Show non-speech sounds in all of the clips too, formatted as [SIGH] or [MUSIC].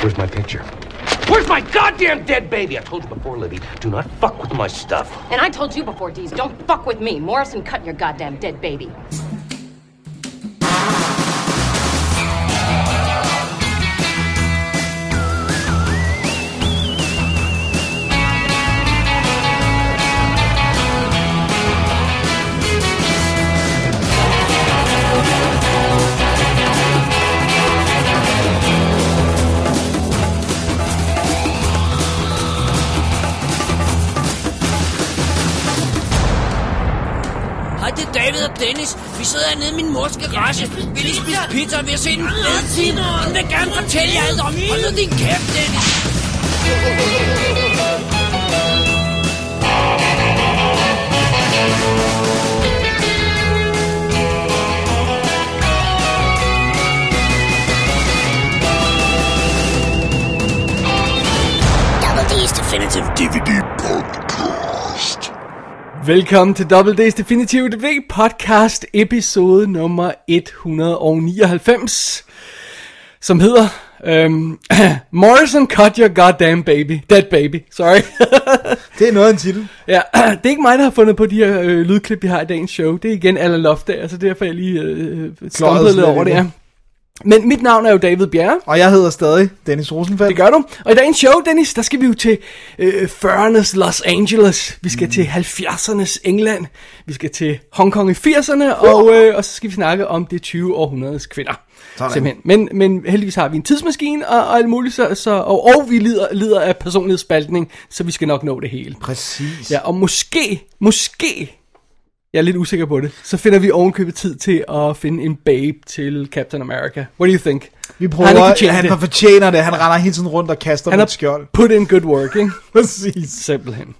Where's my picture? Where's my goddamn dead baby? I told you before, Libby, do not fuck with my stuff. And I told you before, Dees, don't fuck with me. Morrison cut your goddamn dead baby. Sidder hernede i min mors garage. Vi lige spise pizza, og vi har set en fed film. Hun vil gerne fortælle jer alt om. Hold nu din kæft, Dennis. Double D's Definitive DVD Podcast. Velkommen til Double D's Definitive DV podcast episode nummer 199, som hedder øhm, [CLEARS THROAT] Morrison Cut Your Goddamn Baby, Dead Baby, sorry. [LAUGHS] Det er noget af en titel. ja, [CLEARS THROAT] det er ikke mig, der har fundet på de her øh, lydklip, vi har i dagens show. Det er igen Alan Loftager, så derfor er jeg lige øh, stumpet lidt lidt over det. ja. Men mit navn er jo David Bjerre. Og jeg hedder stadig Dennis Rosenfeldt. Det gør du. Og i dagens show, Dennis, der skal vi jo til øh, 40'ernes Los Angeles. Vi skal mm. til 70'ernes England. Vi skal til Hongkong i 80'erne. Og, øh, og så skal vi snakke om det 20. århundredes kvinder. Sådan. Simpelthen. Men, men heldigvis har vi en tidsmaskine og, og alt muligt, så, så, og, og vi lider, lider af personlighedsspaltning, så vi skal nok nå det hele. Præcis. Ja, og måske, måske, jeg er lidt usikker på det, så finder vi ovenkøbet tid til at finde en babe til Captain America. What do you think? Vi prøver, Han fortjent han det. fortjener det. Han render hele tiden rundt og kaster Han med skjold. put in good work, ikke? [LAUGHS] Præcis. Simpelthen.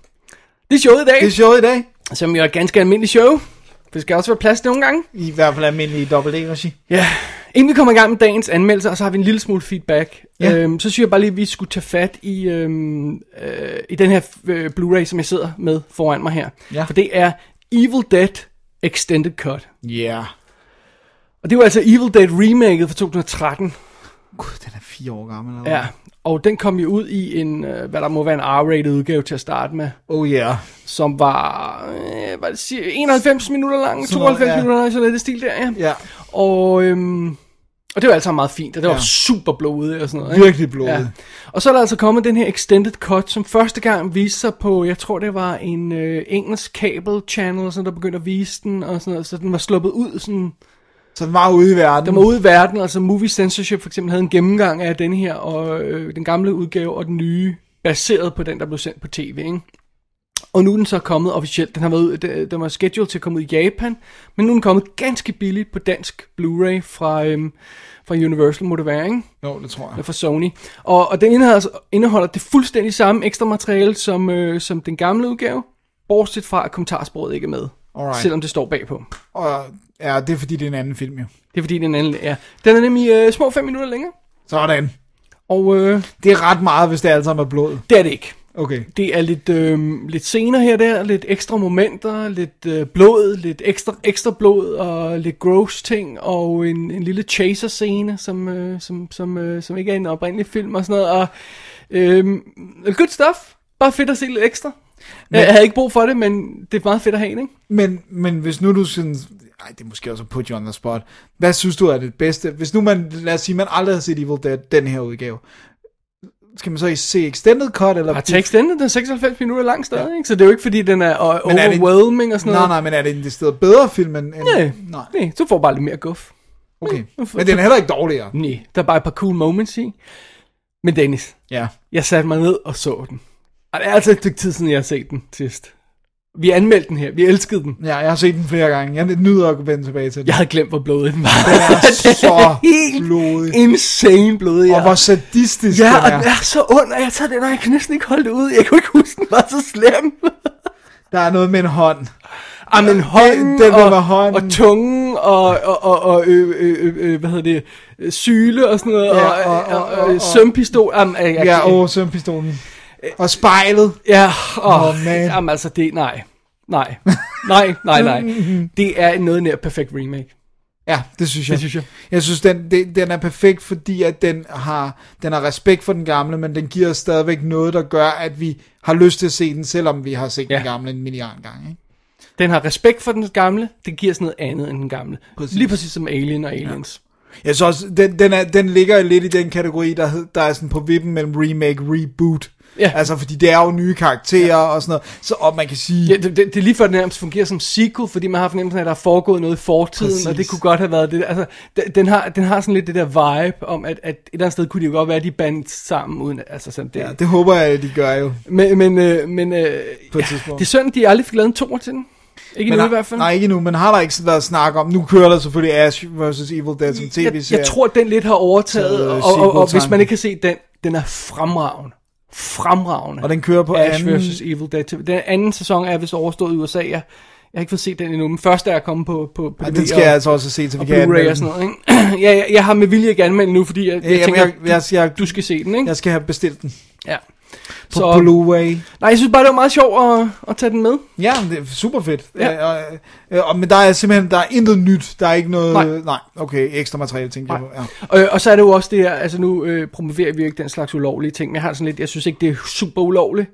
Det er showet i dag, Det er sjovt i dag. som jo er et ganske almindeligt show. Det skal også være plads nogle gange. I hvert fald almindelig dobbelt regi Ja. Inden vi kommer i gang med dagens anmeldelser, og så har vi en lille smule feedback. Ja. Øhm, så synes jeg bare lige, at vi skulle tage fat i, øhm, øh, i den her øh, Blu-ray, som jeg sidder med foran mig her. Ja. For det er Evil Dead Extended Cut. Ja. Yeah. Og det var altså Evil Dead remaket fra 2013. Gud, den er fire år gammel. Eller Ja. Og den kom jo ud i en, øh, hvad der må være en R-rated udgave til at starte med. Oh yeah. som var, øh, hvad det siger, 91 minutter lang, Sådan noget, 92 ja. minutter lang, sådan lidt det stil der, ja. Ja. Og, øhm, og det var altså meget fint, og det var Ja. super blodet og sådan noget. ikke? Virkelig blodigt. Ja. Og så er der altså kommet den her extended cut, som første gang viste sig på, jeg tror det var en øh, engelsk cable channel, sådan, der begyndte at vise den, og sådan noget, så den var sluppet ud sådan, Så den var ude i verden. den var ude i verden, altså Movie Censorship for eksempel havde en gennemgang af den her, og øh, den gamle udgave og den nye, baseret på den, der blev sendt på tv, ikke? Og nu er den så kommet officielt. Den har været ud, den, var scheduled til at komme ud i Japan, men nu er den kommet ganske billigt på dansk Blu-ray fra, øhm, fra Universal, må det være, ikke? Jo, det tror Eller jeg. fra Sony. Og, og den indeholder, indeholder det fuldstændig samme ekstra materiale som, øh, som den gamle udgave, bortset fra at kommentarsproget ikke er med. Alright. Selvom det står bagpå. Og ja, det er fordi, det er en anden film, jo. Det er fordi, den anden er. Den er nemlig øh, små 5 minutter længere. Sådan. Og øh, Det er ret meget, hvis det alt sammen er blod. det er det ikke. Okay. Det er lidt, øh, lidt scener her der, lidt ekstra momenter, lidt øh, blod, lidt ekstra, ekstra blod og lidt gross ting, og en, en lille chaser-scene, som, øh, som, som, øh, som ikke er en oprindelig film og sådan noget. Og, øh, good stuff. Bare fedt at se lidt ekstra. Men, jeg havde ikke brug for det, men det er meget fedt at have, ikke? Men, men hvis nu du sådan... Ej, det er måske også you on the spot. Hvad synes du er det bedste? Hvis nu man, lad os sige, man aldrig har set Evil Dead, den her udgave. Skal man så se extended cut, eller... Og teksten, den er 96 minutter lang stadig, ikke? Så det er jo ikke, fordi den er Men er det- overwhelming og sådan Nej, noget. nej, men er det en decideret bedre film end... end Nej, nej. nej, så får bare lidt mere guf. Okay. Men den er heller ikke dårligere. Nej, der er bare et par cool moments i. Men Dennis, Ja. Jeg satte mig ned og så den. Og det er altså et stykke tid siden, jeg har set den sidst. Vi anmeldte den her. Vi elskede den. Ja, jeg har set den flere gange. Jeg nyder at vende tilbage til den. Jeg havde glemt, hvor blodig den var. [LAUGHS] Den er så helt blodig. insane blodig. Og hvor sadistisk Ja, den og er. den er så ond, og jeg tager den, og jeg kan næsten ikke holde det ud. Jeg kunne ikke huske, den var så slem. [LAUGHS] Der er noget med en hånd. Ah, men hånden, den der og, med hånden. og tungen, og, og, og, og øh, øh, øh, øh, hvad hedder det, syle og sådan noget, Ja, og, og- og, og- og, og, og- sømpistol. Ja, åh, sømpistolen. Og spejlet. Ja, Åh, oh, man. jamen altså det, nej. Nej, nej, nej, nej. Det er noget nær perfekt remake. Ja, det synes jeg. Det synes jeg. Jeg synes, den, det, den er perfekt, fordi at den har, den har respekt for den gamle, men den giver os stadigvæk noget, der gør, at vi har lyst til at se den, selvom vi har set ja. Ja. den gamle en milliard gange. Ikke? Den har respekt for den gamle, det giver os noget andet end den gamle. Præcis. Lige præcis som Alien og Aliens. Jeg synes også, den, den, er, den ligger lidt i den kategori, der, hed- der er sådan på vippen mellem remake reboot. Ja. Altså, fordi det er jo nye karakterer ja. og sådan noget. Så, og man kan sige... Ja, det, det, det lige før, den nærmest fungerer som sequel, fordi man har fornemmelsen af, at der er foregået noget i fortiden, Præcis. og det kunne godt have været det. Altså, den, har, den har sådan lidt det der vibe om, at, at et eller andet sted kunne de jo godt være, at de bandt sammen, uden altså sådan det. Ja, det håber jeg, de gør jo. Men, men, øh, men øh, På et ja, tidspunkt. det er synd, de aldrig fik lavet en toer til den. Ikke Men nu i hvert fald. Nej, ikke nu, men har der ikke sådan været snak om... Nu kører der selvfølgelig Ash vs. Evil Dead som jeg, tv-serie. jeg tror, at den lidt har overtaget, øh, og, og, og, og hvis man ikke kan se den, den er fremragende. Fremragende. Og den kører på Ash anden- vs. Evil Dead. Den anden sæson er vist overstået i USA. Jeg, jeg har ikke fået set den endnu, men første er kommet på, på, på Ej, DVD den skal og, jeg altså også se, så vi kan Blu-ray og sådan noget. Ikke? [CLEARS THROAT] ja, jeg, jeg har med vilje ikke anmeldt nu, fordi jeg, jeg, Jamen, tænker, jeg- jeg- jeg- du skal se den, ikke? Jeg skal have bestilt den Ja. På så, Blu-ray. nej, jeg synes bare, det var meget sjovt at, at tage den med. Ja, det er super fedt. Ja. Ja. Og, øh, og, men der er simpelthen der er intet nyt. Der er ikke noget... Nej. nej okay, ekstra materiale, tænker jeg Nej. på. Ja. Og, og så er det jo også det her, altså nu øh, promoverer vi jo ikke den slags ulovlige ting, men jeg har sådan lidt, jeg synes ikke, det er super ulovligt.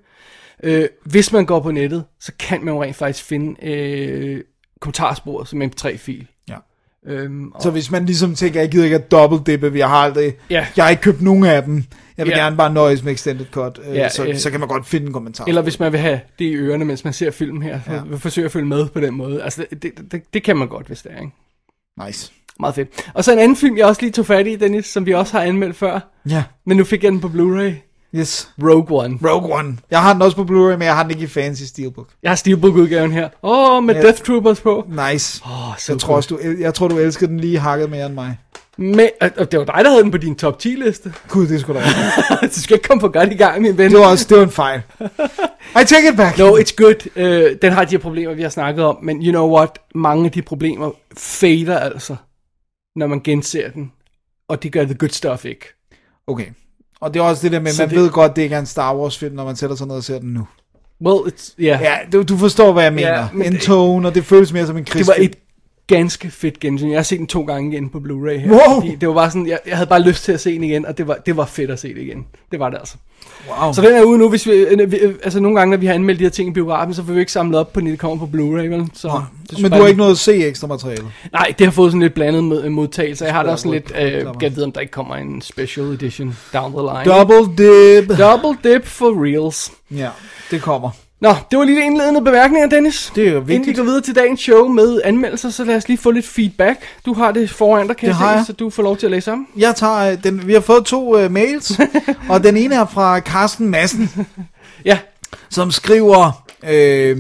Øh, hvis man går på nettet, så kan man jo rent faktisk finde øh, kommentarsporet som mp3-fil. Ja. Øhm, og, Så hvis man ligesom tænker, jeg gider ikke at dobbelt-dippe, vi har aldrig... Ja. Jeg har ikke købt nogen af dem. Jeg vil Ja. gerne bare nøjes med extended cut. Øh, Ja, så, øh, så kan man godt finde en kommentar. eller hvis man vil have det i ørerne, mens man ser film her, Ja. ja. forsøge at følge med på den måde. Altså, det, det, det, det kan man godt, hvis det er, ikke? Nice. Meget fedt. Og så en anden film, jeg også lige tog fat i, Dennis, som vi også har anmeldt før, Ja. men nu fik jeg den på Blu-ray. Yes. Rogue One. Rogue One. Jeg har den også på Blu-ray, men jeg har den ikke i fancy steelbook. Jeg har Steelbook-udgaven her. Åh, oh, med Ja. Death Troopers på. Nice. Åh, så Jeg tror, du, jeg tror, du elsker den lige hakket mere end mig. Men, og- og det var dig, der havde den på din top 10 liste. Gud, det skulle da være. [LAUGHS] du skal ikke komme for godt i gang, min ven. Det var også det var en fejl. [LAUGHS] I take it back. No, it's good. Uh, den har de her problemer, vi har snakket om. Men you know what? Mange af de problemer fader altså, når man genser den. Og det gør The Good Stuff ikke. Okay. Og det er også det der med, Så man det- ved godt, det ikke er en Star Wars film, når man sætter sig ned og ser den nu. Well, it's, yeah. Ja, du, du forstår, hvad jeg mener. Ja, men en det- tone, og det føles mere som en Det krigsfilm. var et ganske fedt gensyn. Jeg har set den to gange igen på Blu-ray her. Wow. Fordi det var bare sådan, jeg, jeg havde bare lyst til at se den igen, og det var, det var fedt at se det igen. Det var det altså. Wow. Så den er ude nu, hvis vi, øh, vi, øh, altså nogle gange, når vi har anmeldt de her ting i biografen, så får vi ikke samlet op på, når det kommer på Blu-ray, vel? Så, det synes Men du har ikke noget at se ekstra materiale. Nej, det har fået sådan lidt blandet med, modtagelse. Jeg har da også sådan lidt, øh, kan vide, om der ikke kommer en special edition down the line. Double dip. Double dip for reals. Ja, det kommer. Nå, det var lige de indledende bemærkninger, Dennis. Det er jo Inden vi vigtigt. går videre til dagens show med anmeldelser, så lad os lige få lidt feedback. Du har det foran dig, kan Det jeg se, så du får lov til at læse om. Jeg tager øh, den, vi har fået to uh, mails, [LAUGHS] og den ene er fra Carsten Madsen, [LAUGHS] Ja, som skriver, øh,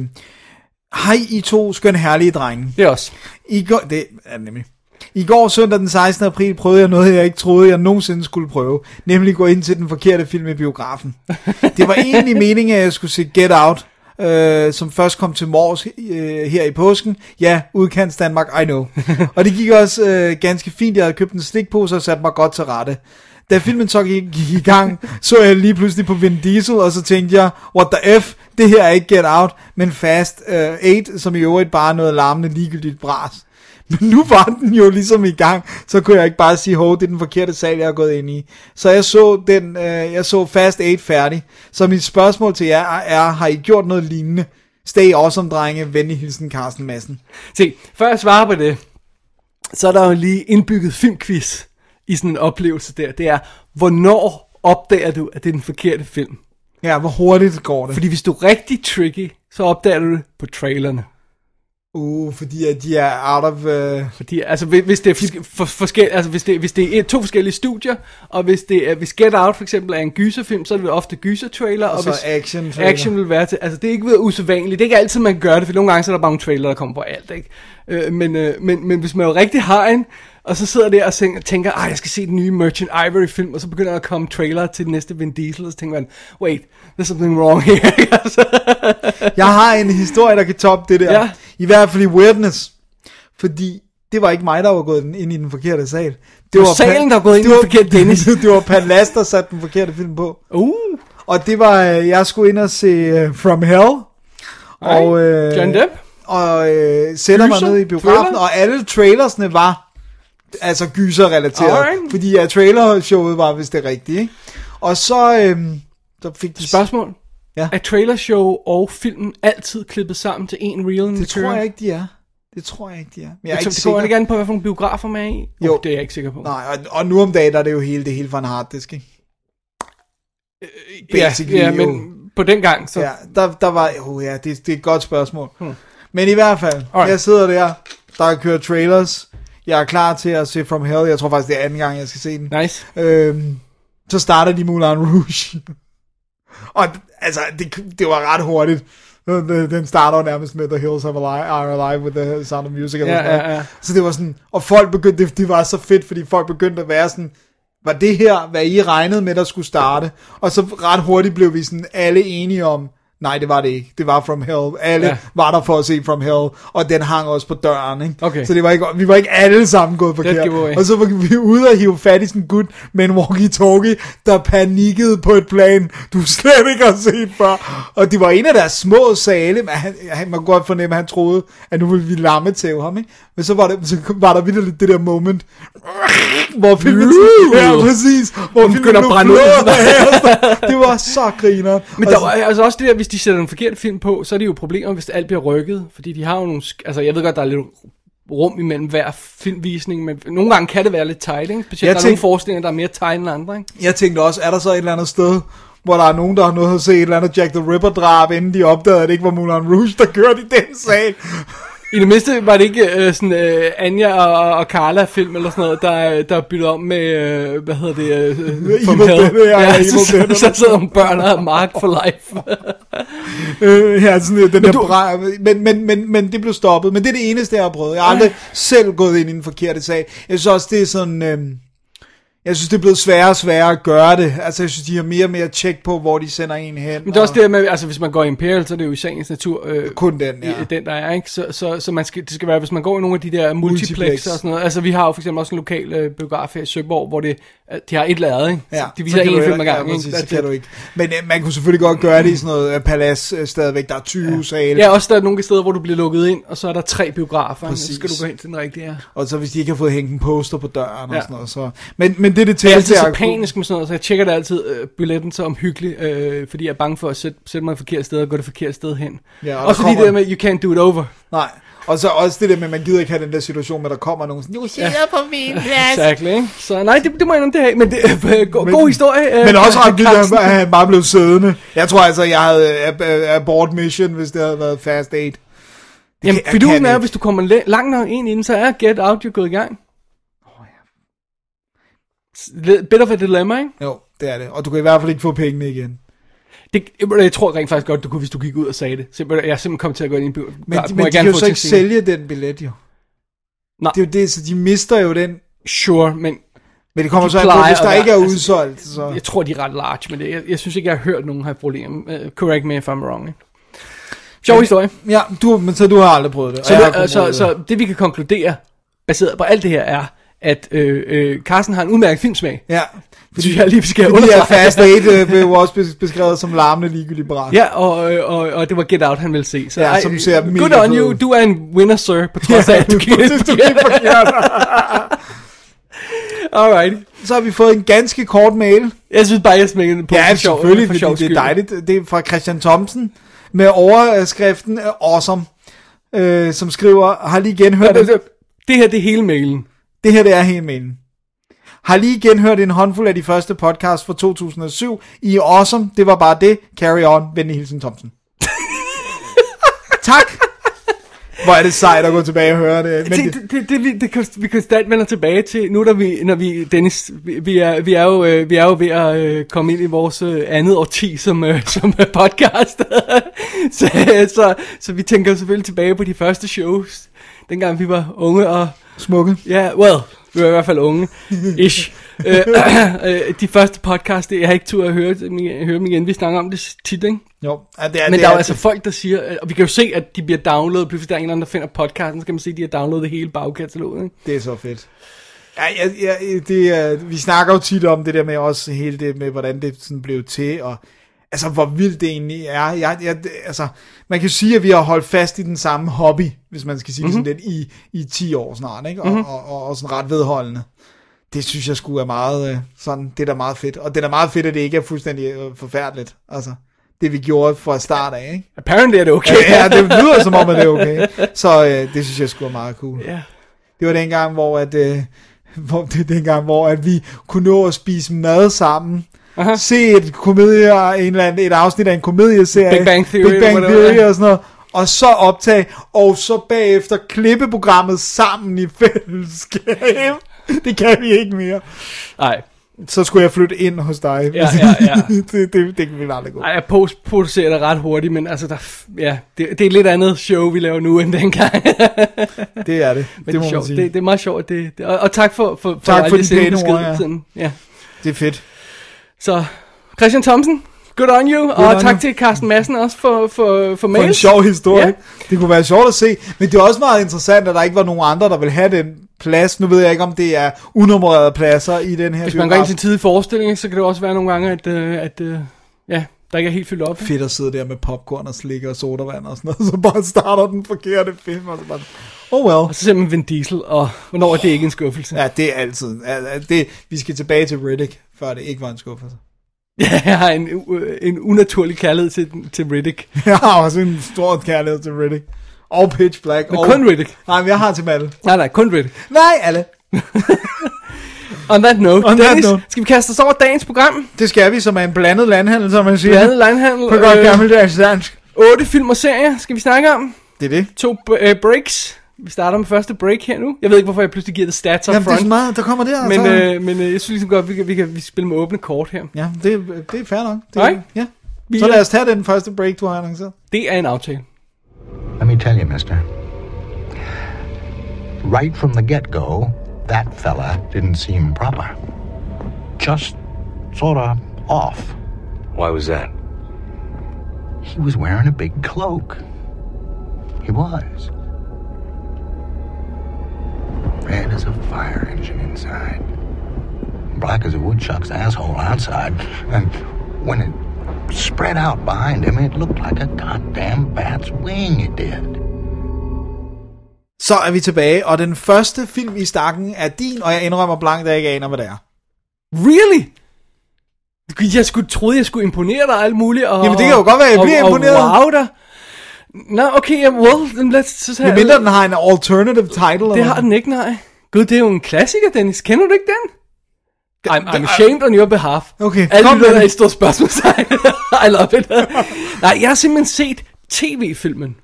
Hej I to skøn herlige drenge. det er også. I går, det er det nemlig. I går søndag den 16. april prøvede jeg noget, jeg ikke troede, jeg nogensinde skulle prøve. Nemlig gå ind til den forkerte film i biografen. Det var egentlig meningen, at jeg skulle se Get Out, øh, som først kom til Mors øh, her i påsken. Ja, udkants Danmark, I know. [LAUGHS] Og det gik også øh, ganske fint. Jeg havde købt en slikpose og sat mig godt til rette. Da filmen så gik, gik i gang, så jeg lige pludselig på Vin Diesel, og så tænkte jeg, what the F, det her er ikke Get Out, men Fast øh, 8, som i øvrigt bare noget larmende ligegyldigt bras. Men nu var den jo ligesom i gang, så kunne jeg ikke bare sige, hov, det er den forkerte sal, jeg er gået ind i. Så jeg så, den, øh, jeg så Fast 8 færdig. Så mit spørgsmål til jer er, har I gjort noget lignende? Stay awesome, drenge. Venlig hilsen, Carsten Madsen. Se, før jeg svarer på det, så er der jo lige indbygget filmquiz i sådan en oplevelse der. Det er, hvornår opdager du, at det er den forkerte film? Ja, hvor hurtigt går det? Fordi hvis du er rigtig tricky, så opdager du det på trailerne. Uh, fordi at de er out of... Uh... Fordi, altså, hvis- det er, for, for, forskel, altså, hvis det, hvis det er to forskellige studier, og hvis det er, hvis Get Out for eksempel er en gyserfilm, så er det ofte gyser-trailer, og, Og så hvis action trailer. action vil være til, altså det er ikke ved usædvanligt, det er ikke altid, man gør det, for nogle gange så er der bare nogle trailer, der kommer på alt, ikke? Øh, men, øh, men, men hvis man jo rigtig har en, og så sidder der og tænker, ah, jeg skal se den nye Merchant Ivory film, og så begynder der at komme trailer til den næste Vin Diesel, og så tænker man, wait, there's something wrong here, [LAUGHS] Jeg har en historie, der kan toppe det der. Ja. I hvert fald i Weirdness. Fordi det var ikke mig, der var gået ind i den forkerte sal. Det var salen, der var gået ind i den forkerte Dennis. [LAUGHS] det var Palas, der satte den forkerte film på. uh, Og det var, øh, jeg skulle ind og se uh, From Hell. Og, øh, John Depp? Og øh, sætter mig ned i biografen, Thriller? og alle trailersne var Altså gyser-relateret. Alright. Fordi ja, trailer-showet var vist det rigtige, ikke? Og så, øhm, så fik de... Spørgsmål. Ja. Er trailershow og filmen altid klippet sammen til en reel Det tror jeg ikke, de er. Det tror jeg ikke, de er. Men jeg er Jeg ikke det går ikke an på, hvad for nogle biografer man er i. Jo. Oh, det er jeg ikke sikker på. Nej, og, og nu om dagen, der er det jo hele, det hele fra en harddisk, ikke? ja, basically ja, jo. men på den gang, så... Ja, der, der var, oh ja, det, det er et godt spørgsmål. Hmm. Men i hvert fald, Alright. jeg sidder der, der er kørt trailers, jeg er klar til at se From Hell, jeg tror faktisk, det er anden gang, jeg skal se den. Nice. Øhm, så starter de Moulin Rouge. [LAUGHS] og altså, det, det var ret hurtigt. Den den starter nærmest med The Hills Have alive, Are Alive with the Sound of Music. Eller Ja, sådan ja, ja. Så det var sådan, og folk begyndte, det, det var så fedt, fordi folk begyndte at være sådan, var det her, hvad I regnede med, der skulle starte? Og så ret hurtigt blev vi sådan alle enige om, nej, det var det ikke. Det var From Hell. Alle Ja. var der for at se From Hell, og den hang også på døren, ikke? Okay. Så det var ikke, vi var ikke alle sammen gået forkert. Og så var vi ude og hive fat i sådan en gut med en walkie-talkie, der panikkede på et plan, du slet ikke har set før. Og det var en af deres små sale, men han, han man kunne godt fornemme, at han troede, at nu ville vi lamme til ham, ikke? Men så var, det, så var der vildt det der moment, hvor filmen, ja, præcis, hvor filmen begynder at brænde ud. Det var så griner. Men der var altså også det der, hvis de sætter en forkert film på, så er det jo problemer, hvis alt bliver rykket. Fordi de har jo nogle... Altså, jeg ved godt, der er lidt rum imellem hver filmvisning, men nogle gange kan det være lidt tight, ikke? Specielt Jeg der er nogle forestillinger, der er mere tight end andre, ikke? Jeg tænkte også, er der så et eller andet sted, hvor der er nogen, der har nået at se et eller andet Jack the Ripper drab, inden de opdagede, at det ikke var Moulin Rouge, der kørte i den sag. I det mindste var det ikke øh, sådan øh, Anja og, og Carla film eller sådan noget, der, der er byttet om med, øh, hvad hedder det, øh. Dead, ja, ja, så, så, så sidder nogle børn og Mark for life. [LAUGHS] Øh, ja, sådan øh, den der du- bra- men, men, men, men det blev stoppet. Men det er det eneste, jeg har prøvet. Jeg har aldrig selv gået ind i den forkerte sag. Jeg synes også, det er sådan... Øh, jeg synes, det er blevet sværere og sværere at gøre det. Altså, jeg synes, de har mere og mere tjek på, hvor de sender en hen. Men det er også og- det her med, altså hvis man går i Imperial, så er det jo i sagens natur øh, Kun den, ja. i- den, der er, ikke? Så, så, så man skal, det skal være, hvis man går i nogle af de der multiplex, Multiplex. og sådan noget. Altså vi har jo for eksempel også en lokal øh, biograf her i Søborg, hvor det, de har et ladet, ikke? Ja, de viser en film ad gangen, ja, præcis, så kan du ikke. Men øh, man kunne selvfølgelig godt gøre det i sådan noget øh, palads øh, stadigvæk. Der er 20 ja. sale. Ja, også der er nogle steder, hvor du bliver lukket ind, og så er der tre biografer, ikke? så Præcis. skal du gå hen til den rigtige. Ja. Og så hvis de ikke har fået hængt en poster på døren og Ja. sådan noget. Så. Men, men det er det til Jeg er altid så panisk med sådan noget, så jeg tjekker det altid øh, billetten så omhyggeligt, øh, fordi jeg er bange for at sætte, sætte mig et forkert sted og gå det forkerte sted hen. Ja, og også fordi det der med, you can't do it over. Nej. Og så også det der med, at man gider ikke have den der situation med, at der kommer nogen sådan, "Du sidder på min [LAUGHS] plads. Exactly, ikke? Så nej, det, det må jeg det have, men det øh, go, god historie. øh, Men også ret vildt, at han bare blev siddende. Jeg tror altså, jeg havde øh, abort mission, hvis det havde været fast aid. Jamen, kan- fidusen kan er, ikke. hvis du kommer langt nok ind i den, så er Get Out jo gået i gang. Lidt Bit of a dilemma, ikke? Jo, det er det. Og du kan i hvert fald ikke få pengene igen. Det, jeg, jeg tror rent faktisk godt, du kunne, hvis du gik ud og sagde det. Simpelthen, jeg er simpelthen kommet til at gå ind i en bio. Men, Må men jeg de kan jo så ikke sælge den billet, jo. Nej. Det er jo det, så de mister jo den. Sure, men Men det kommer De så an på, hvis at der være- ikke er altså, udsolgt. Så. jeg tror, de er ret large med det. Jeg, jeg synes ikke, jeg har hørt nogen have problemer. Uh, correct me if I'm wrong. Ikke? Sjov historie. Ja, du, men så du har aldrig prøvet det. Så, jeg kun øh, så, det. så det vi kan konkludere, baseret på alt det her, er, at øh, øh, Carsten har en udmærket filmsmag. Ja, Det synes jeg lige, skal fordi understrege. Fast Aid øh, blev også bes- beskrevet som larmende ligegyldig bras. Ja, og, øh, og, og det var Get Out, han ville se. Så, Ja, som ser good mega on fed you, du er en winner, sir, på trods af, at du gik [LAUGHS] det forkert. [LAUGHS] Alright. Så har vi fået en ganske kort mail. Jeg synes bare, jeg smækkede den på Ja, for sjov, selvfølgelig, for fordi det er dejligt. Det er fra Christian Thomsen med overskriften øh, Awesome, øh, som skriver, har lige genhørt... Det, det her, det er hele mailen. Det her, det er helt mailen. Har lige genhørt en håndfuld af de første podcasts fra 2007. I er awesome. Det var bare det. Carry on. Venlig hilsen Thomsen. [LAUGHS] tak. Hvor er det sejt at gå tilbage og høre det. Men det, det, det, det, vi, det, kan, vi konstant vender tilbage til, nu når vi, når vi Dennis, vi, er, vi, er jo, øh, vi er jo ved at øh, komme ind i vores øh, andet årti som, [LAUGHS] som podcast. [LAUGHS] så, så, så vi tænker selvfølgelig tilbage på de første shows, dengang vi var unge og, smukke. ja, yeah, well, vi var i hvert fald unge, ish. [LAUGHS] øh, [COUGHS] øh, de første podcast, det, jeg har ikke tur at høre, høre dem igen, vi snakker om det tit, ikke? Jo, ja, det er, Men det der er jo altså folk, der siger, øh, og vi kan jo se, at de bliver downloadet, pludselig der er en eller anden, der finder podcasten, så kan man se, at de har downloadet hele bagkataloget, ikke? det er så fedt. Ja, ja, ja det er, vi snakker jo tit om det der med også hele det med, hvordan det sådan blev til, og altså, hvor vildt det egentlig er. Jeg, jeg, altså, man kan sige, at vi har holdt fast i den samme hobby, hvis man skal sige mm-hmm. sådan lidt, i, i 10 år snart, ikke? Og, mm-hmm. og, og, og sådan ret vedholdende. Det synes jeg skulle er meget, øh, sådan, det er da meget fedt. Og det er da meget fedt, at det ikke er fuldstændig øh, forfærdeligt. Altså, det vi gjorde fra start af, ikke? Apparently er det okay. Ja, ja, det lyder som om, at det er okay. Så øh, det synes jeg skulle er meget cool. Ja. Det var dengang, hvor at, øh, hvor det er dengang, hvor at vi kunne nå at spise mad sammen. Aha. Se et komedie, en eller anden, et afsnit af en komedieserie. Big Bang Theory Big Bang Theory og sådan noget. Og så optage, og så bagefter klippe programmet sammen i [LAUGHS] fællesskab. Det kan vi ikke mere. Nej. Så skulle jeg flytte ind hos dig. Ja, ja, [LAUGHS] ja. det, det, det kan vi aldrig gå. Ej, jeg postproducerer det ret hurtigt, men altså, der, ja, det, det er et lidt andet show, vi laver nu, end dengang. [LAUGHS] Det er det. men det må man sjovt. sige. Det, det er meget sjovt. Det, det, og, og tak for, for, for, Tak for aldrig de pæne ord, ja. Sådan, ja. det er fedt. Så, Christian Thomsen, good on you, Good og on tak you. til Carsten Madsen også for, for, for For mails. en sjov historie. Ja. Det kunne være sjovt at se. Men det er også meget interessant, at der ikke var nogen andre, der ville have den plads. Nu ved jeg ikke, om det er unummererede pladser i den her Hvis man går ind til tidlig forestilling, så kan det også være nogle gange, at, øh, at øh, ja, der ikke er helt fyldt op. Fedt at sidde der med popcorn og slik og sodavand og sådan noget, [LAUGHS] så bare starter den forkerte film, og så bare, oh well. Og så man Vin Diesel, og hvornår er det ikke en skuffelse? Ja, det er altid. Ja, det, vi skal tilbage til Riddick, før det ikke var en skuffelse. [LAUGHS] Ja, jeg har en, en unaturlig kærlighed til, til Riddick. Jeg har også en stor kærlighed til Riddick. Og Pitch Black. Men og... kun Riddick. Nej, men jeg har til alle. Nej, nej, kun Riddick. Nej, alle. [LAUGHS] On that note, On that Dennis, note. skal vi kaste os over dagens program? Det skal vi, som er en blandet landhandel, som man siger. Blandet linehandel. På godt øh, gammeldags dansk. otte film og serier skal vi snakke om. Det er det. To øh, breaks. Vi starter med første break her nu. Jeg ved ikke, hvorfor jeg pludselig giver det stats up Jamen, det er front. meget, der kommer der. men, øh, men øh, jeg synes ligesom godt, vi kan, vi kan vi spille med åbne kort her. Ja, det, det er fair nok. Det, Right? Ja. Vi Så lad os tage den første break, du har annonceret. Det er en aftale. Let me tell you, mister. Right from the get go, that fella didn't seem proper. Just sort of off. Why was that? He was wearing a big cloak. He was. Red as a fire engine inside. Black as a woodchuck's asshole outside. And when it spread out behind him, it looked like a goddamn bat's wing, it did. Så er vi tilbage, og den første film i stakken er din, og jeg indrømmer blankt, at jeg ikke aner, hvad det er. Really? Jeg skulle troede, jeg skulle imponere dig og alt muligt. Og, Jamen, det kan jo godt være, jeg bliver og, imponeret. Og wow dig. Nå, okay, yeah, well, then let's just have... Men mindre den har en alternative title. Det har den ikke, nej. Gud, det er jo en klassiker, Dennis. Kender du ikke den? I'm, I'm ashamed on your behalf. Okay, Alle kom med lytterne er den. et stort spørgsmålstegn. [LAUGHS] I love it. Nej, jeg har simpelthen set tv-filmen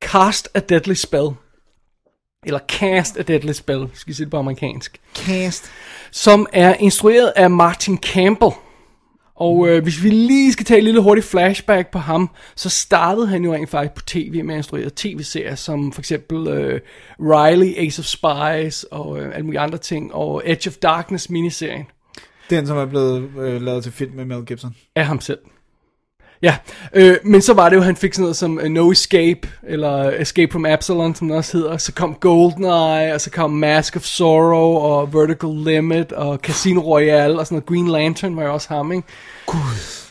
Cast a Deadly Spell. Eller Cast a Deadly Spell, skal vi sige det på amerikansk. Cast. Som er instrueret af Martin Campbell. Og øh, hvis vi lige skal tage et lille hurtigt flashback på ham, så startede han jo rent faktisk på tv med at instruere tv-serier, som for eksempel øh, Riley, Ace of Spies og øh, alle mulige andre ting, og Edge of Darkness miniserien Den, som er blevet øh, lavet til film med Mel Gibson. af ham selv. Ja, øh, men så var det jo, han fik sådan noget som uh, No Escape, eller Escape from Absalon, som den også hedder. Så kom GoldenEye, og så kom Mask of Sorrow, og Vertical Limit, og Casino Royale, og sådan noget. Green Lantern var jo også ham, ikke? Gud.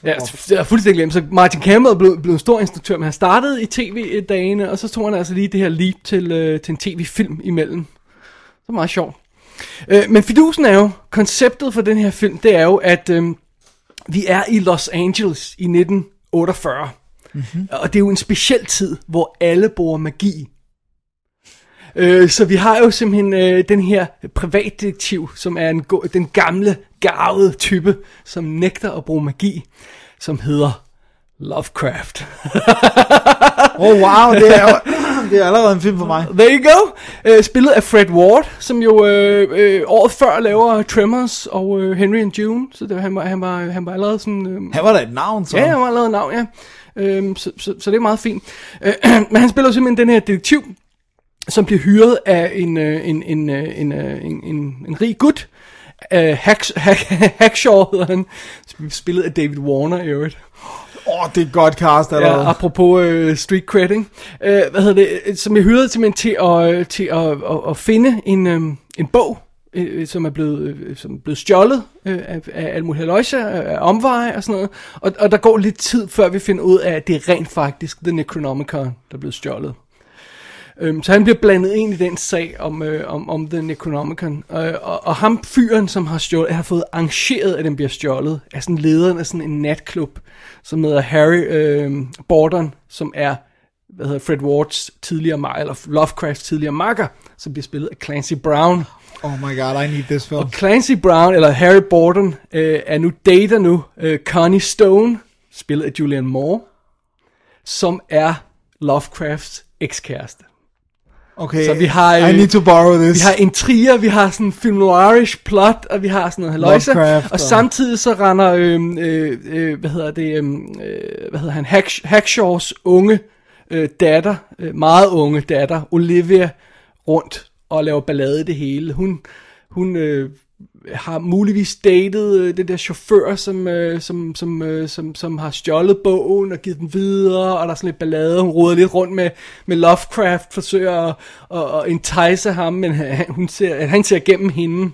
Ja, det er fuldstændig glemt. Så Martin Campbell blev, blev en stor instruktør, men han startede i tv-dagene, og så tog han altså lige det her leap til, øh, til en tv-film imellem. Så meget sjovt. Øh, men fidusen er jo, konceptet for den her film, det er jo, at øh, vi er i Los Angeles i 1948. Mm-hmm. Og det er jo en speciel tid, hvor alle bruger magi. Øh, så vi har jo simpelthen øh, den her privatdetektiv, som er en, den gamle, garvede type, som nægter at bruge magi, som hedder Lovecraft. Oh wow, det er, jo- [LAUGHS] det er allerede en film for mig. There you go. Øh, spillet af Fred Ward, som jo øh, øh, året før laver Tremors og øh, Henry and June. Så det, han, var, han, var, han var allerede sådan... Øh, Han var da et navn, så. Ja, han var allerede navn, ja. Øhm, så, så, så det er meget fint. Øh, [CLEARS THROAT] men han spiller jo simpelthen den her detektiv, som bliver hyret af en, øh, en, en, øh, en, øh, en, en, en rig gut. Uh, Hack, Hack, [LAUGHS] Hackshaw hedder han. Spillet af David Warner i øvrigt. Åh, oh, det er godt cast Ja, allerede. apropos øh, street cred, ikke? Øh, hvad hedder det? øh, Som jeg hyrede simpelthen til at, øh, til at, at, at finde en, øh, en bog øh, som er blevet, øh, som er blevet stjålet øh, af, af muligt halløjse, af omveje og sådan noget. Og, og der går lidt tid, før vi finder ud af, at det er rent faktisk The Necronomicon, der er blevet stjålet. Øhm, så han bliver blandet ind i den sag om, øh, om, om The Necronomicon. Øh, og, og ham fyren, som har stjålet, har fået arrangeret, at den bliver stjålet, er sådan lederen af sådan en natklub, som hedder Harry øh, Borden, som er hvad hedder Fred Wards tidligere makker, eller Lovecrafts tidligere makker, som bliver spillet af Clancy Brown. Oh my god, I need this film. Og Clancy Brown, eller Harry Borden, øh, er nu dater nu øh, Connie Stone, spillet af Julianne Moore, som er Lovecrafts ekskæreste. Okay, Så vi har, I øh, need to borrow this. Vi har intriger, vi har sådan film noirish plot, og vi har sådan noget haløjse. Og og- samtidig så render, øh, øh, øh, hvad hedder det, øh, øh, hvad hedder han, Hack, Hackshaws unge øh, datter, øh, meget unge datter, Olivia, rundt og laver ballade det hele. Hun, hun øh, har muligvis datet øh, den der chauffør, som, øh, som, som, øh, som, som har stjålet bogen og givet den videre, og der er sådan lidt ballade. Hun roder lidt rundt med, med Lovecraft, forsøger at, at, at entice ham, men han, hun ser, at han ser gennem hende,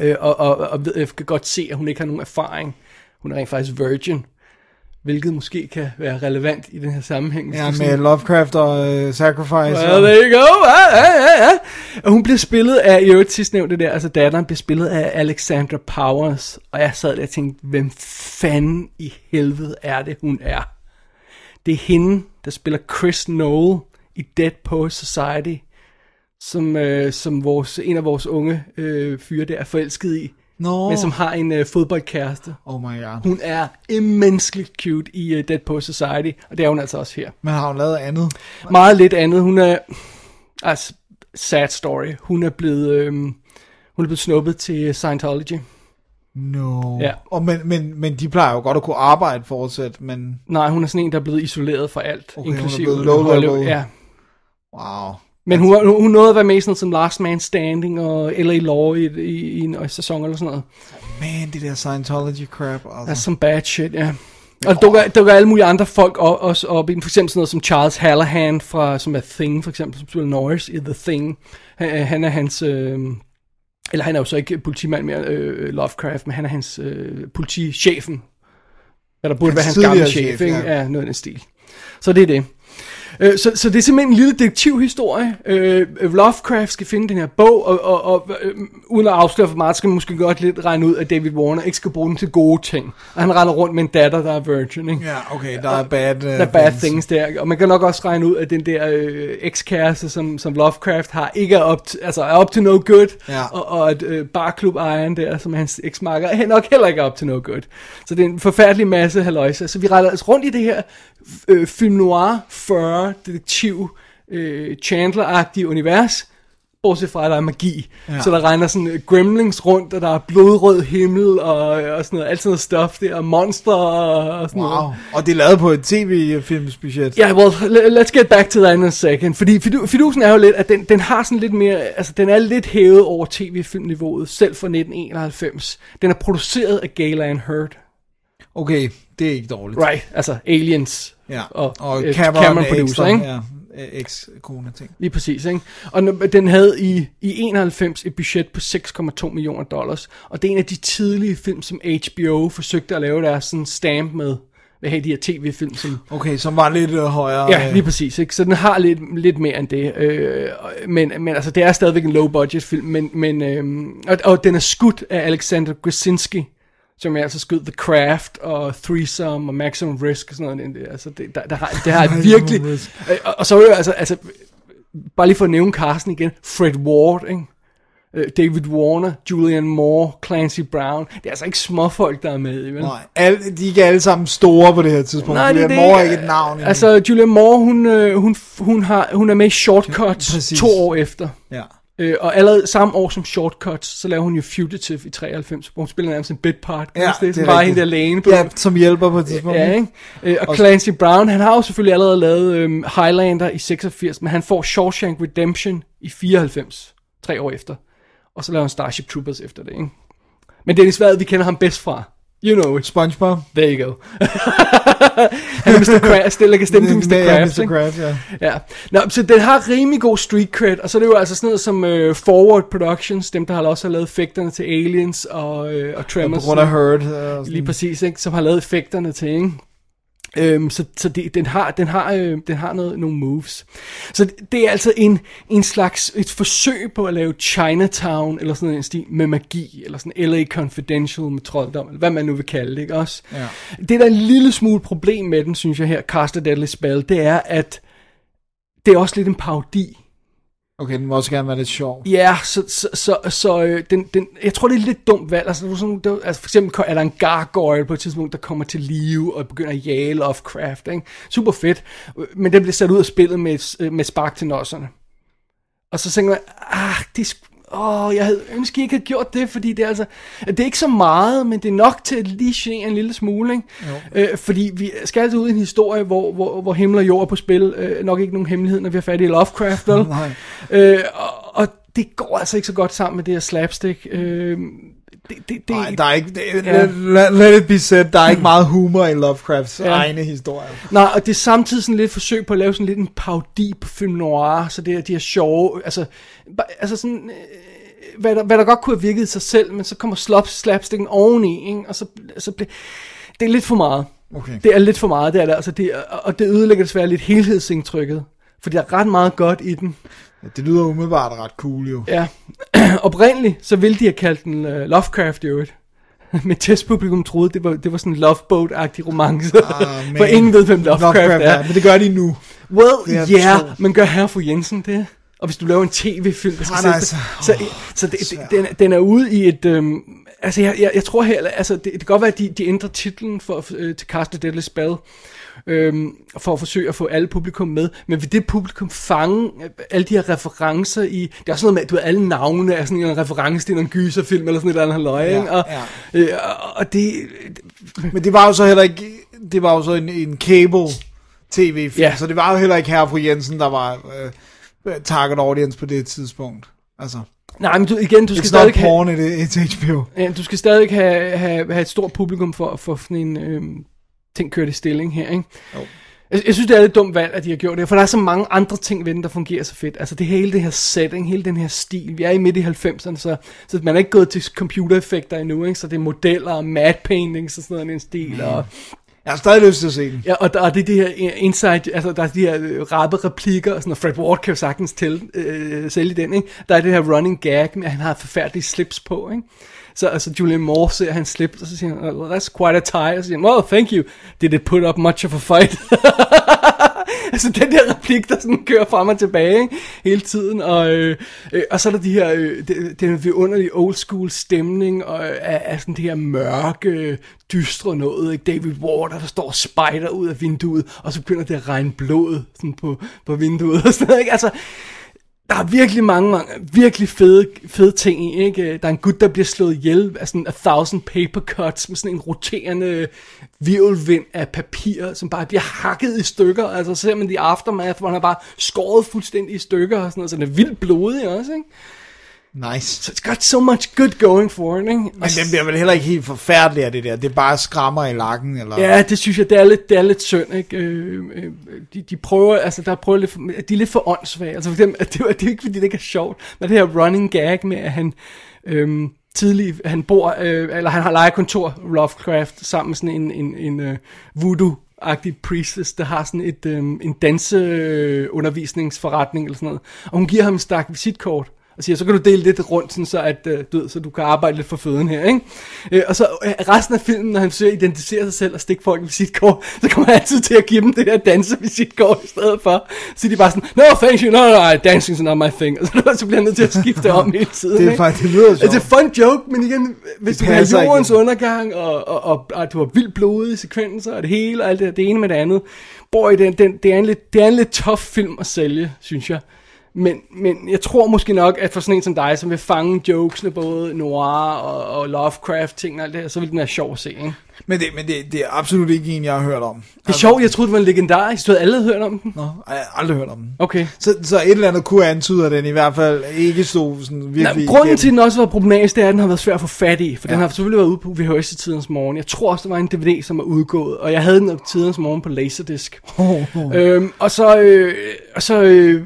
øh, og, og, og ved, kan godt se, at hun ikke har nogen erfaring. Hun er rent faktisk virgin, hvilket måske kan være relevant i den her sammenhæng. Ja, med Lovecraft og uh, Sacrifice. Well, og, there you go. Ja, ja, ja, ja. Og hun bliver spillet af, i øvrigt sidst nævnte der, altså datteren bliver spillet af Alexandra Powers. Og jeg sad der og tænkte, hvem fanden i helvede er det, hun er? Det er hende, der spiller Chris Noel i Dead Poets Society, som, øh, som vores, en af vores unge øh, fyre der er forelsket i, Nå. men som har en øh, fodboldkæreste. Oh my god. Hun er immenseligt cute i uh, Dead Poets Society, og det er hun altså også her. Men har hun lavet andet? Meget lidt andet. Hun er... Altså, sad story. Hun er blevet... Øhm, hun er blevet snuppet til Scientology. No. Ja. Og men, men, men de plejer jo godt at kunne arbejde fortsat, men Nej, hun er sådan en, der er blevet isoleret fra alt. Okay, hun er inklusive blevet low level. Ja. wow. Men hun, var- hun nåede at være med i sådan som Last Man Standing og L.A. Law i, i, i en sæson eller sådan noget. Man, det der Scientology crap. That's Altså. some bad shit, ja. Og der dukker, dukker alle mulige andre folk op, også op i. For eksempel sådan noget som Charles Hallahan, fra, som er Thing, for eksempel, som spiller Norris i The Thing. Han, han er hans... Øh, eller han er jo så ikke politimand mere, øh, Lovecraft, men han er hans øh, politichefen. Der burde Hans være hans gamle chef, chef, ikke? ja. Ja, noget af den stil. Så det er det. Øh, Så, så det er simpelthen en lille detektivhistorie. Øh, Lovecraft skal finde den her bog, og, og, og øh, uden at afsløre for meget, skal man måske godt lidt regne ud, at David Warner ikke skal bruge den til gode ting. Og han render rundt med en datter, der er virgin, ikke? Ja, okay, der er bad, uh, Der er bad things der, og man kan nok også regne ud, at den der øh, ekskæreste, som, som Lovecraft har, ikke er up, to, altså er up to no good, Ja. og, og at øh, barklub-ejeren der, som hans eksmarker, er nok heller ikke up to no good. Så det er en forfærdelig masse haløjse. Så vi retter os rundt i det her øh, film noir 40 detektiv øh, Chandler-agtige univers, bortset fra, at der er magi. Ja. Så der regner sådan øh, gremlings rundt, og der er blodrød himmel, og, og sådan noget, alt sådan noget stuff der, og monster og, og sådan noget. Wow. Og det er lavet på et tv-filmsbudget. Ja, yeah, well, le- let's get back to that in a second. Fordi fidu- fidusen er jo lidt, at den, den har sådan lidt mere, altså den er lidt hævet over tv-filmniveauet, selv fra 1991. Den er produceret af Galen Hurd. Okay, det er ikke dårligt. Right, altså Aliens. Ja. Og, og øh, Cameron, Cameron producer, ikke? Ja, øh, eks-kone ting. Lige præcis, ikke? Og den havde i, i 91 et budget på 6,2 millioner dollars. Og det er en af de tidlige film, som HBO forsøgte at lave deres sådan stamp med. Hvad have de her tv-film, som Okay, som var lidt øh, højere. Ja, øh, lige præcis. Ikke? Så den har lidt, lidt mere end det. Øh, men, men altså, det er stadigvæk en low-budget film. Men, men, øh, og, og den er skudt af Alexander Krasinski, som jeg altså skød The Craft og Threesome og Maximum Risk og sådan noget. Det, altså, det, der, der har, det har virkelig... Øh, og, og så er altså, altså... Bare lige for at nævne Carsten igen. Fred Ward, ikke? Øh, David Warner, Julian Moore, Clancy Brown. Det er altså ikke småfolk, der er med. Vel? Nej, alle, de er ikke alle sammen store på det her tidspunkt. Nej, er det. Moore er ikke et navn. Altså, Julia Moore, hun, øh, hun, hun, har, hun er med i Shortcuts Præcis. to år efter. ja. Øh, og allerede samme år som Shortcuts, så laver hun jo Fugitive i 93, hvor hun spiller nærmest en bit part. Ja, det, det er bare hende der alene på ja, som hjælper på et tidspunkt. Ja, ikke? Øh, og Clancy Brown, han har jo selvfølgelig allerede lavet øhm, Highlander i 86, men han får Shawshank Redemption i 94, tre år efter. Og så laver han Starship Troopers efter det, ikke? Men Dennis Vad, vi kender ham bedst fra You know it. SpongeBob. There you go. [LAUGHS] Han er Mr. Krabs, det kan stemme til Mr. Ja, Krabs, Mr. ikke? Krabs, ja. Ja. Nå, så den har rimelig god street cred, og så er det jo altså sådan noget som uh, Forward Productions, dem der har også har lavet effekterne til Aliens og, uh, og På Tremors. grund af Hurt. og sådan. Lige præcis, ikke? som har lavet effekterne til, ikke? Øhm, så så det, den har, den har, øh, den har noget, nogle moves. Så det, det er altså en, en slags et forsøg på at lave Chinatown, eller sådan en stil, med magi, eller sådan LA Confidential med trolddom, eller hvad man nu vil kalde det, ikke også? Ja. Det der er en lille smule problem med den, synes jeg her, Cast a Deadly Spell, det er, at det er også lidt en parodi. Okay, den må også gerne være lidt sjov. Ja, så, så, så, så øh, den, den, jeg tror, det er lidt dumt valg. Altså, det sådan, det, altså, for eksempel er der en gargoyle på et tidspunkt, der kommer til live og begynder at jage Lovecraft. Ikke? Super fedt. Men den bliver sat ud af spillet med, øh, med spark til nosserne. Og så tænker man, ah, det Åh, jeg havde ønsket, jeg ikke havde gjort det, fordi det er altså, det er ikke så meget, men det er nok til at lige genere en lille smule, ikke? Øh, fordi vi skal altså ud i en historie, hvor, hvor, hvor himmel og jord er på spil. Øh, nok ikke nogen hemmelighed, når vi har fat i Lovecraft, vel? [LAUGHS] Nej. Øh, og, og det går altså ikke så godt sammen med det her slapstick. Øh, det, det, det, Nej, der er ikke... Det, Ja. let, let it be said, der er ikke meget humor i Lovecrafts Ja. egne historier. Nej, og det er samtidig sådan lidt et forsøg på at lave sådan lidt en parodi på film noir, så det er de her sjove, altså, altså sådan, øh, hvad, der, hvad der godt kunne have virket i sig selv, men så kommer slop, slapsticken oveni, ikke? og så, så bliver, det er lidt for meget. Okay. Det er lidt for meget, det er det, altså det, og det ødelægger desværre lidt helhedsindtrykket, for der er ret meget godt i den. Det lyder umiddelbart ret cool, jo. Ja, [CLEARS THROAT] oprindeligt, så ville de have kaldt den uh, Lovecraft i øvrigt. [LAUGHS] Men testpublikum troede, det var, det var sådan en loveboat-agtig romance. Ah, [LAUGHS] For ingen ved, hvem Lovecraft, Lovecraft er. Men det gør de nu. Well, er ja, yeah, men gør herre for Jensen det? Og hvis du laver en tv-film, der skal Ah, nej, så- så, så, så det, det, den, den er ude i et... Øhm, altså, jeg, jeg, jeg tror her, altså, det, det kan godt være, at de, de ændrer titlen for, øh, til Cast a Deadly Spell, øhm, for at forsøge at få alle publikum med, men vil det publikum fange øh, alle de her referencer i... Det er også noget med, at du ved, alle navne er sådan en reference til en gyserfilm, eller sådan et eller andet halløj, Ja, ikke? Og, ja. øh, og det... Men det var jo så heller ikke... Det var jo så en, en cable tv-film, Ja. så det var jo heller ikke her fru Jensen, der var øh, target audience på det tidspunkt. Altså, Nej, men du, igen, du skal it's stadig have... porn, it, it's HBO. Ja, du skal stadig have, have, have et stort publikum for, for sådan en øhm, ting kørt i stilling her, ikke? Jo. Jeg, jeg synes, det er lidt dumt valg, at de har gjort det, for der er så mange andre ting ved den, der fungerer så fedt. Altså det hele det her setting, hele den her stil. Vi er i midt i 90'erne, så, så man er ikke gået til computereffekter endnu, ikke? Så det er modeller og matte paintings og sådan noget, en stil. Og, Jeg har stadig lyst til at se den. ja, og der er det, det her inside, altså der er de her øh, rappe replikker, og sådan, og Fred Ward kan jo sagtens til, øh, sælge den, ikke? Der er det her running gag med, at han har forfærdelige slips på, ikke? Så altså Julian Moore ser han slip, og så siger han, well, that's quite a tie, og så siger han, well, thank you, did it put up much of a fight? [LAUGHS] altså den der replik, der sådan kører frem og tilbage ikke? hele tiden, og, øh, øh, og så er der de her, øh, den, det er old school stemning, og øh, af, af sådan det her mørke, dystre noget, ikke? David Water, der står spider spejder ud af vinduet, og så begynder det at regne blod sådan på, på vinduet, og sådan noget, ikke? Altså, der er virkelig mange, mange virkelig fede, fede ting i, ikke? Der er en gut, der bliver slået ihjel af sådan a thousand paper cuts med sådan en roterende virvelvind af papir, som bare bliver hakket i stykker. Altså ser man de aftermath, hvor han er bare skåret fuldstændig i stykker og sådan noget, så den er vildt blodig også, ikke? Nice. Så it's got so much good going for it, ikke? Men den bliver vel heller ikke helt forfærdelig af det der. Det er bare skrammer i lakken, eller... Ja, det synes jeg, det er lidt, det er lidt synd, ikke? Øh, øh, de, de prøver, altså der prøver lidt, for, de er lidt for åndssvage, altså for dem, det, er- det er ikke fordi, det ikke er sjovt, men det her running gag med, at han øhm, tidlig, han bor, øh, eller han har lejekontor, Lovecraft, sammen med sådan en, en, en øh, voodoo-agtig priestess, der har sådan et, øh, en danseundervisningsforretning eller sådan noget, og hun giver ham en stak visitkort, og siger, så kan du dele lidt rundt, sådan så, at, øh, du ved, så du kan arbejde lidt for føden her, ikke? Øh, og så øh, resten af filmen, når han forsøger at identificere sig selv og stikke folk visitkort, så kommer han altid til at give dem det der dansevisitkort i stedet for. Så de bare sådan, no, thank you, no, no, no dancing is not my thing. Og så, [LAUGHS] så bliver han nødt til at skifte om hele tiden, Det er ikke? faktisk, det lyder sjovt. Altså, fun joke, men igen, hvis Det du ikke jordens ind. undergang, og, og, og, og du har vildt blodige sekvenser, og det hele, og alt det, det ene med det andet, boy, det, det, det, er en lidt, det er en lidt tough film at sælge, synes jeg. Men, men jeg tror måske nok, at for sådan en som dig, som vil fange jokesene, både noir og, og Lovecraft ting og alt det her, så vil den være sjov at se, ikke? Men, det, men det, det er absolut ikke en, jeg har hørt om. Det er sjovt, jeg troede, det var en legendarisk. Du havde alle hørt om den? Nå, jeg har aldrig hørt om den. Okay. Så, så et eller andet kunne antyde, at den i hvert fald ikke stod sådan virkelig... Nej, grunden igennem. til, at den også var problematisk, det er, at den har været svær at få fat i. For ja. den har selvfølgelig været ude på VHS i tidens morgen. Jeg tror også, der var en DVD, som er udgået. Og jeg havde den tidens morgen på Laserdisc. [LAUGHS] øhm, og så, øh, og så øh,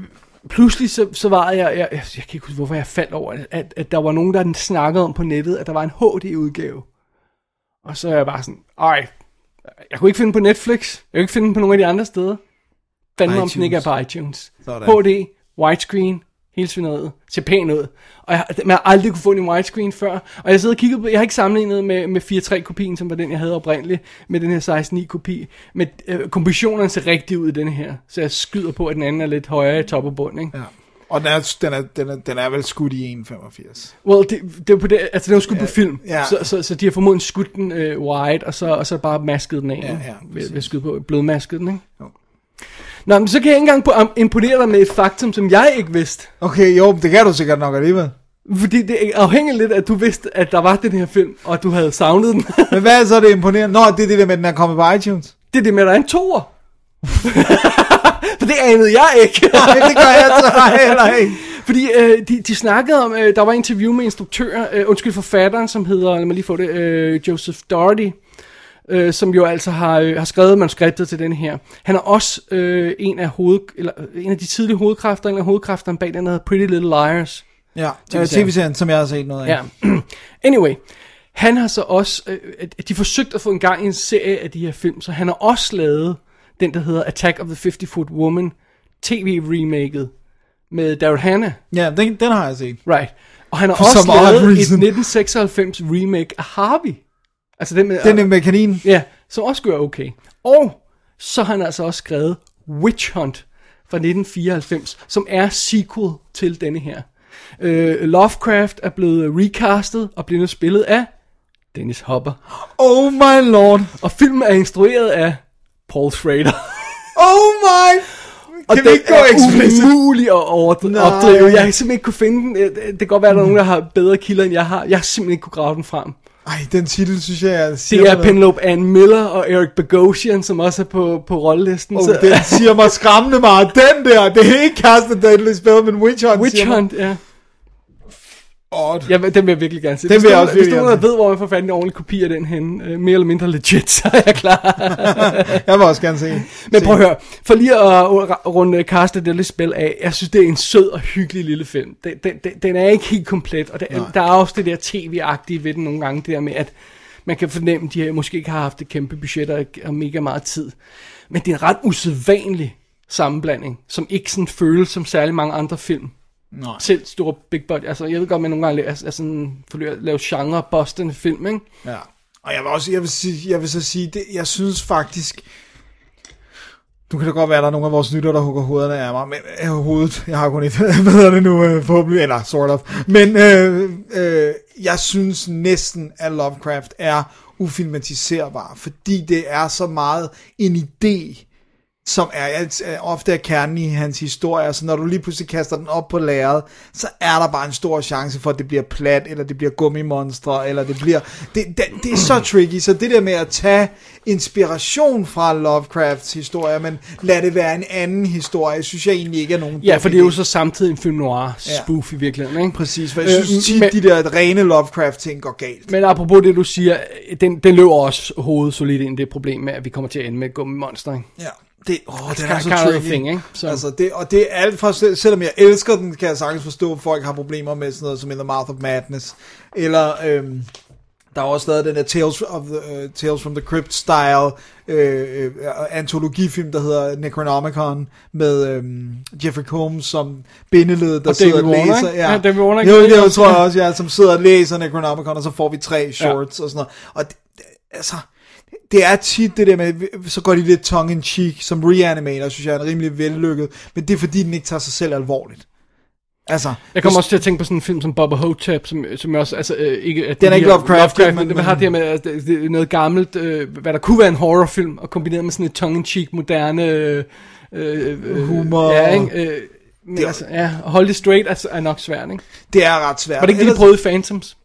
pludselig så, så var jeg, jeg, jeg, jeg kan ikke huske, hvorfor jeg faldt over, at, at der var nogen, der snakkede om på nettet, at der var en HD-udgave. Og så er jeg bare sådan, ej, jeg kunne ikke finde den på Netflix. Jeg kunne ikke finde den på nogle af de andre steder. Fandt mig, om den ikke er på iTunes. Sådan. HD, widescreen, hele svineriet, ser pænt ud. Og jeg, man har aldrig kunne få den i widescreen før. Og jeg sidder og kigger på, jeg har ikke sammenlignet med, med 4.3 kopien, som var den, jeg havde oprindeligt, med den her 16.9 kopi. Men øh, kompositionerne ser rigtig ud i den her. Så jeg skyder på, at den anden er lidt højere i top og bund, ikke? Ja. Og den er, den, er, den, er, den er vel skudt i 1,85. Well, det, det er på det, altså den er jo skudt på film, ja. så, så, så de har formodentlig skudt den øh, wide, og så, og så bare masket den af, Ja, ja, ved, ved at skyde på, blødmasket den, ikke? Jo. Nå, men så kan jeg ikke engang imponere dig med et faktum, som jeg ikke vidste. Okay, jo, det kan du sikkert nok alligevel. Fordi det er afhængigt lidt, at du vidste, at der var den her film, og du havde savnet den. [LAUGHS] Men hvad er så det imponerende? Nå, det er det der med, at den er kommet på iTunes. det er det med, at der er en toer. [LAUGHS] For det anede jeg ikke. [LAUGHS] Nej, det gør jeg så heller ikke. Fordi øh, de, de snakkede om, øh, der var interview med instruktør, øh, undskyld forfatteren, som hedder, lad mig lige få det, øh, Joseph Doherty, øh, som jo altså har, øh, har skrevet manuskriptet til den her. Han er også øh, en, af hoved, eller, øh, en af de tidlige hovedkræfter, en af hovedkræfterne bag den, der hedder Pretty Little Liars. Ja, TV-serien. tv-serien, som jeg har set noget af. Ja. [CLEARS THROAT] anyway, han har så også, øh, de forsøgt at få en gang i en serie af de her film, så han har også lavet den, der hedder Attack of the 50 Foot Woman, tv-remaket med Daryl Hannah. Ja, den, den har jeg set. Right. Og han har For også lavet et reason. 1996 remake af Harvey. Altså den med... Den er med kaninen. Ja, som også gør okay. Og så har han altså også skrevet Witch Hunt fra 1994, som er sequel til denne her. Øh, Lovecraft er blevet recastet og bliver nu spillet af Dennis Hopper. Oh my lord. Og filmen er instrueret af Paul Schrader. Oh my. Og Kan vi ikke gå er explicit? umulig at opdrive. Jeg har simpelthen ikke kunne finde den. Det det kan godt være, at der er nogen, der har bedre kilder, end jeg har. Jeg har simpelthen ikke kunne grave den frem. Ej, den titel synes jeg, jeg Det er Penelope Ann Miller og Eric Bogosian, som også er på, på rollelisten. Oh, så- den siger mig skræmmende meget. Den der, det er ikke Carsten Deadly Spell, men Witch Hunt. Witch Hunt, ja. Odd. ja. Den vil jeg virkelig gerne se. Den Hvis vil jeg også Hvis gerne ved, hvor man får i en ordentlig kopi af den hen, øh, mere eller mindre legit, [LAUGHS] så er jeg klar. [LAUGHS] Jeg vil også gerne se. Men prøv at høre, for lige at uh, runde Carsten Deadly Spell af, jeg synes, det er en sød og hyggelig lille film. Den, den, den, den er ikke helt komplet, og det, der er også det der tv-agtige ved den nogle gange, det der med, at man kan fornemme, at de her måske ikke har haft et kæmpe budget og, og mega meget tid. Men det er en ret usædvanlig sammenblanding, som ikke sådan føles som særlig mange andre film. Nej. Selv store big budget, altså jeg ved godt, man nogle gange er sådan, at lave genre bustende film, ikke? Ja. Og jeg vil også, jeg vil, sige, jeg vil så sige, det, jeg synes faktisk, nu kan det godt være, at der er nogle af vores lyttere, der hugger hovederne af mig, men øh, hovedet, jeg har kun et, [LAUGHS] hedder det nu, øh, forhåbentlig, eller sort of, men øh, øh, jeg synes næsten, at Lovecraft er ufilmatiserbar, fordi det er så meget en idé, som er, er ofte er kernen i hans historie, så når du lige pludselig kaster den op på lærredet, så er der bare en stor chance for, at det bliver plat, eller det bliver gummimonstre, eller det bliver... Det, det, det er så tricky, så det der med at tage inspiration fra Lovecrafts historie, men lad det være en anden historie, synes jeg egentlig ikke er nogen Ja, for det er jo så samtidig en film noir spoof i virkeligheden, ikke? Præcis, for jeg synes Øh, tit, men- de der rene Lovecraft-ting går galt. Men apropos det, du siger, den, den løber også hovedet solidt ind det problem med, at vi kommer til at ende med et gummimonster, ikke? Ja. Det, åh, den er så kind of a tricky. thing, ikke? Så- Altså, det, og det er alt fra, sel- selvom jeg elsker den, kan jeg sagtens forstå, at folk har problemer med sådan noget som In the Mouth of Madness. Eller, øhm, der er også lavet den der Tales, of the, uh, Tales from the Crypt style øh, øh, antologifilm, der hedder Necronomicon, med øhm, Jeffrey Combs som bindeled, der Og sidder David og Warner, læser. ikke? Ja, David Warner jo, det også, tror jeg ja. også, ja, som sidder og læser Necronomicon, og så får vi tre shorts og sådan noget. Og det, altså, det er tit det der med, så går de lidt tongue in cheek, som Reanimator, synes jeg er en rimelig vellykket, men det er fordi, den ikke tager sig selv alvorligt. Altså, Jeg kommer også til at tænke på sådan en film som Bubba Hotep, som, som også, altså øh, ikke... At Den er ikke Lovecraft, Lovecraft men- men, det har det her med, at det, det noget gammelt, øh, hvad der kunne være en horrorfilm, og kombineret med sådan et tongue-in-cheek, moderne... Øh, øh, Humor. Ja, ikke? Øh, Men Det er- altså, ja, at holde det straight er, er nok svært, ikke? Det er ret svært. Var det ikke det, de Ellers- prøvede i Phantoms?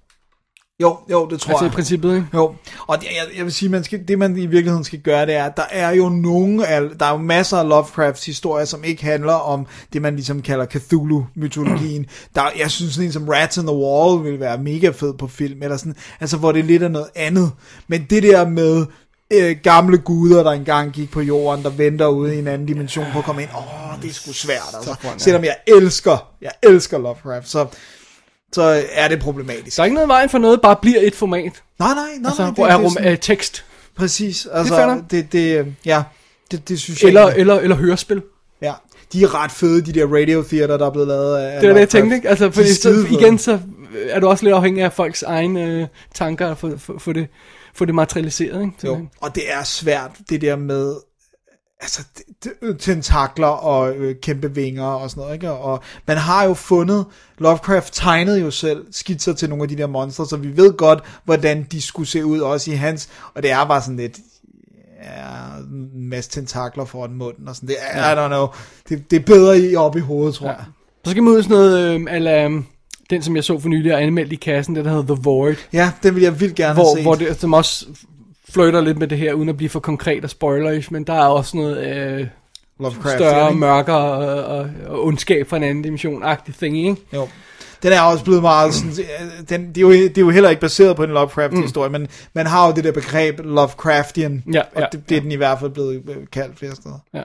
Jo, jo, det tror Altså i jeg. princippet, ikke? Jo, og det, jeg, jeg vil sige, man skal, det man i virkeligheden skal gøre, det er, at der er jo nogle af, der er jo masser af Lovecrafts historier, som ikke handler om det, man ligesom kalder Cthulhu-mytologien. Der, jeg synes sådan en som Rats in the Wall vil være mega fed på film, eller sådan, altså hvor det er lidt af noget andet. Men det der med øh, gamle guder, der engang gik på jorden, der venter ude i en anden dimension på at komme ind, åh, det er sgu svært, altså. Selvom jeg elsker, jeg elsker Lovecraft, så, så er det problematisk. Der er ikke noget vejen for noget, bare bliver et format. Nej, nej, nej, Altså, nej, hvor er rum, øh, tekst. Præcis, altså, det, det, det, ja, det, det synes jeg Eller, egentlig- eller, eller hørespil. ja, de er ret fede, de der radio theater, der er blevet lavet af Det var det, jeg tænkte, ikke? Altså, er fordi så, igen, så er du også lidt afhængig af folks egne øh, tanker for, for, for, det, for det materialiseret, ikke? Jo, og det er svært, det der med, altså, det, tentakler og øh, kæmpe vinger og sådan noget, ikke? Og man har jo fundet, Lovecraft tegnede jo selv skitser til nogle af de der monstre, så vi ved godt, hvordan de skulle se ud, også i hans, og det er bare sådan lidt, ja, en masse tentakler foran munden og sådan, det I don't know, det, det er bedre i op i hovedet, tror Ja. jeg. Så skal man ud sådan noget, øh, ala, øh, den som jeg så for nylig og anmeldt i kassen, det der hedder The Void, Ja, den vil jeg vildt gerne have hvor, set. hvor det, som også flirter lidt med det her, uden at blive for konkret og spoilerish, men der er også noget øh, Lovecraft, større, ikke? mørker og, og, og ondskab fra en anden dimension-agtig ting, ikke? Jo. Den er også blevet meget sådan, den, det, er jo, det er jo heller ikke baseret på en Lovecraft-historie, men man har jo det der begreb Lovecraftian, Mm. Ja, og ja, det, det er den i hvert fald blevet øh, kaldt flere steder. Ja.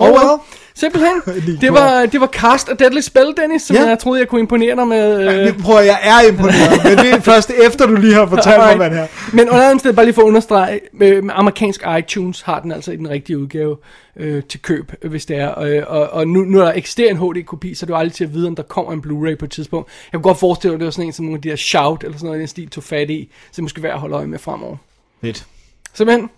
Oh well. Simpelthen. [LAUGHS] Det var, det var cast af Deadly Spell, Dennis, som Ja. jeg troede, jeg kunne imponere dig med. Øh, Jeg prøver, jeg er imponeret, men det er først efter, du lige har fortalt mig, hvad det her. Men under andet sted, bare lige for at understrege, med, med amerikansk iTunes har den altså i den rigtige udgave øh, til køb, øh, hvis det er. Øh, og og nu, nu er der eksisterer en HD-kopi, så det er jo aldrig til at vide, om der kommer en Blu-ray på et tidspunkt. Jeg kunne godt forestille mig, at det var sådan en, som nogle af de der Shout, eller sådan noget i den stil, tog fat i, så det måske værd at holde øje med fremover. Fedt. Simpelthen.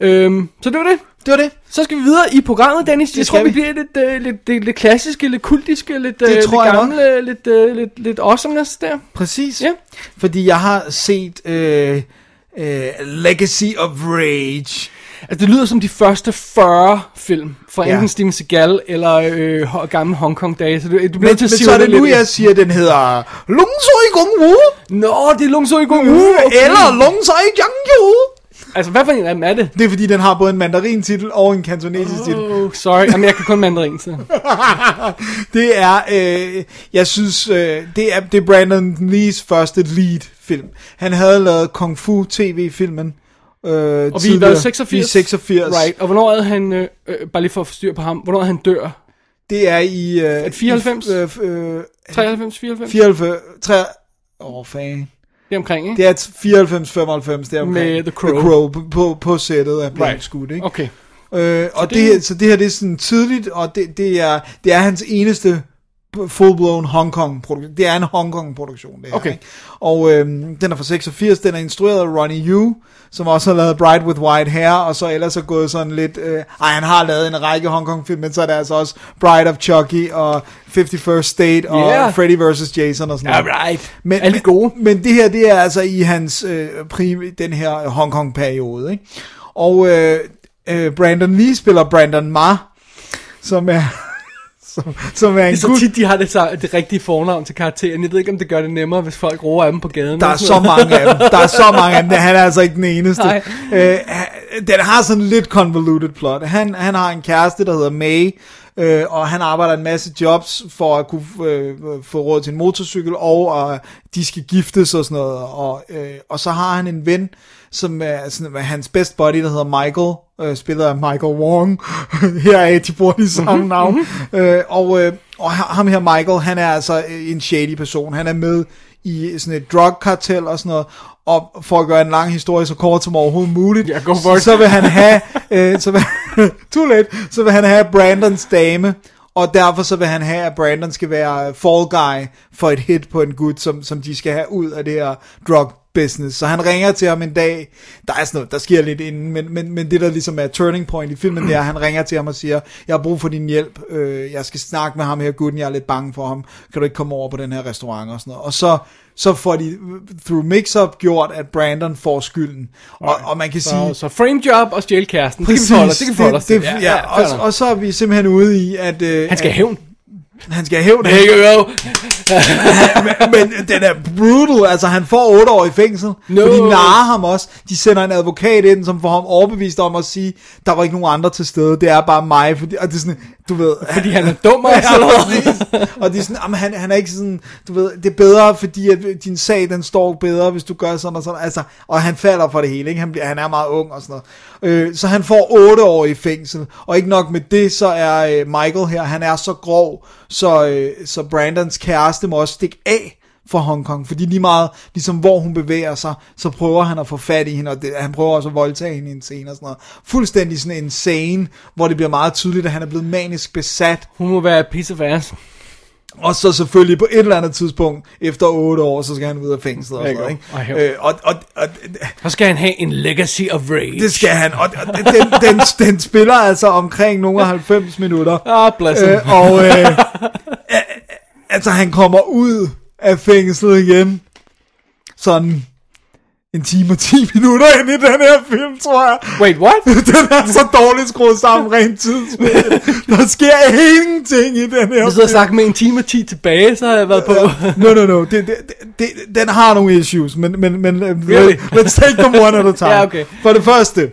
Øhm, så det var det. Det var det. Så skal vi videre i programmet, Dennis. Jeg Det tror, skal vi vi. bliver lidt, øh, lidt, lidt, lidt klassiske, lidt kultiske, lidt, øh, Det lidt tror jeg nok. gamle, lidt, øh, lidt, lidt awesomeness der. Præcis. Ja. Fordi jeg har set øh, øh, Legacy of Rage. Altså, det lyder som de første 40 film fra Ja. enten Steven Seagal eller øh, gamle Hong Kong dage, så du, du bliver Men, til at sige så er det nu, lidt. jeg siger, at den hedder Lung Soi Gong Wu, Nå, det er Lung Soi Kung Wu, okay. eller Lung Soi Jiang Yu. Altså, hvad for en af dem er det? Det er fordi, den har både en mandarin-titel og en kantonesisk titel. Oh, sorry, Jamen, jeg kan kun mandarin, så. [LAUGHS] Det er, øh, jeg synes, øh, det er, det er Brandon Lees første lead-film. Han havde lavet Kung Fu TV-filmen. Øh, Og vi er været 86. Vi er 86. Right, og hvornår er han, øh, øh, bare lige for at få styr på ham, hvornår er han dør? Det er i... Øh, det 94? I, øh, øh, 93, 94? 94, 3, åh, fan. Det er omkring, ikke? Det er 94, 95, det er omkring. Med The Crow. The Crow på, på, på sættet af Blank Right. Scoot, ikke? Okay. Øh, og det- det, her, så det her, det er sådan tidligt, og det, det, er, det er hans eneste full-blown Hong Kong produktion. Det er en Hong Kong produktion, det her. Okay. Ikke? Og øhm, den er fra 86, den er instrueret af Ronnie Yu, som også har lavet Bright with White Hair, og så ellers er gået sådan lidt, øh, ej han har lavet en række Hong Kong film, men så er der altså også Bride of Chucky, og 51st State, og Yeah. Freddy vs. Jason og sådan noget. Alright. Men, Alle gode. Men, men det her, det er altså i hans øh, prim, den her Hong Kong periode, ikke? Og øh, øh, Brandon Lee spiller Brandon Ma, som er som, som er en Det er så tit, de har det, så, det rigtige fornavn til karakteren. Jeg ved ikke, om det gør det nemmere, hvis folk roer af dem på gaden. Der er så mange af dem. Der er så mange af dem. Han er altså ikke den eneste. Nej. Øh, den har sådan lidt convoluted plot. Han, han har en kæreste, der hedder May, øh, og han arbejder en masse jobs for at kunne øh, få råd til en motorcykel, og øh, de skal giftes og sådan noget. Og, øh, og så har han en ven, som er sådan, hans best buddy, der hedder Michael, øh, spillet af Michael Wong. [LAUGHS] Her er de bruger de samme navn. øh, og, øh, og ham her Michael, han er altså en shady person. Han er med i sådan et drugkartel og sådan noget. Og for at gøre en lang historie så kort som overhovedet muligt, for it. så vil han have, øh, så vil, [LAUGHS] too late, så vil han have Brandons dame, og derfor så vil han have, at Brandon skal være fall guy for et hit på en gut, som, som de skal have ud af det her drug business. Så han ringer til ham en dag, der er sådan noget, der sker lidt inden, men, men, men det der ligesom er turning point i filmen, det er, at han ringer til ham og siger, jeg har brug for din hjælp, øh, jeg skal snakke med ham her gutten, jeg er lidt bange for ham, kan du ikke komme over på den her restaurant og sådan noget. Og så, så får de through mix-up gjort, at Brandon får skylden. Og, og man kan sige, Så, så frame job og stjæle kæresten. Det kan vi forholde os, det kan vi forholde det, ja, ja, og, og så er vi simpelthen ude i, at... Øh, Han skal have hævn. Han skal have hævn. There you go. Men, men den er brutal. Altså, han får 8 år i fængsel. No. For de narer ham også. De sender en advokat ind, som får ham overbevist om at sige, der var ikke nogen andre til stede. Det er bare mig. Fordi, og det er sådan, du ved... [LAUGHS] Fordi han er dum også, Ja, præcis. Og det er sådan, jamen, han, han er ikke sådan, du ved, det er bedre, fordi at din sag, den står bedre, hvis du gør sådan og sådan. Altså, og han falder for det hele, ikke? Han, bliver, han er meget ung og sådan noget. Øh, så han får 8 år i fængsel. Og ikke nok med det, så er øh, Michael her, han er så grov, så, øh, så Brandons kæreste må også stikke af for Hongkong, fordi lige meget, ligesom hvor hun bevæger sig, så prøver han at få fat i hende, og det, han prøver også at voldtage hende i en scene og sådan noget. Fuldstændig sådan en scene, hvor det bliver meget tydeligt, at han er blevet manisk besat, Hun må være et piece of ass. og så selvfølgelig på et eller andet tidspunkt, efter 8 år, så skal han ud af fængslet og sådan noget, ikke? Øh, og, og, og, Så skal han have en legacy of rage. det skal han, og, og den, den, den spiller altså omkring nogle af 90 minutter. Ah, bless him. Øh, og øh, [LAUGHS] altså han kommer ud af fængslet igen, sådan en time og 10 [LAUGHS] minutter ind i den her film, tror jeg. Wait, what? [LAUGHS] Den er så dårligt skruet sammen rent tidsmæssigt. [LAUGHS] Der sker ingenting i den her Hvis du havde sagt med en time og 10 tilbage, så havde jeg været på. No, no, no. Det, det, det, den har nogle issues, men, men, men Really? let's take them one at a time. Ja, okay. For det første,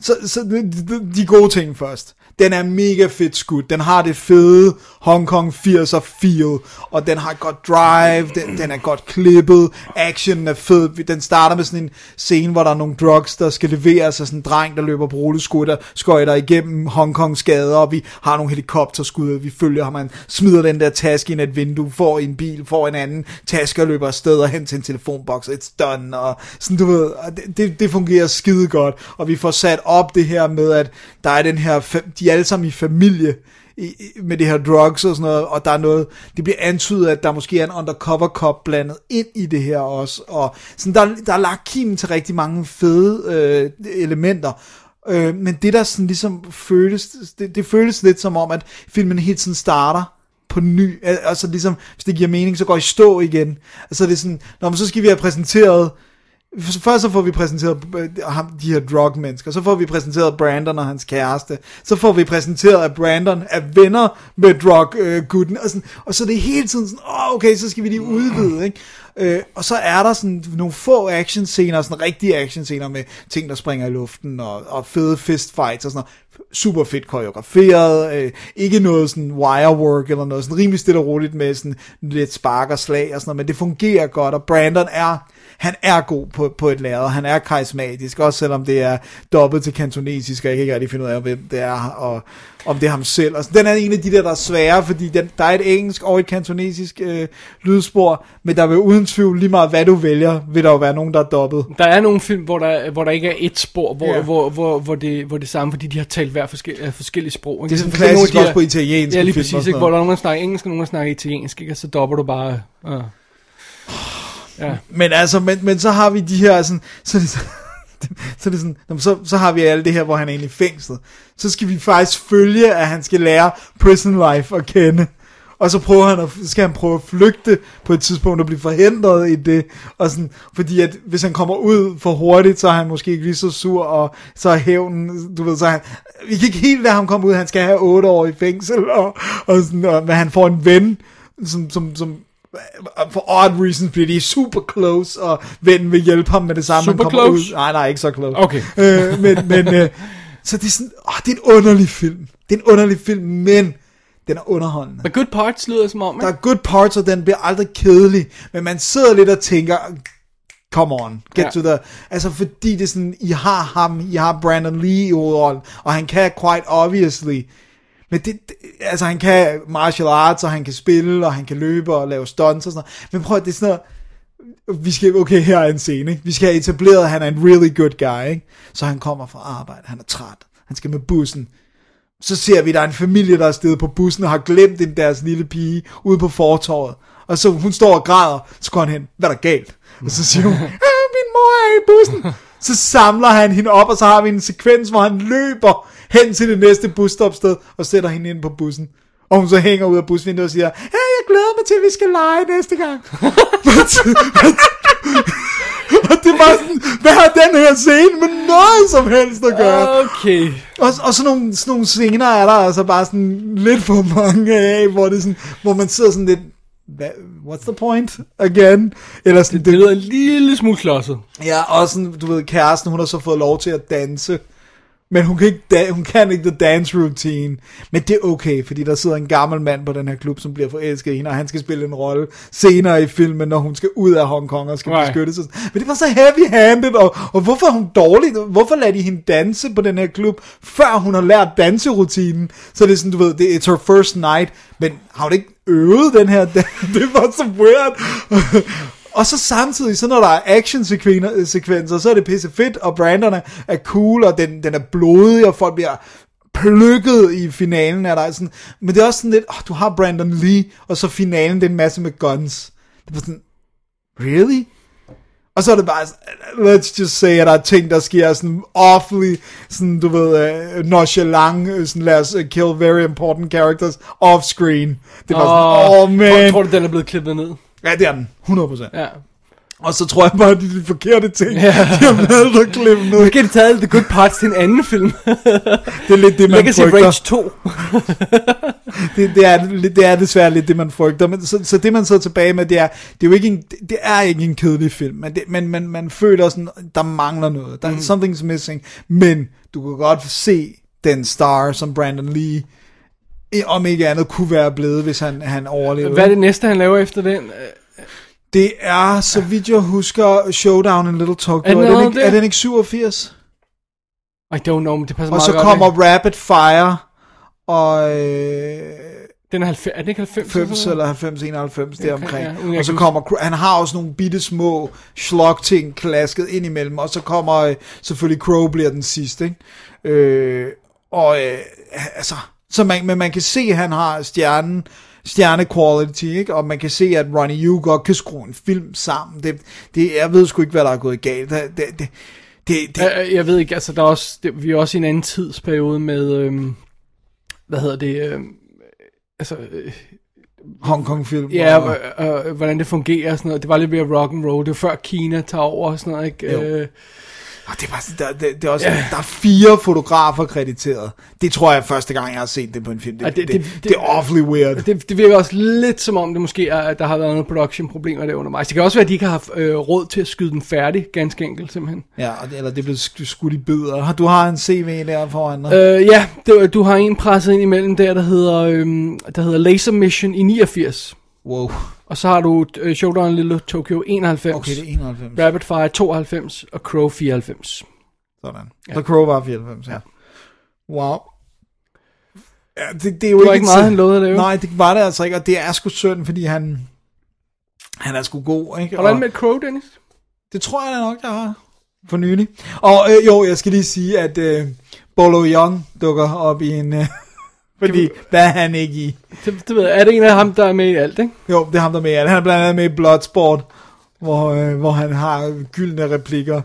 så, så de, de gode ting først. Den er mega fedt skudt. Den har det fede Hong Kong 80'er feel, og den har et godt drive, den, den er godt klippet, actionen er fed. Den starter med sådan en scene, hvor der er nogle drugs, der skal leveres af sådan en dreng, der løber på rulleskøjter skøjter igennem Hong Kongs gader, og vi har nogle helikopterskud, vi følger ham, han smider den der taske ind et vindue, får en bil, får en anden taske og løber afsted og hen til en telefonboks, it's done, og sådan du ved, det, det, det fungerer skide godt, og vi får sat op det her med, at der er den her, fa- de er alle sammen i familie, i, i- med det her drugs og sådan noget, og der er noget, det bliver antydet, at der måske er en undercover cop blandet ind i det her også, og sådan, der, der er lagt kim til rigtig mange fede øh, elementer, øh, men det der sådan ligesom føles, det, det føles lidt som om, at filmen helt sådan starter, på ny, altså ligesom, hvis det giver mening, så går I stå igen. Altså det er sådan, når man så skal vi have præsenteret, Først så får vi præsenteret øh, ham, de her drug-mennesker, så får vi præsenteret Brandon og hans kæreste, så får vi præsenteret, at Brandon er venner med drug-gutten, øh, og, sådan, og så er det hele tiden sådan, åh, okay, så skal vi lige udvide, ikke? Øh, og så er der sådan nogle få action-scener, sådan rigtige action-scener med ting, der springer i luften, og, og fede fistfights og sådan noget. Super fedt koreograferet, øh, ikke noget sådan wirework eller noget, sådan rimelig stille og roligt med sådan lidt spark og slag og sådan noget, men det fungerer godt, og Brandon er, han er god på, på et lærred, han er karismatisk, også selvom det er dobbelt til kantonesisk, og jeg kan ikke rigtig finde ud af, hvem det er, og om det er ham selv. Og den er en af de der, der er svære, fordi den, der er et engelsk og et kantonesisk øh, lydspor, men der vil uden tvivl, lige meget hvad du vælger, vil der jo være nogen, der er dobbelt. Der er nogle film, hvor der, hvor der ikke er et spor, hvor, yeah. hvor, hvor, hvor, det, hvor det er samme, fordi de har talt hver forskellige, øh, forskellige sprog. Det er sådan For nogle klassisk de også her- på italiensk. Ja, lige præcis, ikke? hvor der er nogen, der snakker engelsk, og nogen, der snakker italiensk, ikke? og så dopper du bare... Uh. Ja. Men altså, men, men så har vi de her sådan, så er det, [LAUGHS] så, er det sådan, så, så har vi alt det her, hvor han er egentlig i fængslet. Så skal vi faktisk følge, at han skal lære prison life at kende. Og så prøver han at, skal han prøve at flygte på et tidspunkt og blive forhindret i det. Og sådan, fordi at hvis han kommer ud for hurtigt, så er han måske ikke lige så sur, og så er hævnen, du ved, så er han, vi kan ikke helt lade ham komme ud, han skal have 8 år i fængsel, og, og, sådan, og men han får en ven, som, som, som for odd reasons bliver de super close, og vennen vil hjælpe ham med det samme. Super close? Ud. Nej, nej, ikke så close. Okay. Øh, men, men, øh, så det er sådan, åh, det er en underlig film. Det er en underlig film, men den er underholdende. The Good Parts lyder som om, Der ikke? er good parts, og den bliver aldrig kedelig, men man sidder lidt og tænker, come on, get Ja. to the... Altså, fordi det er sådan, I har ham, I har Brandon Lee i hovedrollen, og han kan quite obviously, men det, det, altså han kan martial arts, og han kan spille, og han kan løbe og lave stunts og sådan noget. Men prøv at det er sådan noget, vi skal, okay, her er en scene, ikke? Vi skal have etableret, at han er en really good guy, ikke? Så han kommer fra arbejde, han er træt, han skal med bussen. Så ser vi, der er en familie, der er stedet på bussen og har glemt den deres lille pige ude på fortorvet. Og så hun står og græder, så går han hen, hvad er der galt? Og så siger hun, [LAUGHS] "Ah, min mor er i bussen. Så samler han hende op, og så har vi en sekvens, hvor han løber hen til det næste busstopsted og sætter hende ind på bussen. Og hun så hænger ud af busvinduet og siger, hey, jeg glæder mig til, at vi skal lege næste gang. [LAUGHS] Og det var sådan, hvad har den her scene med noget som helst at gøre? Okay. Og, og sådan, nogle, sådan nogle scener er der altså bare sådan lidt for mange af, hvor, det sådan, hvor man sidder sådan lidt, "Hvad- what's the point again? Eller sådan, Det lyder en lille smule klodset. Ja, og sådan, du ved, kæresten, hun har så fået lov til at danse. Men hun kan, ikke da- hun kan ikke the dance routine. Men det er okay, fordi der sidder en gammel mand på den her klub, som bliver forelsket i hende, og han skal spille en rolle senere i filmen, når hun skal ud af Hongkong og skal Right. beskytte sig. Men det var så heavy-handed, og, og hvorfor er hun dårlig? Hvorfor lader de hende danse på den her klub, før hun har lært danserutinen? Så det er sådan, du ved, det er it's her first night, men har hun ikke øvet den her? [LAUGHS] det var så weird. Og så samtidig, så når der er action-sekvenser, så er det pisse fedt, og Brandon er, cool, og den, den er blodig, og folk bliver plukket i finalen. Er der sådan, men det er også sådan lidt, oh, du har Brandon Lee, og så finalen, det er en masse med guns. Det var sådan, really? Og så er det bare, sådan, let's just say, at der er ting, der sker sådan awfully, sådan, du ved, uh, nonchalant, øh, sådan, lad os uh, kill very important characters off-screen. Det var sådan, Åh, oh man. Tror du, den er blevet klippet ned? Ja, det er den, 100%. Ja. Og så tror jeg bare, at det er de forkerte ting, Ja. de har valgt at klippe ned. Måske har de taget The Good Parts til en anden film. [LAUGHS] Det er lidt det, man Legacy frygter. Rage 2. [LAUGHS] Det, det, er, det er desværre lidt det, man frygter. Men, så, så det, man sidder tilbage med, det er, det er jo ikke en, det er ikke en kedelig film, men, det, men man, man føler sådan, der mangler noget. Der, mm. Something's missing. Men du kan godt se den star, som Brandon Lee, om ikke andet, kunne være blevet, hvis han, han overlevede. Hvad er det næste, han laver efter den? Det er, så vidt jeg husker, Showdown in Little Tokyo. Er den Er, den ikke, er den ikke 87? I don't know, men det passer Og meget så godt kommer med. Rapid Fire, og... Øh, Den er, 90, er den ikke 90? 90 eller 90, 91 der omkring. ja, og så kommer, han har også nogle bitte små slok ting klasket ind imellem, og så kommer øh, selvfølgelig Crow bliver den sidste, ikke? Øh, og øh, altså, så man, men man kan se, at han har stjernen, stjerne quality, ikke? Og man kan se, at Ronnie Yu godt kan skrue en film sammen. Det, det, jeg ved sgu ikke, hvad der er gået galt. Det, det, det, det, Jeg, jeg ved ikke, altså der er også, det, vi er også i en anden tidsperiode med, øhm, hvad hedder det, øhm, altså, øh, Hong Kong film. ja, og, øh, øh, hvordan det fungerer og sådan noget. Det var lidt mere rock and roll. Det var før Kina tager over og sådan noget, ikke? Jo. Øh, og det er bare, sådan- der, det, det er også, der er fire fotografer krediteret. Det tror jeg er første gang, jeg har set det på en film. Det, Ja, det, det- det, det- det, er awfully weird. det, det virker også lidt som om, det måske er, at der har været nogle production-problemer der undervejs. Det kan også være, at de ikke har haft øh, råd til at skyde den færdig, ganske enkelt simpelthen. Ja, eller det er blevet sk- skudt i bidder. Du har en CV der foran dig. Øh, ja, det, du har en presset ind imellem der, der hedder, øhm, der hedder Laser Mission i 89. Wow. Og så har du øh, Showdown Little Tokyo 91. Okay, det er 91. Rapid Fire 92 og Crow 94. Sådan. Ja. The Crow var 94, ja. Wow. Ja, det, det er jo Det var ikke ikke et- meget, han lovede at lave. Nej, det var det altså ikke, og det er sgu synd, fordi han, han er sgu god, ikke? Du Og- anmeldt Crow, Dennis? Det tror jeg da nok, jeg har. For nylig. Og øh, jo, jeg skal lige sige, at øh, Bolo Young dukker op i en... Øh, fordi, hvad er han ikke i? Det, det ved jeg. Er det en af ham, der er med i alt, ikke? Jo, det er ham, der er med. i alt. Han er blandt andet med i Bloodsport, hvor, øh, hvor han har gyldne replikker.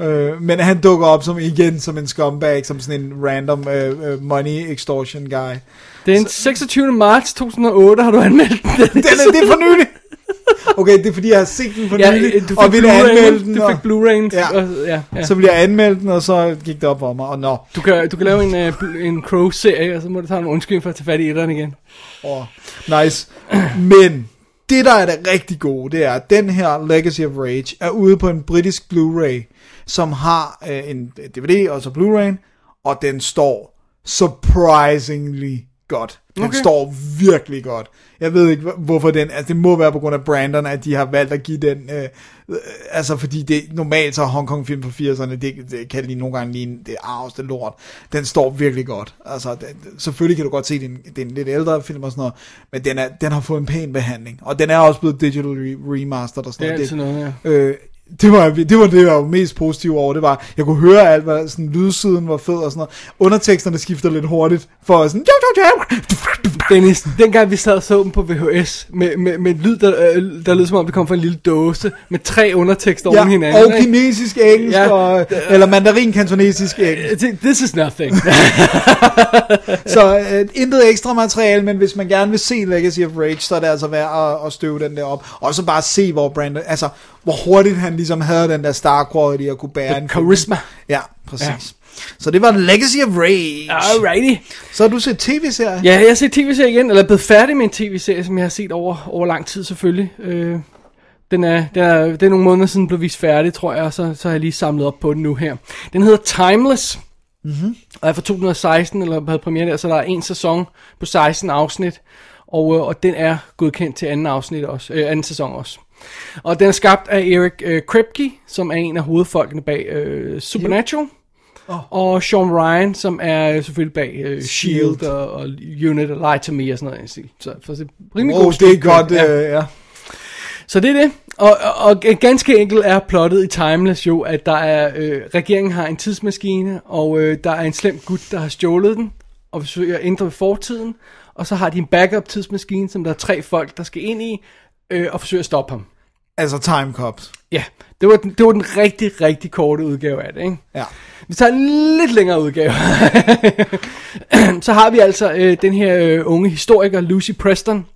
Øh, men han dukker op som igen som en scumbag, som sådan en random øh, øh, money extortion guy. Den 26. marts 2008 har du anmeldt den. [LAUGHS] Den er, det er for nylig! Okay, det er fordi, jeg har set den for Ja, nylig, øh, og ville anmelde den. Du fik Blu-ray'en. Ja. og- ja, ja. Så ville jeg anmelde den, og så gik det op for mig, og nå. Du kan, du kan lave en, uh, en Crow-serie, og så må du tage en undskyldning for at tage fat i etteren igen. Oh, nice. Men det, der er det rigtig gode, det er, at den her Legacy of Rage er ude på en britisk Blu-ray, som har øh, en DVD og så Blu-ray, og den står surprisingly godt. Den Okay. står virkelig godt. Jeg ved ikke, hvor- hvorfor den... Altså, det må være på grund af Brandon, at de har valgt at give den... Øh, øh, altså, fordi det normalt så Hong Kong film fra 80'erne, det, det kan de nogle gange ligne det arveste lort. Den står virkelig godt. Altså, den, selvfølgelig kan du godt se, det er, en, det er en lidt ældre film og sådan noget, men den, er, den har fået en pæn behandling. Og den er også blevet digital re- remastered og Det er sådan altid noget, ja. Øh, det var, det var det, jeg var mest positiv over. Det var, jeg kunne høre alt, hvad sådan, lydsiden var fed og sådan noget. Underteksterne skifter lidt hurtigt, for sådan, Dennis, dengang vi sad og så dem på VHS, med, med, med lyd, der, øh, der lød som om det kom fra en lille dåse, med tre undertekster Ja, oven hinanden. og kinesisk engelsk, Ja. og, eller mandarin kantonesisk engelsk. Uh, This is nothing. [LAUGHS] Så øh, intet ekstra materiale, men hvis man gerne vil se Legacy of Rage, så er det altså værd at, at støve den der op. Og så bare se, hvor Brandon, altså, hvor hurtigt han ligesom havde den der star quality at kunne bære en film. Charisma. Ja, præcis. Ja. Så det var Legacy of Rage. Alrighty. Så har du set tv-serier? Ja, jeg har set tv-serie igen, eller er blevet færdig med en tv-serie, som jeg har set over, over lang tid selvfølgelig. Øh, den er, den er, det er nogle måneder siden, den blev vist færdig, tror jeg, og så, så har jeg lige samlet op på den nu her. Den hedder Timeless, mm-hmm. og er fra 2016, eller havde premiere der, så der er en sæson på 16 afsnit, og, øh, og den er godkendt til anden afsnit også, øh, anden sæson også. Og den er skabt af Eric øh, Kripke, som er en af hovedfolkene bag øh, Supernatural. Oh. Og Sean Ryan, som er selvfølgelig bag øh, S.H.I.E.L.D. S.H.I.E.L.D. og, og Unit og Lie to Me og sådan noget. Så, så, så det er rimelig Oh, god det er godt, ja. Øh, ja. Så det er det. Og, og, og ganske enkelt er plottet i Timeless jo, at der er, øh, regeringen har en tidsmaskine, og øh, der er en slem gut, der har stjålet den, og forsøger at ændre fortiden. Og så har de en backup tidsmaskine, som der er tre folk, der skal ind i, øh, og forsøge at stoppe ham. Altså Time Cops. Ja, det var, den, det var den rigtig, rigtig korte udgave af det, ikke? Ja. Vi tager en lidt længere udgave. [CLEARS THROAT] så har vi altså øh, den her øh, unge historiker, Lucy Preston,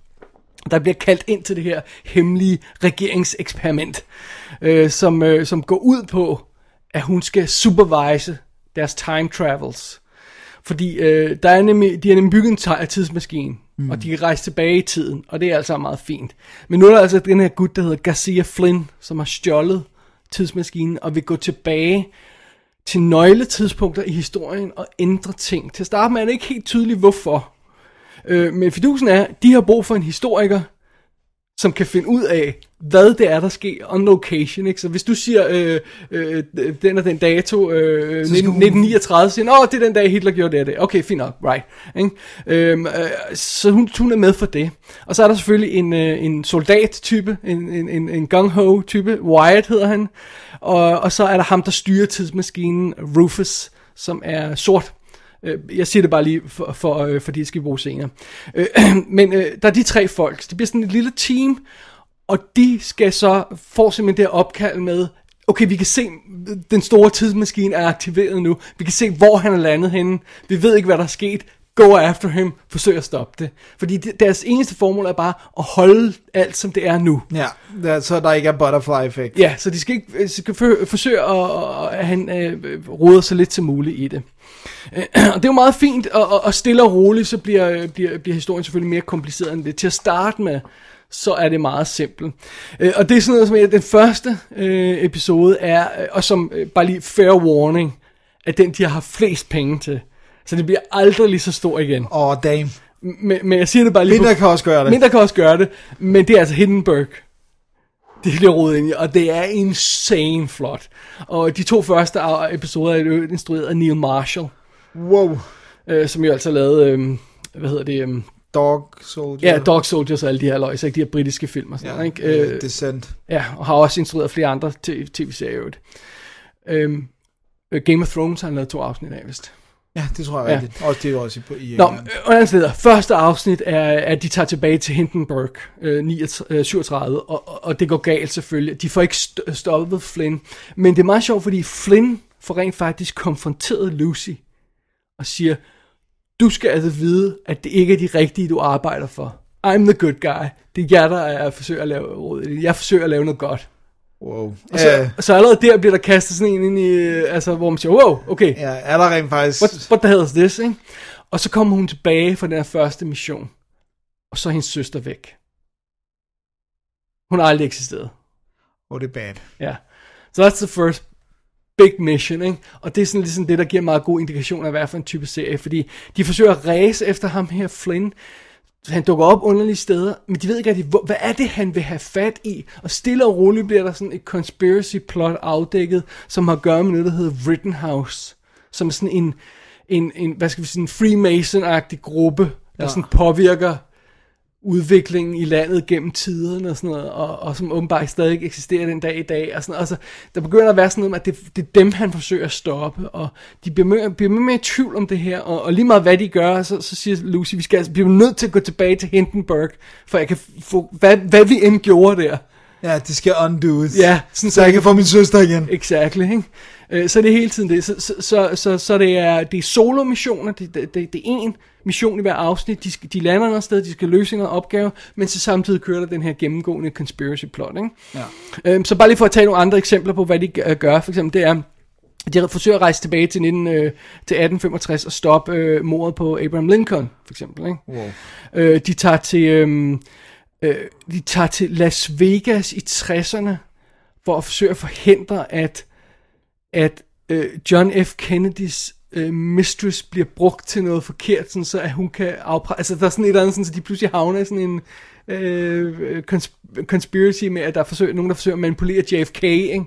der bliver kaldt ind til det her hemmelige regeringseksperiment, øh, som, øh, som går ud på, at hun skal supervise deres time travels. Fordi øh, der er nemlig, de har nemlig bygget en ti- tidsmaskine, mm. og de kan rejse tilbage i tiden, og det er altså meget fint. Men nu er der altså den her gut, der hedder Garcia Flynn, som har stjålet tidsmaskinen, og vil gå tilbage til nøgletidspunkter i historien og ændre ting. Til at starte med er det ikke helt tydeligt, hvorfor. Øh, men fidusen er, de har brug for en historiker, som kan finde ud af, hvad det er, der sker on location. Ikke? Så hvis du siger, øh, øh, den og den dato, øh, 19, 1939, så siger åh, det er den dag, Hitler gjorde det og det. Okay, fint nok, right. Ikke? Øhm, øh, så hun, hun er med for det. Og så er der selvfølgelig en, øh, en soldat-type, en, en, en, en gung-ho-type, Wyatt hedder han. Og, og så er der ham, der styrer tidsmaskinen, Rufus, som er sort. Øh, Jeg siger det bare lige, for, for, øh, fordi det skal vi bruge senere. Øh, [CLEARS THROAT] Men øh, der er de tre folk. Det bliver sådan et lille team, og de skal så få simpelthen det opkald med, okay, vi kan se, den store tidsmaskine er aktiveret nu. Vi kan se, hvor han er landet henne. Vi ved ikke, hvad der er sket. Go after him. Forsøg at stoppe det. Fordi de- deres eneste formål er bare at holde alt, som det er nu. Ja, der, så der ikke er butterfly effekt. Ja, så de skal, ikke, skal for, forsøge at, at han øh, råder så lidt som muligt i det. Øh, [CLEARS THROAT] Og det er jo meget fint, og, og, og stille og roligt, så bliver, bliver, bliver historien selvfølgelig mere kompliceret end det. Til at starte med, så er det meget simpelt. Øh, Og det er sådan noget som, at den første øh, episode er, øh, og som øh, bare lige fair warning, at den, de har haft flest penge til. Så det bliver aldrig lige så stor igen. Åh, oh, damn. Men, men jeg siger det bare lige Mindre på- kan også gøre det. Mindre kan også gøre det, men det er altså Hindenburg. Det bliver rodet ind i, og det er insane flot. Og de to første episoder er instrueret af Neil Marshall, Wow. øh, som jo altså lavede, øh, hvad hedder det, øh, Dog Soldier. ja, Dog Soldiers og alle de her løg, så ikke de her britiske film og sådan Ja, noget, ikke? øh, Øh, Descent. ja, og har også instrueret flere andre tv-serier øvrigt. Øhm, øh, Game of Thrones har han lavet to afsnit af, vist. Ja, det tror jeg Ja. rigtigt. Også det er også i, i Nå, øh, hvordan steder. Første afsnit er, at de tager tilbage til Hindenburg, øh, 39, øh, 37, og, og- og det går galt selvfølgelig. De får ikke st- stoppet Flynn. Men det er meget sjovt, fordi Flynn får rent faktisk konfronteret Lucy og siger, du skal altså vide, at det ikke er de rigtige, du arbejder for. I'm the good guy. Det er jeg, der er forsøger at lave råd. Jeg forsøger at lave noget godt. Wow. Og så, Øh, så allerede der bliver der kastet sådan en ind i, altså, hvor man siger, wow, okay, ja, er der rent faktisk... what, what the hell is this, ikke? Og så kommer hun tilbage fra den her første mission, og så er hendes søster væk. Hun har aldrig eksisteret. Oh, det er bad. Ja. Så that's the first big mission, ikke? Og det er sådan ligesom det, der giver meget god indikation af, hvad for en type serie, fordi de forsøger at ræse efter ham her, Flynn. Han dukker op underlige steder, men de ved ikke rigtig, hvad er det, han vil have fat i? Og stille og roligt bliver der sådan et conspiracy plot afdækket, som har at gøre med noget, der hedder Rittenhouse, som er sådan en, en, en hvad skal vi sige, en Freemason-agtig gruppe, der Ja. sådan påvirker udviklingen i landet gennem tiderne og sådan noget, og, og som åbenbart stadig eksisterer den dag i dag, og sådan noget. Altså, der begynder at være sådan noget med, at det, det er dem, han forsøger at stoppe, og de bliver mere, bliver mere, i tvivl om det her, og, og lige meget hvad de gør, så, så siger Lucy, vi skal altså bliver nødt til at gå tilbage til Hindenburg, for jeg kan få, hvad, hvad vi end gjorde der. Ja, det skal undoes. Ja, sådan så jeg kan få min søster igen. Exactly, ikke? Øh, Så det er hele tiden det. Så, så, så, så, så det er, det er solo-missioner, det, det, det, det er en mission i hver afsnit, de, skal, de lander noget sted, de skal løse en opgave, men så samtidig kører der den her gennemgående conspiracy plot, ikke? Ja. Øhm, så bare lige for at tage nogle andre eksempler på, hvad de øh, gør, for eksempel, det er, de forsøger at rejse tilbage til, 19, øh, til 1865 og stoppe øh, mordet på Abraham Lincoln, for eksempel, ikke? Wow. Øh, de tager til øh, øh, de tager til Las Vegas i 60'erne for at forsøge at forhindre at at øh, John F. Kennedys øh, mistress bliver brugt til noget forkert, sådan så at hun kan afpre... Altså der er sådan et eller andet, sådan, så de pludselig havner i sådan en øh, øh konsp- conspiracy med, at der er forsøg, nogen, der forsøger at manipulere JFK, ikke?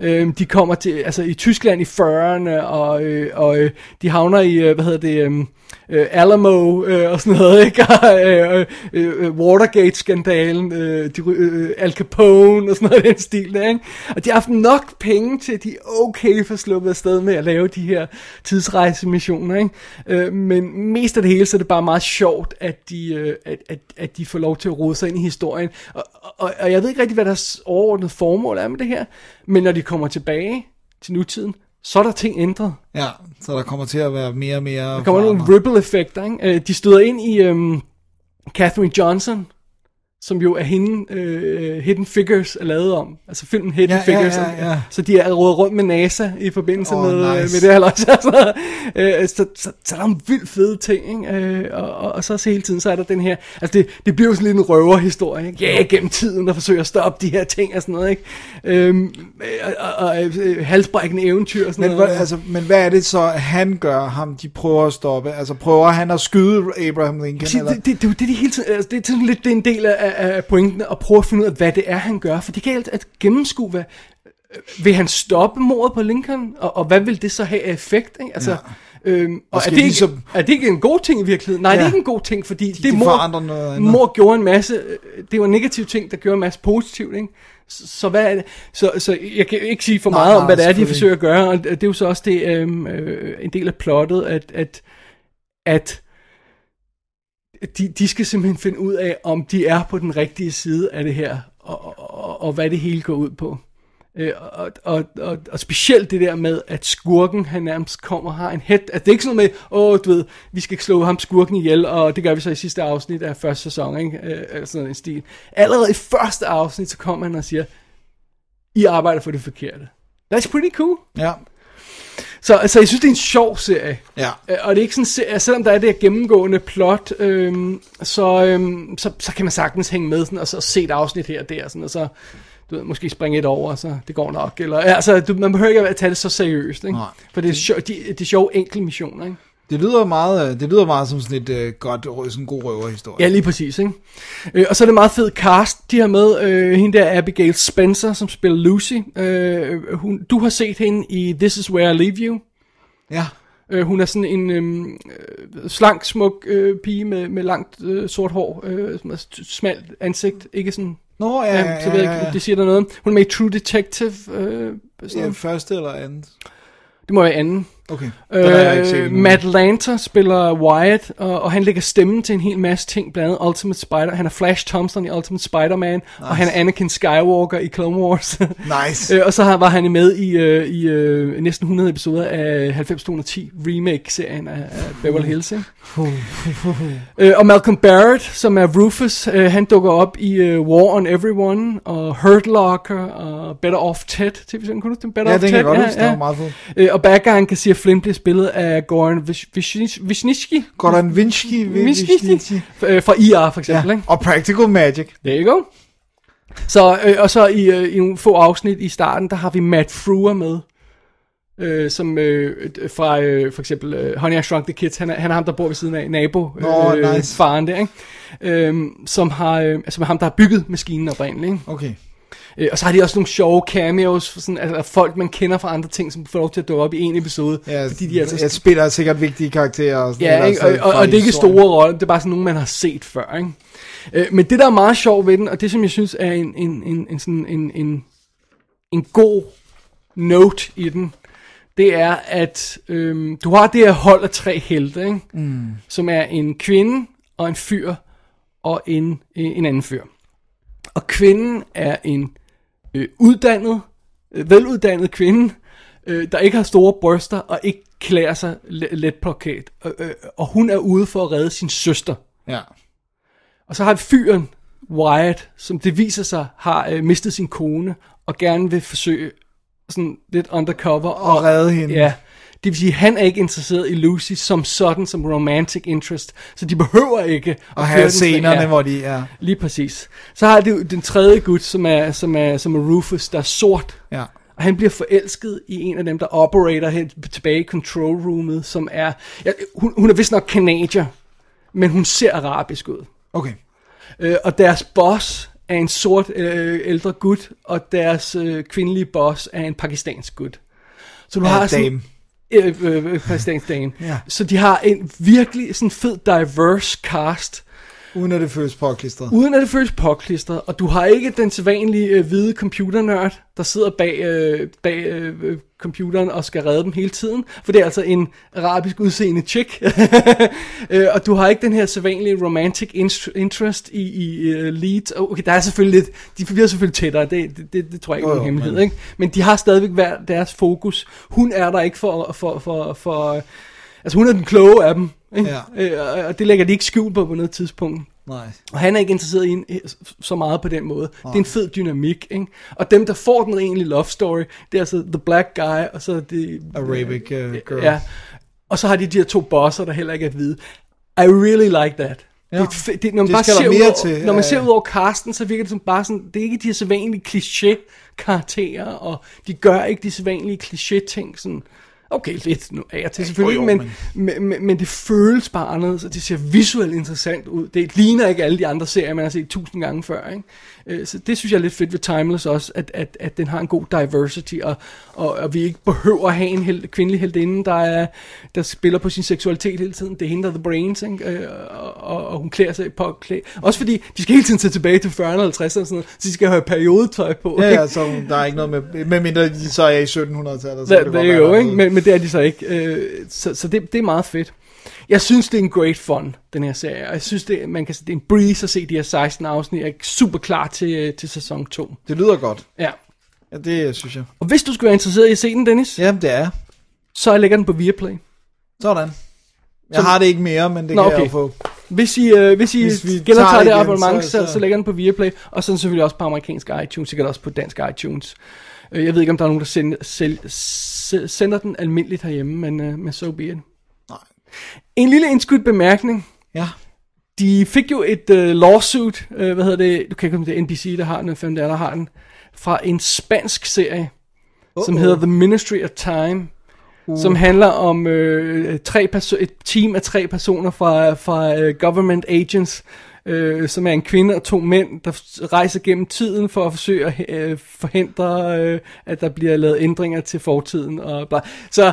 Øhm, de kommer til, altså i Tyskland i 40'erne, og, øh, og øh, de havner i, øh, hvad hedder det, øh, øh, Alamo øh, og sådan noget, [LAUGHS] ikke? Øh, og, øh, øh, Watergate-skandalen, øh, de, øh, øh Al Capone og sådan noget den stil der, ikke? Og de har haft nok penge til, at de okay for sluppet afsted med at lave de her tidsrejsemissioner, ikke? Øh, men mest af det hele, så er det bare meget sjovt, at de, øh, at, at, at de får lov til at rode sig ind i historien. Og, og, og jeg ved ikke rigtig, hvad deres overordnede formål er med det her, men når de kommer tilbage til nutiden, så er der ting ændret. Ja, så der kommer til at være mere og mere... Der kommer nogle ripple-effekter. Ikke? Øh, De støder ind i øhm, Catherine Johnson, som jo er hende, øh, Hidden Figures er lavet om. Altså filmen Hidden Ja, ja, Figures. ja, ja. Så de er rådet rundt med NASA i forbindelse Åh, med, øh, nice. med det her løs. Altså, [LAUGHS] øh, så, så, så, der er nogle vildt fede ting. Ikke? Øh, og, og, og, så også hele tiden, så er der den her... Altså det, det bliver jo sådan lidt en røverhistorie. Ikke? Ja, gennem tiden, og forsøger at stoppe de her ting og sådan noget. Ikke? Øhm, og, og, og øh, halsbrækkende eventyr og sådan Men, noget. hvad, altså, men hvad er det så, han gør, ham de prøver at stoppe? Altså prøver han at skyde Abraham Lincoln? Præcis, eller? det, det, det, er det, de hele tiden, altså, det er sådan lidt det er en del af, af pointen at prøve at finde ud af, hvad det er, han gør. For det kan alt at gennemskue, hvad, øh, vil han stoppe mordet på Lincoln, og, og hvad vil det så have af effekt? Ikke? Altså, ja. øhm, og er det, ikke, ligesom- er det ikke en god ting i virkeligheden? Nej, ja. det er ikke en god ting, fordi de det mor, forandrer noget mor gjorde en masse, øh, det var en negativ ting, der gjorde en masse positivt, ikke? Så, så hvad er det? Så, så jeg kan ikke sige for Nej, meget om, nej, hvad det er, de forsøger at gøre, og det er jo så også det, øhm, øh, en del af plottet, at, at, at de, de skal simpelthen finde ud af, om de er på den rigtige side af det her, og, og, og, og hvad det hele går ud på. Øh, og, og, og, og specielt det der med, at skurken, han nærmest kommer og har en head. Altså, det er ikke sådan noget med, åh, du ved, vi skal slå ham skurken ihjel, og det gør vi så i sidste afsnit af første sæson, ikke? Øh, eller sådan en stil. Allerede i første afsnit, så kommer han og siger, I arbejder for det forkerte. That's pretty cool. Ja, så altså, jeg synes, det er en sjov serie. ja. Og det er ikke sådan, se- altså, selvom der er det her gennemgående plot, øhm, så, øhm, så, så kan man sagtens hænge med sådan, og så se et afsnit her og der, sådan, og så du ved, måske springe et over, så det går nok. Eller, altså, du, man behøver ikke at tage det så seriøst, ikke? Nej. for det er, sjov, de, det er sjove enkelte missioner. Ikke? Det lyder meget, øh, det lyder meget som sådan et øh, godt, sådan en god røverhistorie. Ja, lige præcis. Ikke? Øh, og så er det meget fed cast, de har med. Øh, hende der Abigail Spencer, som spiller Lucy. Øh, hun, du har set hende i This Is Where I Leave You. ja. Øh, hun er sådan en øhm, øh, slank, smuk øh, pige med, med langt øh, sort hår, øh, smalt ansigt, ikke sådan... Nå, ja, ja, ja, ikke, ja. det siger der noget. Hun er med i True Detective. Øh, sådan ja. første eller andet. Det må være anden. Okay, jeg ikke set Øh, endnu. Matt Lanter spiller Wyatt, og, og han lægger stemmen til en hel masse ting, blandt andet Ultimate Spider. Han er Flash Thompson i Ultimate Spider-Man, nice. og han er Anakin Skywalker i Clone Wars. [LAUGHS] Nice. Øh, og så har, var han med i, øh, i øh, næsten 100 episoder af 90210 remake-serien af, af Beverly Hills. Ikke? [LAUGHS] [LAUGHS] øh, og Malcolm Barrett, som er Rufus, øh, han dukker op i øh, War on Everyone, og Hurt Locker, og Better Off Ted. TV-serien, kunne du den? Better Ja, Off den Ted? kan jeg godt huske, den var meget fed. Øh, og bad guyen Kassir Flynn bliver spillet af Goran Wisniewski Vinsky, Wisniewski øh, fra IR for eksempel. Ja. Ikke? Og Practical Magic. There you go. Så, øh, og så i, øh, i nogle få afsnit i starten, der har vi Matt Frewer med. Øh, som øh, øh, fra øh, for eksempel øh, Honey I Shrunk the Kids, han er, han er ham der bor ved siden af nabo Nå, nice. faren der, ikke? Øh, som har øh, som er ham der har bygget maskinen oprindeligt. Ikke? Okay. Øh, og så har de også nogle sjove cameos, for sådan, altså folk man kender fra andre ting, som får lov til at dukke op i en episode. Ja, fordi de altså jeg spiller sikkert vigtige karakterer. Og sådan Ja, eller ikke? Og, og, og det er ikke store roller, det er bare sådan nogle, man har set før. Ikke? Øh, men det, der er meget sjovt ved den, og det som jeg synes er en, en, en, en, sådan en, en, en god note i den, det er, at øhm, du har det her hold af tre helte, ikke? Mm. som er en kvinde og en fyr og en, en anden fyr. Og kvinden er en øh, uddannet, øh, veluddannet kvinde, øh, der ikke har store bryster og ikke klæder sig let, plakat. Øh, øh, og hun er ude for at redde sin søster. Ja. Og så har vi fyren, Wyatt, som det viser sig har øh, mistet sin kone, og gerne vil forsøge sådan lidt undercover. Og redde hende. Ja, det vil sige, at han er ikke interesseret i Lucy som sådan, som romantic interest, så de behøver ikke at have scenerne, hvor de er... Lige præcis. Så har det jo den tredje gut, som er, som er, som er Rufus, der er sort. Ja. Og han bliver forelsket i en af dem, der operator hen tilbage i control roomet, som er... Ja, hun, hun er vist nok kanadier, men hun ser arabisk ud. Okay. Øh, og deres boss er en sort øh, ældre gut, og deres øh, kvindelige boss er en pakistansk gut. Så du Ja, har sådan, dame. Øh, øh, øh, dame. Ja. Så de har en virkelig sådan fed diverse cast, Uden at det føles påklistret. uden at det føles påklistret, og du har ikke den sædvanlige øh, hvide computernørd, der sidder bag, øh, bag øh, øh, computeren og skal redde dem hele tiden, for det er altså en arabisk udseende chick. [LAUGHS] øh, og du har ikke den her sædvanlige romantic interest i, i uh, leads. Okay, der er selvfølgelig lidt, de bliver selvfølgelig tættere, det, det, det, det tror jeg ikke er nogen jo, hemmelighed, men- ikke? Men de har stadigvæk hver deres fokus. Hun er der ikke for, for, for, for altså hun er den kloge af dem, ikke? Ja. Øh, og- det lægger de ikke skjul på på noget tidspunkt. Nej. Og han er ikke interesseret i en, så meget på den måde. Det er en fed dynamik, ikke? Og dem, der får den egentlige love story, det er altså The Black Guy, og så det... Arabic uh, girl. Ja. Og så har de de her to bosser, der heller ikke er hvide. I really like that. Ja. Det, er det, når man Det bare ser mere ud over, til, Når man ser ud over casten, så virker det som bare sådan, det er ikke de her sædvanlige kliché-karakterer, og de gør ikke de sædvanlige kliché-ting sådan, okay, lidt nu af og til selvfølgelig, jo, men, men, men, men det føles bare anderledes, og det ser visuelt interessant ud. Det ligner ikke alle de andre serier, man har set tusind gange før, ikke? Øh, Så det synes jeg er lidt fedt ved Timeless også, at, at, at den har en god diversity, og, og, og vi ikke behøver at have en held, kvindelig heldinde, der, er, der spiller på sin seksualitet hele tiden. Det er hende, der the brains, ikke? Øh, Og, og, og hun klæder sig på klæ. Også fordi, de skal hele tiden se tilbage til 40'erne og 50'erne, og sådan noget, så de skal have periodetøj på. Ja, ikke? ja, så der er ikke noget med... Med mindre de så er i 1700-tallet. Så det der er jo, ikke? Men, men det er de så ikke. Øh, så så det, det er meget fedt. Jeg synes, det er en great fun, den her serie. Og jeg synes, det, man kan, det er en breeze at se de her 16 afsnit. Jeg er super klar til, øh, til sæson 2. Det lyder godt. Ja. Ja, det synes jeg. Og hvis du skulle være interesseret i at se den, Dennis, ja. Jamen, det er. så lægger den på Viaplay. Sådan. Jeg Så- har det ikke mere, men det Nå, kan jeg okay. jo få. Hvis I, øh, hvis I Hvis vi genoptager tager det det igen, abonnement, så, så- så, så- så lægger den på Viaplay. Og så selvfølgelig også på amerikansk iTunes, sikkert også på dansk iTunes. Øh, Jeg ved ikke, om der er nogen, der sender, sender den almindeligt herhjemme, men, øh, men so be it. En lille indskudt bemærkning. Ja. De fik jo et uh, lawsuit, uh, hvad hedder det, du kan ikke om det NBC, der har den, hvem er, der har den, fra en spansk serie, uh-oh. som hedder The Ministry of Time, uh. som handler om øh, tre perso- et team af tre personer fra, fra uh, government agents, øh, som er en kvinde og to mænd, der rejser gennem tiden for at forsøge at øh, forhindre, øh, at der bliver lavet ændringer til fortiden. Og bla. Så [LAUGHS]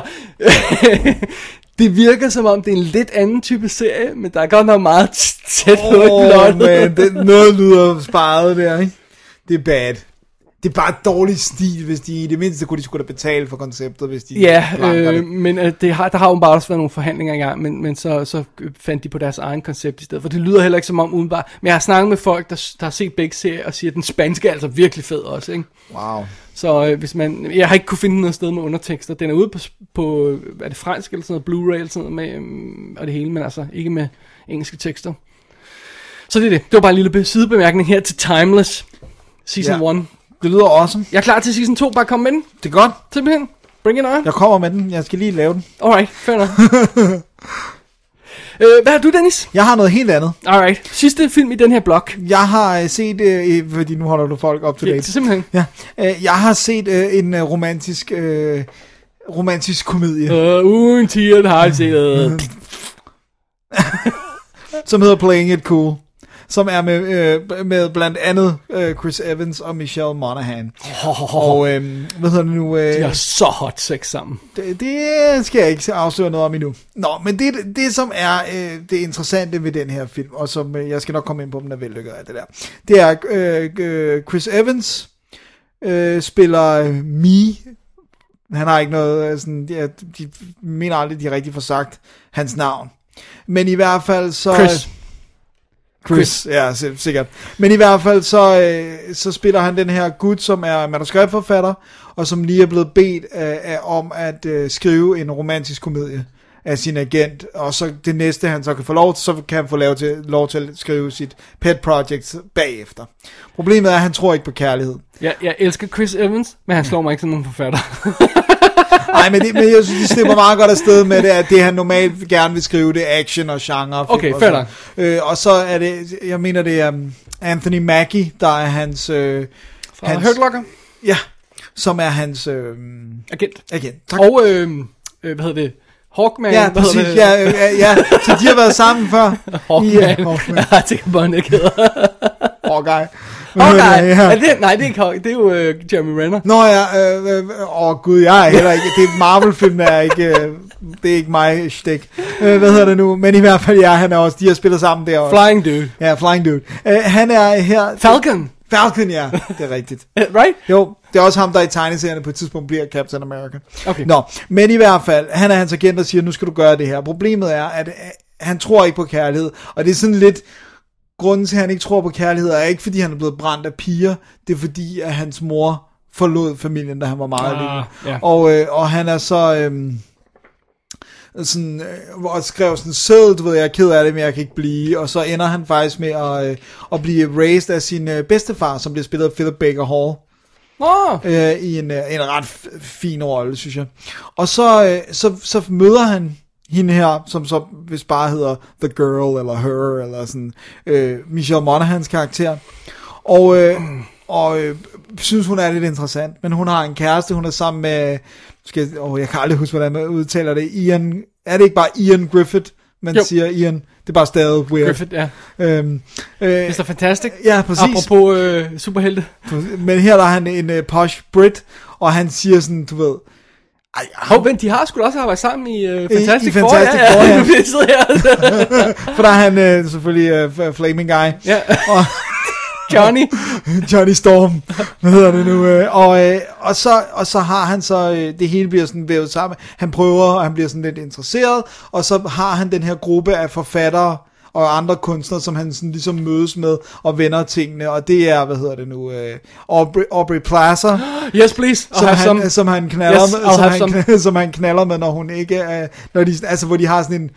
det virker som om, det er en lidt anden type serie, men der er godt nok meget tæt oh, oh, man, det, noget lyder sparet der, ikke? Det er bad. Det er bare dårlig stil, hvis de i det mindste kunne de skulle da betale for konceptet, hvis de Ja, øh, det. men øh, det har, der har jo bare også været nogle forhandlinger i gang, men, men så, så fandt de på deres egen koncept i stedet, for det lyder heller ikke som om udenbart. Men jeg har snakket med folk, der, der har set begge serier, og siger, at den spanske er altså virkelig fed også, ikke? Wow. Så øh, hvis man, jeg har ikke kunne finde noget sted med undertekster. Den er ude på, på øh, er det fransk eller sådan noget, Blu-ray eller sådan noget med, øhm, og det hele, men altså ikke med engelske tekster. Så det er det. Det var bare en lille be- sidebemærkning her til Timeless, Season Ja. 1. Det lyder awesome. Jeg er klar til Season 2, bare kom med den. Det er godt. Simpelthen. Bring it on. Jeg kommer med den. Jeg skal lige lave den. Alright, fair enough. [LAUGHS] øh, hvad har du, Dennis? Jeg har noget helt andet. Alright, sidste film i den her blok. Jeg har øh, set, øh, fordi nu holder du folk op til Ja, date. simpelthen. Ja, øh, jeg har set øh, en øh, romantisk, øh, romantisk komedie, Uh, uden tieren har jeg set. [LAUGHS] Som hedder Playing It Cool. Som er med, øh, med blandt andet øh, Chris Evans og Michelle Monaghan. Og øh, hvad hedder det nu? Øh, De har så hot sex sammen. det, det skal jeg ikke afsløre noget om endnu. Nå, men det, det som er øh, det interessante ved den her film, og som øh, jeg skal nok komme ind på, den er vellykket af det der, det er øh, øh, Chris Evans øh, spiller øh, Me. Han har ikke noget, øh, sådan, de, de mener aldrig, de rigtig får sagt hans navn. Men i hvert fald så... Chris. Chris, ja, sil- sikkert. Men i hvert fald så, øh, så spiller han den her gut, som er manuskriptforfatter, og som lige er blevet bedt øh, om at øh, skrive en romantisk komedie af sin agent, og så det næste han så kan få lov til, så kan han få lov til, lov til at skrive sit pet project bagefter. Problemet er, at han tror ikke på kærlighed. Jeg, jeg elsker Chris Evans, men han slår mig ikke som nogen forfatter. [LAUGHS] [LAUGHS] Nej, men, det, men jeg synes, de slipper meget godt afsted med det, at det han normalt gerne vil skrive, det er action og genre. Okay, og fair øh, Og så er det, jeg mener det er um, Anthony Mackie, der er hans... Øh, Fra Hurt Locker. Ja, som er hans øh, Agent. agent. Tak. Og, øh, øh, hvad hedder det? Hawkman. ja, præcis. det? Ja, øh, ja, ja, så de har været sammen før. [LAUGHS] Hawkman. Ja, Hawkman. Jeg tænker på, han ikke hedder. Hawkeye. Hawkeye. Ja. Er det, nej, det er ikke Hawkeye. Det er jo øh, Jeremy Renner. Nå ja, øh, øh, åh gud, jeg er heller ikke, det er Marvel-film, er ikke, øh, det er ikke mig, stik. Øh, hvad hedder det nu? Men i hvert fald, ja, han er også, de har spillet sammen der også. Flying Dude. Ja, Flying Dude. Øh, han er her... Falcon. Falcon, ja, det er rigtigt. [LAUGHS] Right? Jo, det er også ham, der i tegneserierne på et tidspunkt bliver Captain America. Okay. Nå, men i hvert fald, han er hans agent og siger, nu skal du gøre det her. Problemet er, at øh, han tror ikke på kærlighed, og det er sådan lidt, grunden til, at han ikke tror på kærlighed, er ikke fordi, han er blevet brændt af piger, det er fordi, at hans mor forlod familien, da han var meget Ah, lille. ja. Og, øh, og han er så... Øh, sådan, øh, og skrev sådan, sød, du ved, jeg er ked af det, men jeg kan ikke blive, og så ender han faktisk med at, øh, at blive raised af sin øh, bedstefar, som bliver spillet af Philip Baker Hall Nå, øh, i en, øh, en ret fin rolle, synes jeg. Og så, øh, så, så møder han hende her, som så hvis bare hedder The Girl, eller Her, eller sådan, øh, Michelle Monaghans karakter. Og, øh, og øh, synes, hun er lidt interessant, men hun har en kæreste, hun er sammen med, skal, jeg- åh, jeg kan aldrig huske, hvordan man udtaler det, Ian, er det ikke bare Ian Griffith, man Jo. siger Ian? Det er bare stadig weird. Griffith, ja. Øhm, øh, Mr. Fantastic. ja, præcis. Apropos øh, superhelte. Men her der er han en uh, posh Brit, og han siger sådan, du ved, ej, Hov, men de har sgu også arbejdet sammen i uh, Fantastic i Four. Fantastic ja, Four, ja. ja. Nu jeg siddet her. [LAUGHS] for der er han uh, selvfølgelig uh, Flaming Guy, ja. og [LAUGHS] Johnny. [LAUGHS] Johnny Storm, hvad hedder det nu, og, og, så, og så har han så, det hele bliver sådan vævet sammen, han prøver, og han bliver sådan lidt interesseret, og så har han den her gruppe af forfattere, og andre kunstnere, som han sådan ligesom mødes med og vender tingene, og det er, hvad hedder det nu, uh, Aubrey, Aubrey Plaza, [GASPS] Yes, please. I'll som han, some. som han knaller Yes, med, som han, some. kn- [LAUGHS] som han knaller med, når hun ikke er, når de, altså hvor de har sådan en,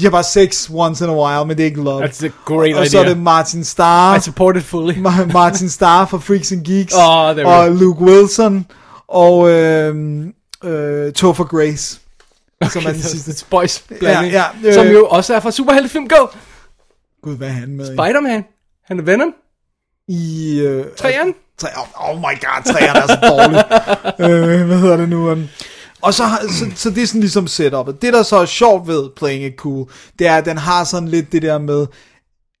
de har bare sex once in a while, men det er ikke love. That's a great og så er idea. det Martin Starr, I support it fully. Ma- Martin Starr fra Freaks and Geeks, Åh, there og. Luke Wilson, og øh, øh, Topher Grace, som er den sidste. Blanding. Ja, ja, øh. Som jo også er fra Superheltefilm Go. Gud, hvad er han med? Spider-Man. Han er Venom. I... Øh, Træeren. Tre, oh, oh my god, træerne er så dårligt. [LAUGHS] øh, hvad hedder det nu? Um, og så, så, så det er sådan ligesom setup'et. Det, der så er sjovt ved Playing It Cool, det er, at den har sådan lidt det der med,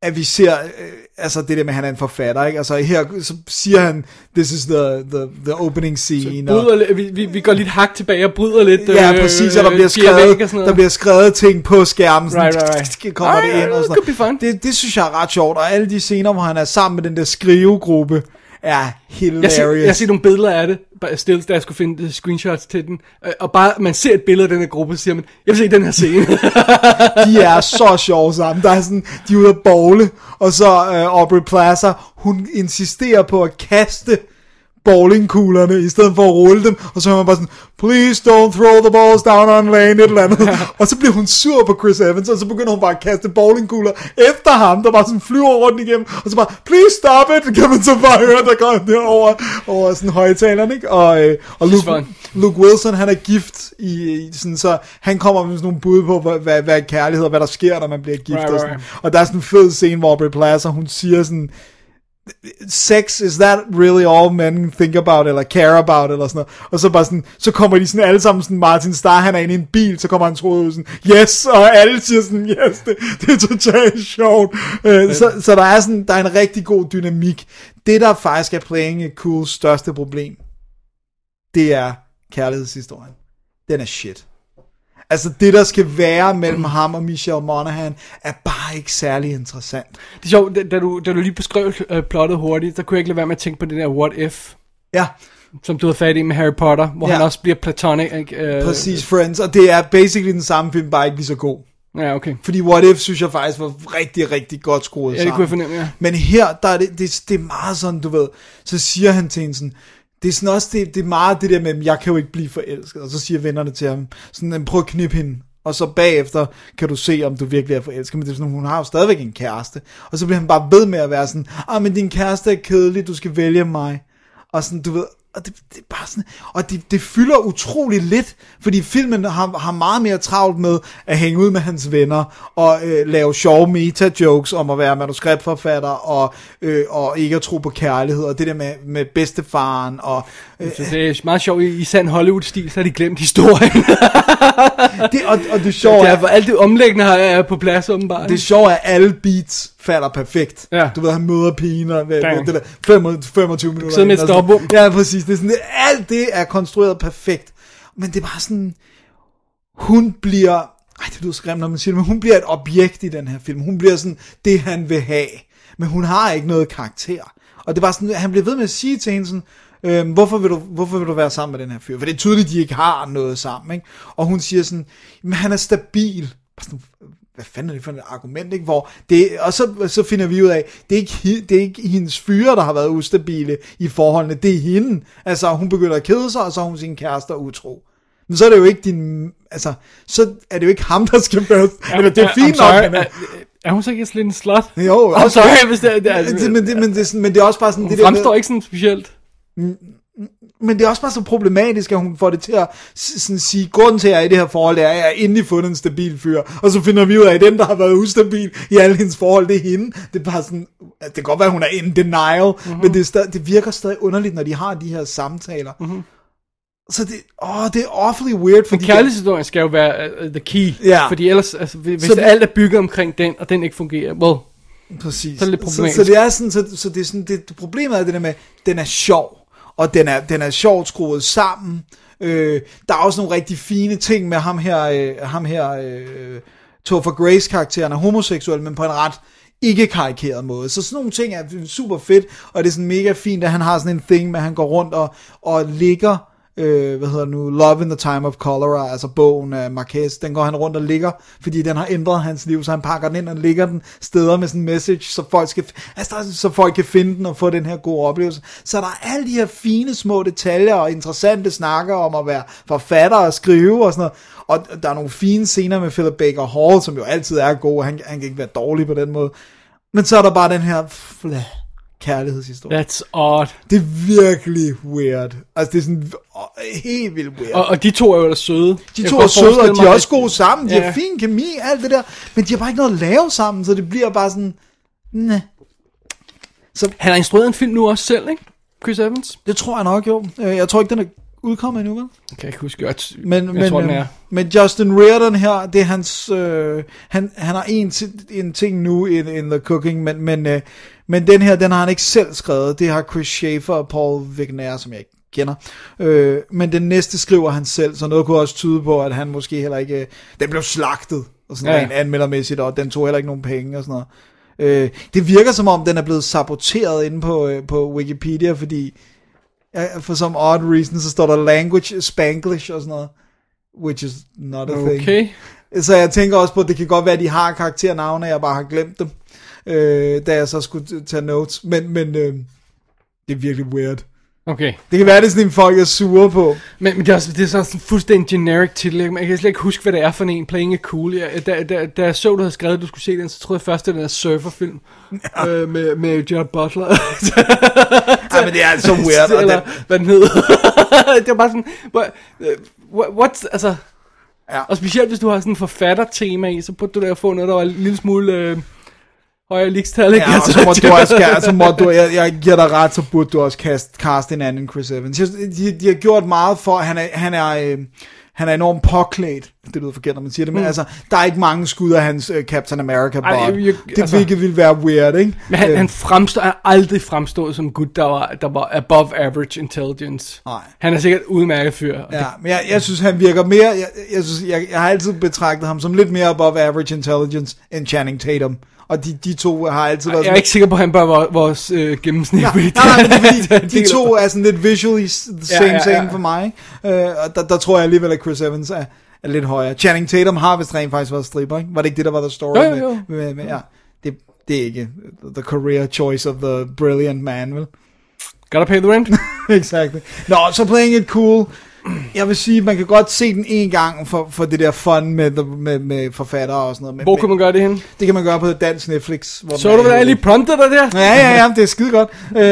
at vi ser, øh, altså det der med, at han er en forfatter, ikke? Altså her, så siger han, this is the, the, the opening scene. og, Bryder, li- vi, vi, vi går lidt hak tilbage og bryder lidt. Ja, øh, præcis, og der bliver, væk skrevet, og der bliver skrevet ting på skærmen, sådan, Right, right, right. [LAUGHS] kommer Alright, det ind og sådan. Det, det synes jeg er ret sjovt, og alle de scener, hvor han er sammen med den der skrivegruppe, er hilarious. Jeg ser, jeg set nogle billeder af det, bare stillet, da jeg skulle finde øh, screenshots til den. Øh, Og bare, man ser et billede af den her gruppe, så siger man, jeg vil se den her scene. [LAUGHS] de er så sjove sammen. Der er sådan, de er ude at bowle, og så uh, Aubrey Plaza, hun insisterer på at kaste bowlingkuglerne, i stedet for at rulle dem, og så er man bare sådan, please don't throw the balls down on lane, et eller andet. og så bliver hun sur på Chris Evans, og så begynder hun bare at kaste bowlingkugler efter ham, der bare sådan flyver rundt igennem, og så bare, please stop it, kan man så bare høre, der går derover over sådan højtaleren, ikke? Og, øh, og Luke. Luke Wilson, han er gift i, i sådan, så han kommer med sådan nogle bud på, hvad, hvad, hvad kærlighed, og hvad der sker, når man bliver gift Right, og sådan. right. Og der er sådan en fed scene, hvor Aubrey Plaza, hun siger sådan, sex, is that really all men think about, eller care about, eller sådan noget. Og så bare sådan, så kommer de sådan alle sammen sådan, Martin Starr, han er inde i en bil, så kommer han troet ud sådan, yes, og alle siger sådan, yes, det, det er totalt sjovt. Øh, så, så der er sådan, der er en rigtig god dynamik. Det, der faktisk er Playing It Cool største problem, det er kærlighedshistorien. Den er shit. Altså det, der skal være mellem ham og Michelle Monaghan, er bare ikke særlig interessant. Det er sjovt, da, da, du, da du lige beskrev uh, plottet hurtigt, så kunne jeg ikke lade være med at tænke på det der What If, Ja, som du havde fat i med Harry Potter, hvor Ja. han også bliver platonic. Øh, præcis Friends, og det er basically den samme film, bare ikke lige så god. Ja, okay. Fordi What If, synes jeg faktisk var rigtig, rigtig godt skruet Ja, det sammen. kunne jeg fornemme, ja. Men her, der er det, det, det er meget sådan, du ved, så siger han til hende sådan, det er sådan også, det, det er meget det der med, jeg kan jo ikke blive forelsket, og så siger vennerne til ham, sådan, prøv at knippe hende, og så bagefter kan du se, om du virkelig er forelsket, men det er sådan, hun har jo stadigvæk en kæreste, og så bliver han bare ved med at være sådan, ah, men din kæreste er kedelig, du skal vælge mig, og sådan, du ved, og det, det er bare sådan, og det, det fylder utrolig lidt, fordi filmen har, har meget mere travlt med at hænge ud med hans venner, og øh, lave sjove meta-jokes om at være manuskriptforfatter, og, øh, og ikke at tro på kærlighed, og det der med, med bedstefaren, og øh, det er meget sjovt, i, sand Hollywood-stil, så har de glemt historien. [LAUGHS] det, og, og det sjove er, hvor alt det omlæggende har er på plads, åbenbart. det sjove er, at alle beats falder perfekt. Ja. Du ved, han møder pigen, og Damn. det der 25, 25 minutter. sidder med et stopbom. Ja, præcis. Det er sådan, det, alt det er konstrueret perfekt. Men det er bare sådan, hun bliver, ej det lyder grimt, når man siger det, men hun bliver et objekt i den her film. Hun bliver sådan det, han vil have. Men hun har ikke noget karakter. Og det er bare sådan, han bliver ved med at sige til hende sådan, øhm, hvorfor, vil du, hvorfor vil du være sammen med den her fyr? For det er tydeligt, at de ikke har noget sammen. Ikke? Og hun siger sådan, men han er stabil. Sådan, hvad fanden er det for et argument, ikke? Hvor det, og så, så finder vi ud af, det er, ikke, det er ikke hendes fyre, der har været ustabile i forholdene, det er hende. Altså, hun begynder at kede sig, og så er hun sin kæreste utro. Men så er det jo ikke din, altså, så er det jo ikke ham, der skal være, [LAUGHS] eller det er fint nok, han er, er, er hun så ikke lidt en slut? jo, I'm sorry, hvis det, det, er, det, men, det, men, det, er sådan- men det er også bare sådan, hun det der fremstår med, ikke sådan specielt. Men det er også bare så problematisk, at hun får det til at sådan sige, grunden til, at jeg er i det her forhold, det er, at jeg har endelig fundet en stabil fyr, og så finder vi ud af, at den, der har været ustabil i alle hendes forhold, det er hende. Det er bare sådan, det kan godt være, at hun er in denial, mm-hmm. men det, er stadig, det virker stadig underligt, når de har de her samtaler. Mm-hmm. Så det, åh, det er awfully weird, fordi... Men kærlighedshistorien skal jo være uh, the key. Ja. Fordi ellers, altså, hvis Så så alt er bygget omkring den, og den ikke fungerer, well, Præcis. Så er det lidt så, problematisk. så, det er sådan, så, så det er sådan, det, det problemet er det der med, den er sjov, og den er, den er sjovt skruet sammen. Øh, der er også nogle rigtig fine ting med ham her, øh, ham her øh, Topher Grace karakteren er homoseksuel, men på en ret ikke karikeret måde. Så sådan nogle ting er super fedt, og det er sådan mega fint, at han har sådan en thing med, at han går rundt og, og ligger øh, hvad hedder nu, Love in the Time of Cholera, altså bogen af Marquez, den går han rundt og ligger, fordi den har ændret hans liv, så han pakker den ind og ligger den steder med sådan en message, så folk, skal, altså, så folk kan finde den og få den her gode oplevelse. Så der er alle de her fine små detaljer og interessante snakker om at være forfatter og skrive og sådan noget. Og der er nogle fine scener med Philip Baker Hall, som jo altid er god, han, han kan ikke være dårlig på den måde. Men så er der bare den her kærlighedshistorie. that's odd. Det er virkelig weird. Altså, det er sådan helt vildt weird. Og, og de to er jo ellers søde. de to er søde, og de er også gode sammen. De Ja. har fin kemi, alt det der. Men de har bare ikke noget at lave sammen, så det bliver bare sådan... Næh. Han har instrueret en film nu også selv, ikke? Chris Evans? Det tror jeg nok, jo. Øh, Jeg tror ikke, den er udkommet endnu, vel? Jeg kan ikke huske, jeg, Men, jeg men, tror, den øh, er. men Justin Reardon her, det er hans... Øh, han, han har en, en ting nu in, in the cooking, men, men, øh, men den her, den har han ikke selv skrevet. Det har Chris Schaefer og Paul Wigner, som jeg ikke kender. Øh, men den næste skriver han selv, så noget kunne også tyde på, at han måske heller ikke... øh, Den blev slagtet, og sådan Ja, rent anmeldermæssigt, og den tog heller ikke nogen penge og sådan noget. Øh, det virker som om, den er blevet saboteret inde på, øh, på Wikipedia, fordi for some odd reason, så står der language spanglish og sådan noget. Which is not a thing. Okay. Så jeg tænker også på, at det kan godt være, at de har karakternavne, jeg bare har glemt dem, øh, da jeg så skulle tage notes. Men, men øh, det er virkelig weird. Okay. Det kan være, det er sådan en, folk er sure på. Men, men det er, også, det er sådan en fuldstændig generic titel. Jeg kan slet ikke huske, hvad det er for en Playing It Cool. Jeg, da, da, da jeg så, du havde skrevet, at du skulle se den, så troede jeg først, det var den der surferfilm ja. øh, med, med Gerard Butler. [LAUGHS] [LAUGHS] Ej, men det er så weird. Eller den, hvad den hed. [LAUGHS] det var bare sådan, what, what, altså... Ja. Og specielt hvis du har sådan en forfattertema i, så burde du da få noget, der var en lille smule... Øh, højere ligestal, ikke? Ja, og så må du også, så må du, jeg, jeg giver dig ret, så burde du også cast, cast en anden Chris Evans. De, de har gjort meget for, han er, han er, øh, han er enormt påklædt. Det lyder forkert, når man siger det, men altså, der er ikke mange skud af hans uh, Captain America Mm. Jeg- Det altså- hvilket ville være weird, ikke? Men han, Øh, han fremstår, er aldrig fremstået som gut, der var, der var above average intelligence. Nej. Han er sikkert udmærket fyr. Ja, men jeg, jeg synes, han virker mere... Jeg, jeg, synes, jeg, jeg har altid betragtet ham som lidt mere above average intelligence end Channing Tatum. Og de, de to har altid været... Jeg er ikke sikker på, at han bør være vores øh, gennemsnit. Nej, nej, nej, fordi, [LAUGHS] de to er sådan lidt visually the Ja, same ja, ja. same for mig. Øh, og der, der tror jeg alligevel, at Chris Evans er, er lidt højere. Channing Tatum har vist rent faktisk været stripper, ikke? Var det ikke det, der var the story? Jo, jo, jo. Med, med, med, ja. det, det er ikke the career choice of the brilliant man, vel? Gotta pay the rent. [LAUGHS] exactly. Nå, så Playing It Cool. Jeg vil sige, man kan godt se den en gang for, for det der fun med, med, med forfattere og sådan noget. Men, Hvor kan man gøre det hen? Det kan man gøre på dansk Netflix. Hvor Så du, hvordan jeg lige prompter dig der? Ja, ja, ja, det er skide godt. Øh,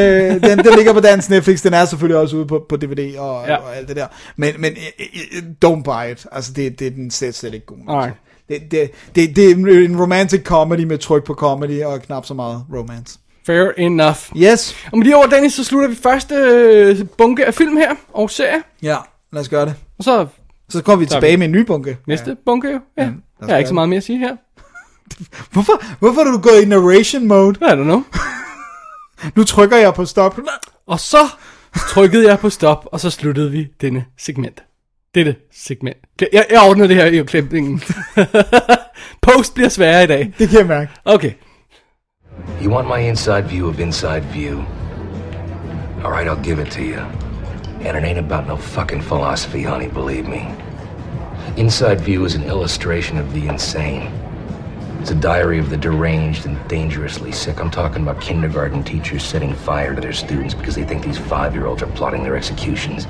den, den ligger på dansk Netflix, den er selvfølgelig også ude på, på DVD og, Ja. og alt det der. Men, men øh, øh, don't buy it. Altså, det, det er den slet, slet ikke god. Nej. Det, det, det, det er en romantic comedy med tryk på comedy og knap så meget romance. Fair enough. Yes. Og med de ord, Dennis, så slutter vi første øh, bunke af film her, og serie. Ja, lad os gøre det. Og så Så går vi Så tilbage vi- med en ny bunke. næste bunke jo. Ja. Jeg har ikke så meget mere at sige her. [LAUGHS] Hvorfor, hvorfor er du gået i narration mode? I don't know. [LAUGHS] Nu trykker jeg på stop. Og så trykkede jeg på stop, og så sluttede vi denne segment. Dette segment. Jeg, jeg ordner det her i klipningen. [LAUGHS] Post bliver sværere i dag. Det kan jeg mærke. Okay. You want my inside view of inside view? All right, I'll give it to you. And it ain't about no fucking philosophy, honey, believe me. Inside view is an illustration of the insane. It's a diary of the deranged and dangerously sick. I'm talking about kindergarten teachers setting fire to their students because they think these five-year-olds are plotting their executions.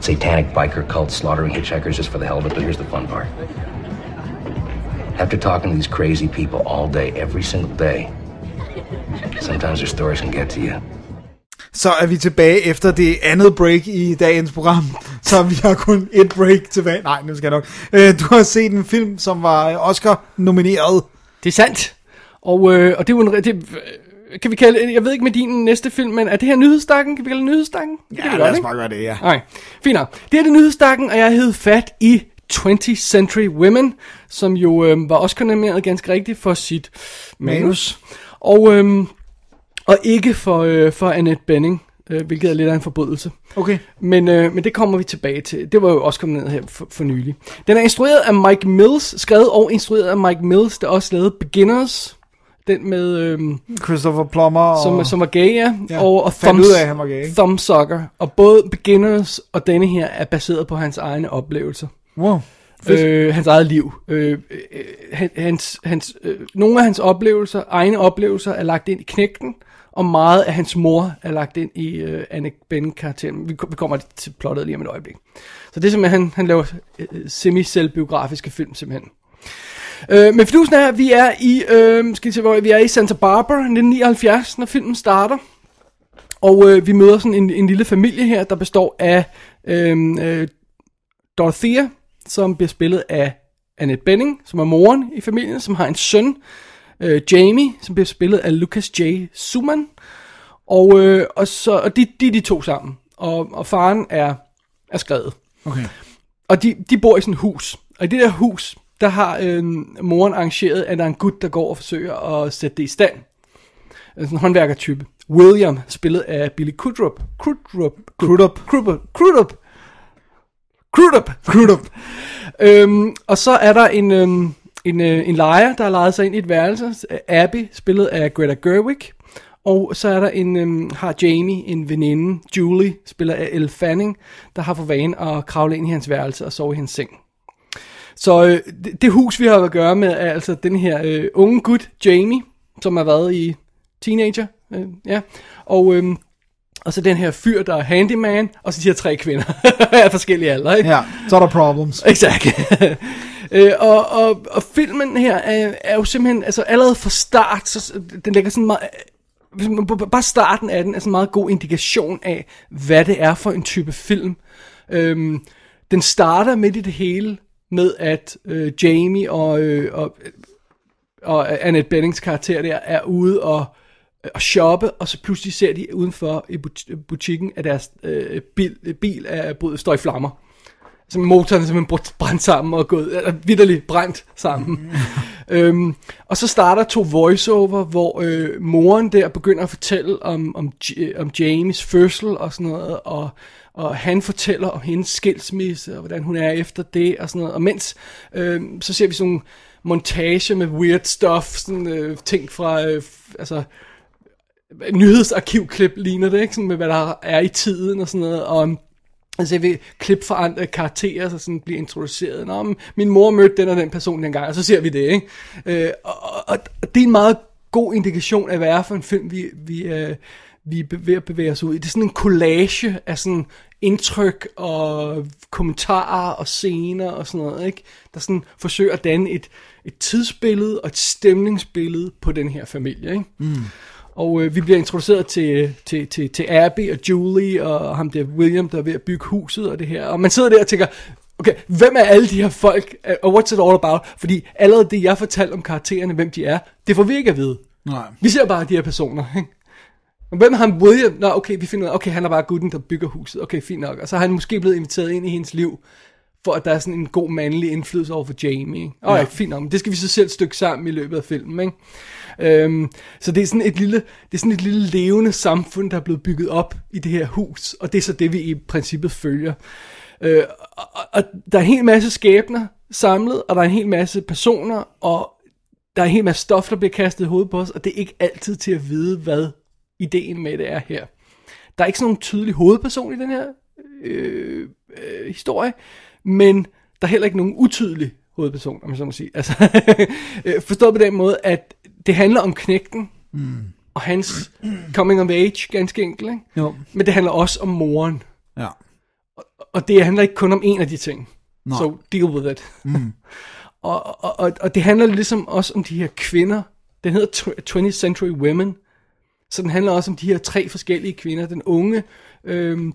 Satanic biker cults slaughtering hitchhikers just for the hell of it, but here's the fun part. After talking to these crazy people all day, every single day, sometimes their stories can get to you. Så er vi tilbage efter det andet break i dagens program. [LAUGHS] Så vi har kun et break tilbage. Nej, nu skal jeg nok. Øh, Du har set en film, som var Oscar-nomineret. Det er sandt. Og, øh, og det er jo en... Det, øh, kan vi kalde, jeg ved ikke med din næste film, men er det her nyhedsstakken? Kan vi kalde det nyhedsstakken? Det kan vi godt, ikke? bare gøre det, ja. Nej, fint nok. Det er det nyhedsstakken, og jeg hed fat i 20th Century Women, som jo øh, var også nomineret ganske rigtigt for sit manus. Manus. Og, øh, og ikke for, øh, for Annette Bening, øh, hvilket er lidt af en forbrydelse. Okay. Men, øh, men det kommer vi tilbage til. Det var jo også kommet ned her for, for nylig. Den er instrueret af Mike Mills, skrevet og instrueret af Mike Mills, der også lavede Beginners. Den med, øh, Christopher Plummer og... som, som var gay, ja. Ja, og, og fandt ud af, han var gay? Thumbsucker. Og både Beginners og denne her er baseret på hans egne oplevelser. Wow. Fedt. Øh, hans eget liv. Øh, øh, han- hans, hans, øh, nogle af hans oplevelser, egne oplevelser, er lagt ind i knægten, og meget af hans mor er lagt ind i øh, Anne Bening-karakteren. Vi, vi kommer til plottet lige om et øjeblik. Så det er simpelthen, han, han laver øh, semi-selvbiografiske film simpelthen. Øh, men fidusen er, at vi er i, øh, skal se, hvor vi er i Santa Barbara 1979, når filmen starter. Og øh, vi møder sådan en, en lille familie her, der består af øh, øh, Dorothea, som bliver spillet af Annette Benning, som er moren i familien, som har en søn, øh, Jamie, som bliver spillet af Lucas J. Suman. Og, øh, og, så, og de, de er de to sammen. Og, og faren er, er skrevet. Okay. Og de, de bor i sådan et hus. Og i det der hus, der har øh, moren arrangeret, at der er en gut, der går og forsøger at sætte det i stand. Sådan en håndværkertype. William, spillet af Billy Crudup. Crudup. Crudup. Crudup. Crudup. Crudup. Crudup. Øhm, og så er der en, øhm, en, øh, en lejer, der har lejet sig ind i et værelse. Abby, spillet af Greta Gerwig. Og så er der en, øhm, har Jamie, en veninde, Julie, spillet af Elle Fanning, der har for vane at kravle ind i hans værelse og sove i hans seng. Så øh, det, det hus, vi har at gøre med, er altså den her øh, unge gut, Jamie, som har været i teenager. Øh, ja. Og, øhm, og så den her fyr, der er handyman, og så de her tre kvinder [LAUGHS] af forskellige aldre. Ikke? Ja, så er der problems. Exakt. [LAUGHS] øh, og, og, og filmen her er, er jo simpelthen, altså allerede fra start, så, den lægger sådan meget, øh, hvis man- bare starten af den er sådan en meget god indikation af, hvad det er for en type film. Øhm, den starter midt i det hele med, at øh, Jamie og, øh, og øh, og Annette Bennings karakter der er ude og, øh, og shoppe, og så pludselig ser de udenfor i butikken, at deres øh, bil, bil er, står i flammer. Så motoren er simpelthen brændt sammen og gået, er vidderligt brændt sammen. øhm, og så starter to voiceover, hvor øh, moren der begynder at fortælle om, om, J- om Jamies fødsel og sådan noget, og, og han fortæller om hendes skilsmisse, og hvordan hun er efter det, og sådan noget. Og mens, øh, så ser vi sådan nogle montage med weird stuff, sådan øh, ting fra, øh, altså, nyhedsarkivklip ligner det, ikke? Sådan med hvad der er i tiden og sådan noget, og Altså jeg vil klip forandre karakterer, så sådan bliver introduceret. Nå, men min mor mødte den og den person dengang, og så ser vi det, ikke? Øh, og, og, og det er en meget god indikation af, hvad er for en film, vi, vi, øh, vi er ved at bevæge os ud i. Det er sådan en collage af sådan indtryk og kommentarer og scener og sådan noget, ikke? Der sådan forsøger at danne et, et tidsbillede og et stemningsbillede på den her familie, ikke? Mm. Og øh, vi bliver introduceret til, til, til, til Abby og Julie og ham der William, der er ved at bygge huset og det her. Og man sidder der og tænker, okay, hvem er alle de her folk, øh, og what's it all about? Fordi allerede det, jeg fortalte om karaktererne, hvem de er, det får vi ikke at vide. Nej. Vi ser bare de her personer, ikke? Og hvem er ham William? Nå, okay, vi finder ud af, okay, han er bare gutten, der bygger huset. Okay, fint nok. Og så har han måske blevet inviteret ind i hendes liv, for at der er sådan en god mandlig indflydelse over for Jamie. Ikke? Okay, ja. fint nok. Men det skal vi så selv stykke sammen i løbet af filmen, ikke? Øhm, så det er sådan et lille, det er sådan et lille levende samfund, der er blevet bygget op i det her hus, og det er så det, vi i princippet følger. Øh, og, og der er en hel masse skæbner samlet, og der er en hel masse personer, og der er en hel masse stof, der bliver kastet i hovedet på os, og det er ikke altid til at vide, hvad ideen med det er her. Der er ikke sådan nogen tydelig hovedperson i den her øh, øh, historie, men der er heller ikke nogen utydelig hovedperson, om jeg så må sige. Altså, [LAUGHS] øh, forstået på den måde, at det handler om knægten, mm. og hans coming of age, ganske enkelt, ikke? Jo. Men det handler også om moren. Ja. Og det handler ikke kun om en af de ting. Nej. So deal with it. Mm. [LAUGHS] og, og, og, og det handler ligesom også om de her kvinder. Den hedder tw- 20th Century Women. Så den handler også om de her tre forskellige kvinder. Den unge øhm,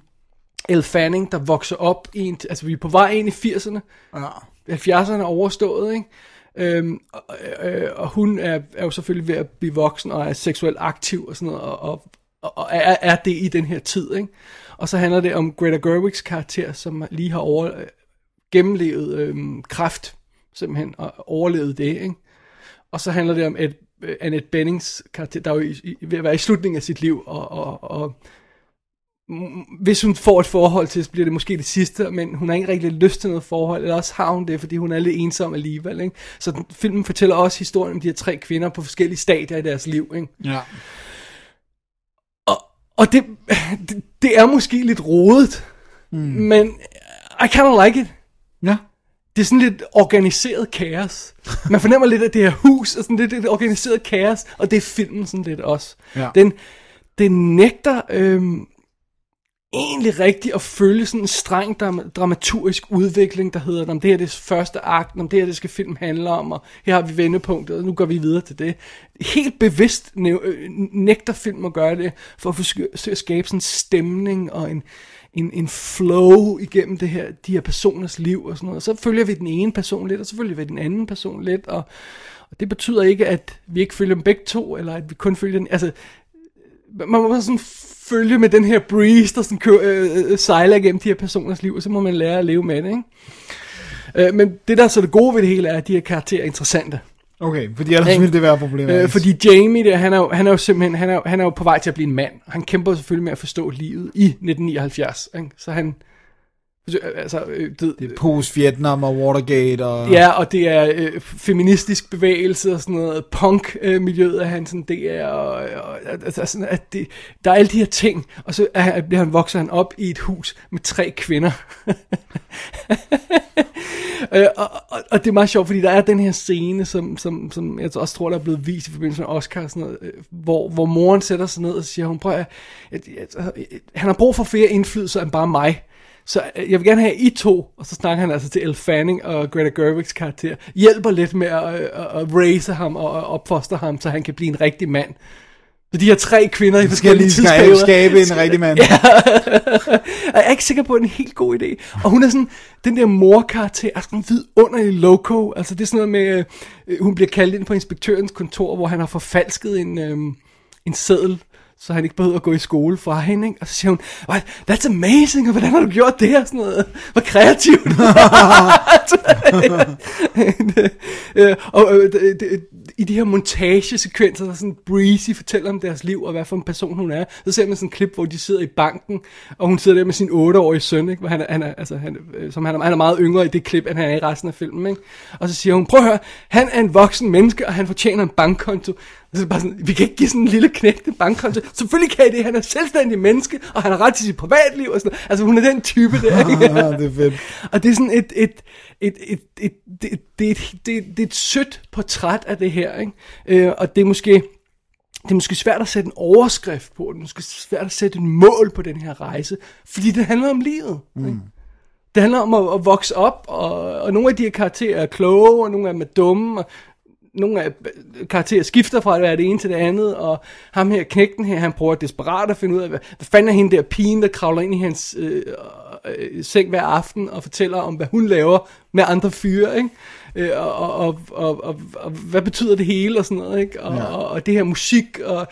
Elle Fanning, der vokser op i en... Altså vi er på vej ind i 80'erne. Ja. 70'erne er overstået, ikke? Øhm, og, øh, øh, og hun er, er jo selvfølgelig ved at blive voksen og er seksuelt aktiv og sådan noget, og, og, og er, er det i den her tid, ikke? Og så handler det om Greta Gerwigs karakter, som lige har over, øh, gennemlevet øh, kræft, simpelthen, og overlevet det, ikke? Og så handler det om Ed, øh, Annette Bennings karakter, der er jo i, i, ved at være i slutningen af sit liv, og, og, og hvis hun får et forhold til, så bliver det måske det sidste, men hun har ikke rigtig lyst til noget forhold, eller også har hun det, fordi hun er lidt ensom alligevel. Ikke? Så den, filmen fortæller også historien om de her tre kvinder på forskellige stadier i deres liv. Ikke? Ja. Og, og det, det, det er måske lidt rodet, mm. men I kind of like it. Ja. Det er sådan lidt organiseret kaos. Man fornemmer lidt af det her hus, og sådan lidt, lidt organiseret kaos, og det er filmen sådan lidt også. Ja. Den, den nægter øhm, egentlig rigtigt at følge sådan en streng dram- dramaturgisk udvikling, der hedder, om det her er det første akt, om det her det skal film handle om, og her har vi vendepunktet, og nu går vi videre til det. Helt bevidst øh, nægter film at gøre det, for at forsøge at skabe sådan en stemning og en, en, en flow igennem det her, de her personers liv og sådan noget. Og så følger vi den ene person lidt, og så følger vi den anden person lidt, og, og det betyder ikke, at vi ikke følger dem begge to, eller at vi kun følger den, altså man må sådan følge med den her breeze, der sådan kører, øh, øh, sejler igennem de her personers liv, og så må man lære at leve med det, ikke? Øh, men det der er så det gode ved det hele er, at de her karakterer er interessante. Okay, fordi ellers ville det være problemet. Øh, fordi Jamie der, han er, jo, han er jo simpelthen, han er, han er jo på vej til at blive en mand. Han kæmper selvfølgelig med at forstå livet i 1979, ikke? Så han, altså, øh, det, Det er post-Vietnam og Watergate og... Ja, og det er øh, feministisk bevægelse og sådan noget, punk-miljøet er han sådan, det er, og, og, altså sådan, at det, der er alle de her ting, og så er, han- bliver han, vokser han op i et hus med tre kvinder. [LAUGHS] øh, og, og, og det er meget sjovt, fordi der er den her scene, som, som, som jeg også tror, der er blevet vist i forbindelse med Oscar, sådan noget, øh, hvor, hvor moren sætter sig ned og siger, hun prøver, at, at, at, at, han har brug for flere indflydelser end bare mig. Så øh, jeg vil gerne have, I to, og så snakker han altså til Elle Fanning og Greta Gerwigs karakter, hjælper lidt med at, at, at raise ham og at opfostre ham, så han kan blive en rigtig mand. Så de her tre kvinder i Skal forskellige lige skabe, tidsperioder. skabe en [LAUGHS] rigtig mand. [LAUGHS] Og jeg er ikke sikker på, at det er en helt god idé. Og hun er sådan, den der morkarakter er sådan vidunderlig loco. Altså det er sådan noget med, øh, hun bliver kaldt ind på inspektørens kontor, hvor han har forfalsket en, øh, en seddel, så han ikke behøver at gå i skole fra hende, ikke? Og så siger hun, "What? that's amazing, og hvordan har du gjort det her? Sådan noget, hvor kreativt. [LAUGHS] [LAUGHS] Øh, og øh, det- det- i de her montagesekvenser, der sådan breezy fortæller om deres liv, og hvad for en person hun er, så ser man sådan en klip, hvor de sidder i banken, og hun sidder der med sin 8-årige søn, ikke? Hvor han er, han er, altså, han, øh, som han er, han er meget yngre i det klip, end han er i resten af filmen. Ikke? Og så siger hun, prøv at høre, han er en voksen menneske, og han fortjener en bankkonto. Og så er det bare sådan, vi kan ikke give sådan en lille knægt en bankkonto. Selvfølgelig kan I det, han er selvstændig menneske, og han har ret til sit privatliv. Og sådan. Altså hun er den type der. [LAUGHS] Ikke? Det er fedt. Og det er sådan et, et, et, et, et, det, det, er et, det, det er et sødt portræt af det her, ikke? Øh, og det er måske, det er måske svært at sætte en overskrift på, det er måske svært at sætte en mål på den her rejse, fordi det handler om livet. Mm. Det handler om at, at vokse op, og, og nogle af de her karakterer er kloge, og nogle af dem er dumme, og nogle af karakterer skifter fra at være det ene til det andet, og ham her, knægten her, han prøver desperat at finde ud af, hvad, hvad fanden er hende der pigen, der kravler ind i hans øh, øh, seng hver aften, og fortæller om, hvad hun laver med andre fyre, ikke? Øh, og, og, og, og, og, hvad betyder det hele, og sådan noget, ikke? Og, ja. og, og det her musik, og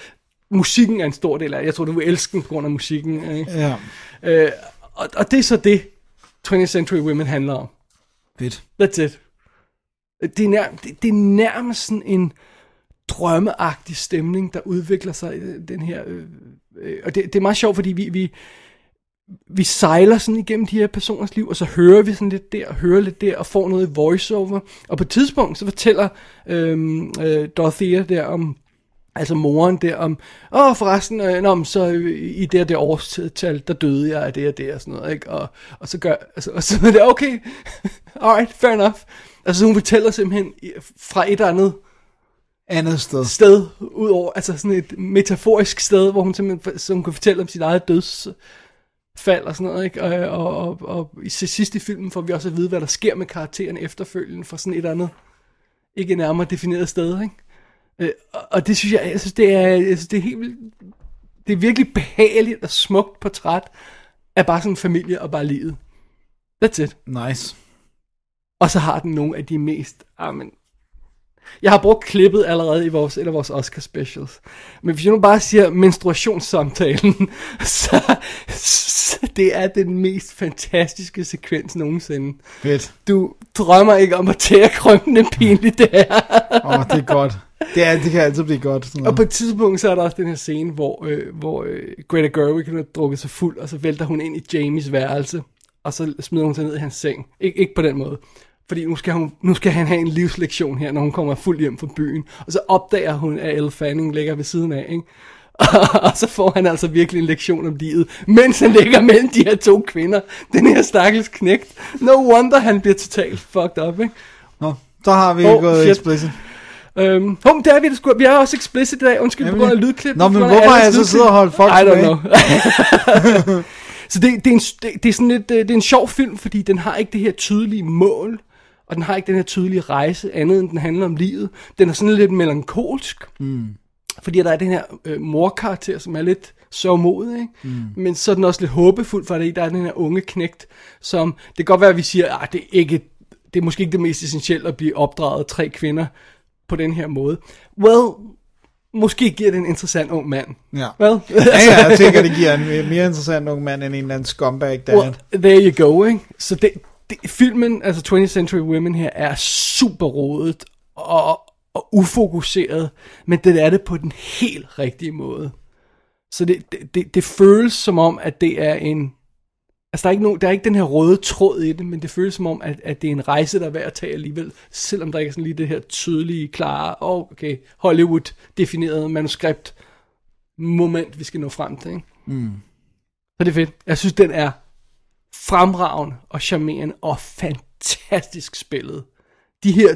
musikken er en stor del af det. Jeg tror, du vil elske den på grund af musikken, ikke? Ja, Øh, og, og det er så det, 20th Century Women handler om. fedt. That's it. Det er, nær, det, det er nærmest sådan en drømmeagtig stemning, der udvikler sig i den her... Øh, øh, og det, det er meget sjovt, fordi vi, vi, vi sejler sådan igennem de her personers liv, og så hører vi sådan lidt der, og hører lidt der, og får noget i voiceover. Og på et tidspunkt, så fortæller øhm, øh, Dorothea der om, altså moren der om, åh forresten, øh, nå, så øh, i det og det årstal, der døde jeg af det og det og sådan noget, ikke? Og, og så gør, altså, og så er det, okay, [LAUGHS] alright, fair enough. Altså hun fortæller simpelthen fra et andet Andet sted. sted, ud over, altså sådan et metaforisk sted, hvor hun simpelthen, så hun kan fortælle om sit eget dødsfald og sådan noget, ikke? Og, og, og, og i til sidst i filmen får vi også at vide, hvad der sker med karakteren efterfølgende fra sådan et andet, ikke nærmere defineret sted, ikke? Øh, og, og det synes jeg, jeg synes, det er, jeg synes, det er helt vildt, det er virkelig behageligt og smukt portræt af bare sådan en familie og bare livet. That's it. Nice. Og så har den nogle af de mest... Ah, men, jeg har brugt klippet allerede i vores, et af vores Oscar specials. Men hvis jeg nu bare siger menstruationssamtalen, [LAUGHS] så, så det er den mest fantastiske sekvens nogensinde. Fedt. Du drømmer ikke om at tære krømmende pinligt det her. Åh, oh, det er godt. Det, er, det kan altid blive godt. Sådan Og noget. på et tidspunkt, så er der også den her scene, hvor, øh, hvor øh, Greta Gerwig har drukket sig fuld, og så vælter hun ind i Jamies værelse, og så smider hun sig ned i hans seng. Ik- ikke på den måde. Fordi nu skal, hun, nu skal han have en livslektion her, når hun kommer fuld hjem fra byen. Og så opdager hun, at Elle Fanning ligger ved siden af, ikke? [LAUGHS] og så får han altså virkelig en lektion om livet, mens han ligger mellem de her to kvinder. Den her stakkels knægt. No wonder, han bliver totalt fucked up, ikke? Nå, så har vi Åh, gået shit. explicit. Øhm, hum, det er vi, det sgu. Vi er også explicit i dag. Undskyld, på Jamen, grund af lydklip. Nå, på men hvorfor har alles jeg så siddet og holdt folk I don't know. [LAUGHS] så det, det, er en, det, det er sådan lidt, øh, det er en sjov film, fordi den har ikke det her tydelige mål, og den har ikke den her tydelige rejse, andet end den handler om livet. Den er sådan lidt melankolsk, mm. fordi der er den her øh, morkarakter, som er lidt sørgmodig, ikke? Mm. men så er den også lidt håbefuld, fordi der er den her unge knægt, som, det kan godt være, at vi siger, at det er ikke det er måske ikke det mest essentielle at blive opdraget af tre kvinder på den her måde. Well, måske giver det en interessant ung mand. Ja. Well, [LAUGHS] Ja, ja, jeg tænker, det giver en mere interessant ung mand end en eller anden scumbag, der well there you go, ikke? Så det, det, filmen, altså 20th Century Women her, er super rodet og, og ufokuseret, men det er det på den helt rigtige måde. Så det, det, det, det føles som om, at det er en... Altså, der er, ikke no, der er ikke den her røde tråd i det, men det føles som om, at, at det er en rejse, der er værd at tage alligevel, selvom der ikke er sådan lige det her tydelige, klare, oh, okay, Hollywood-defineret manuskript moment, vi skal nå frem til. Ikke? Mm. Så det er fedt. Jeg synes, den er fremragende og charmerende og fantastisk spillet. De her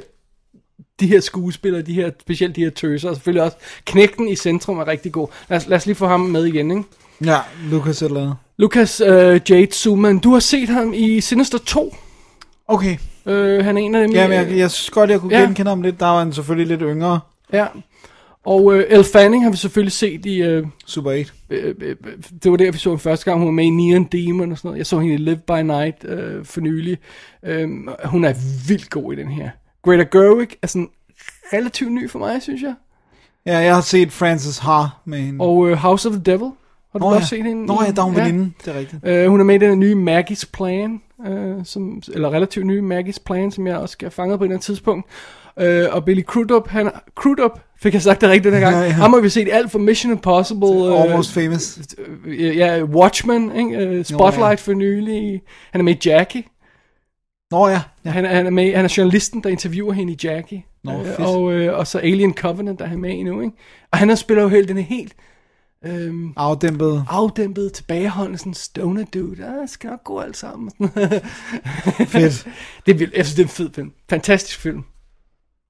de her skuespillere, de her, specielt de her tøser, og selvfølgelig også knægten i centrum er rigtig god. Lad os, lad os lige få ham med igen, ikke? Ja, Lucas eller. Lucas øh, Jade Suman, du har set ham i Sinister 2. Okay. Øh, han er en af dem. Jamen, øh, jeg, jeg synes godt, jeg kunne Ja. ja. genkende ham lidt. Der var han selvfølgelig lidt yngre. Ja. Og øh, Elle Fanning har vi selvfølgelig set i... Øh, Super 8. øh, øh, det var der, vi så hende første gang, hun var med i Neon Demon og sådan noget. Jeg så hende i Live by Night øh, for nylig. Øh, hun er vildt god i den her. Greta Gerwig er sådan relativt ny for mig, synes jeg. Ja, jeg har set Frances Ha med hende. Og øh, House of the Devil. Har du Nå, også ja. set hende? Nå ja, der er hun veninde. Det er rigtigt. Øh, hun er med i den nye Maggie's Plan, øh, som, eller relativt nye Maggie's Plan, som jeg også skal fange på et eller andet tidspunkt. Øh, og Billy Crudup, han Crudup, fik jeg sagt det rigtigt den gang. Ja, ja. Ham har vi set alt fra Mission Impossible. øh, Almost famous. øh, ja, Watchmen, ikke? Øh, Spotlight for nylig. Han er med i Jackie. Nå ja. ja. Han, er- han, er med, han er journalisten, der interviewer hende i Jackie. Nå, Øh, og, øh, og så Alien Covenant, der er han med i nu. Ikke? Og han har spiller jo helt, den helt øhm, Afdæmpet. afdæmpet, tilbageholdende, sådan stoner dude. Ah, det skal nok gå alt sammen. Fedt. [LAUGHS] det er. Jeg synes, det er en fed film. Fantastisk film.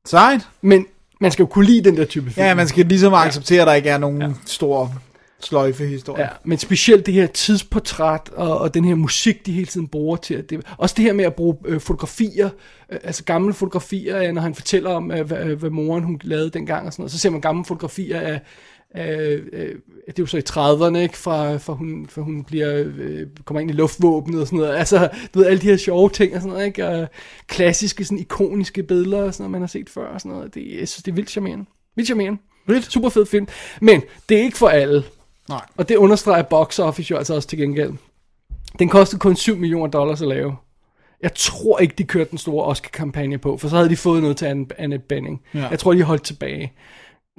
Sejt. Men man skal jo kunne lide den der type film. Ja, man skal ligesom acceptere, at der ikke er nogen ja. stor sløjfe historie. Ja, men specielt det her tidsportræt og, og den her musik, de hele tiden bruger til at det. Også det her med at bruge øh, fotografier, øh, altså gamle fotografier, af, når han fortæller om, øh, hvad, hvad moren hun lavede dengang og sådan noget. Så ser man gamle fotografier af, af øh, det er jo så i 30'erne, ikke? Fra, fra, hun, fra hun bliver, øh, kommer ind i luftvåbnet og sådan noget. Altså, du ved, alle de her sjove ting og sådan noget, ikke? Og klassiske, sådan ikoniske billeder og sådan noget, man har set før og sådan noget. Det, jeg synes, det er vildt charmerende. Vildt charmerende. Vildt. Super fed film. Men det er ikke for alle. Nej. Og det understreger box office jo altså også til gengæld. Den kostede kun 7 millioner dollars at lave. Jeg tror ikke, de kørte den store Oscar-kampagne på, for så havde de fået noget til Anne- Annette Bening. Ja. Jeg tror, de holdt tilbage.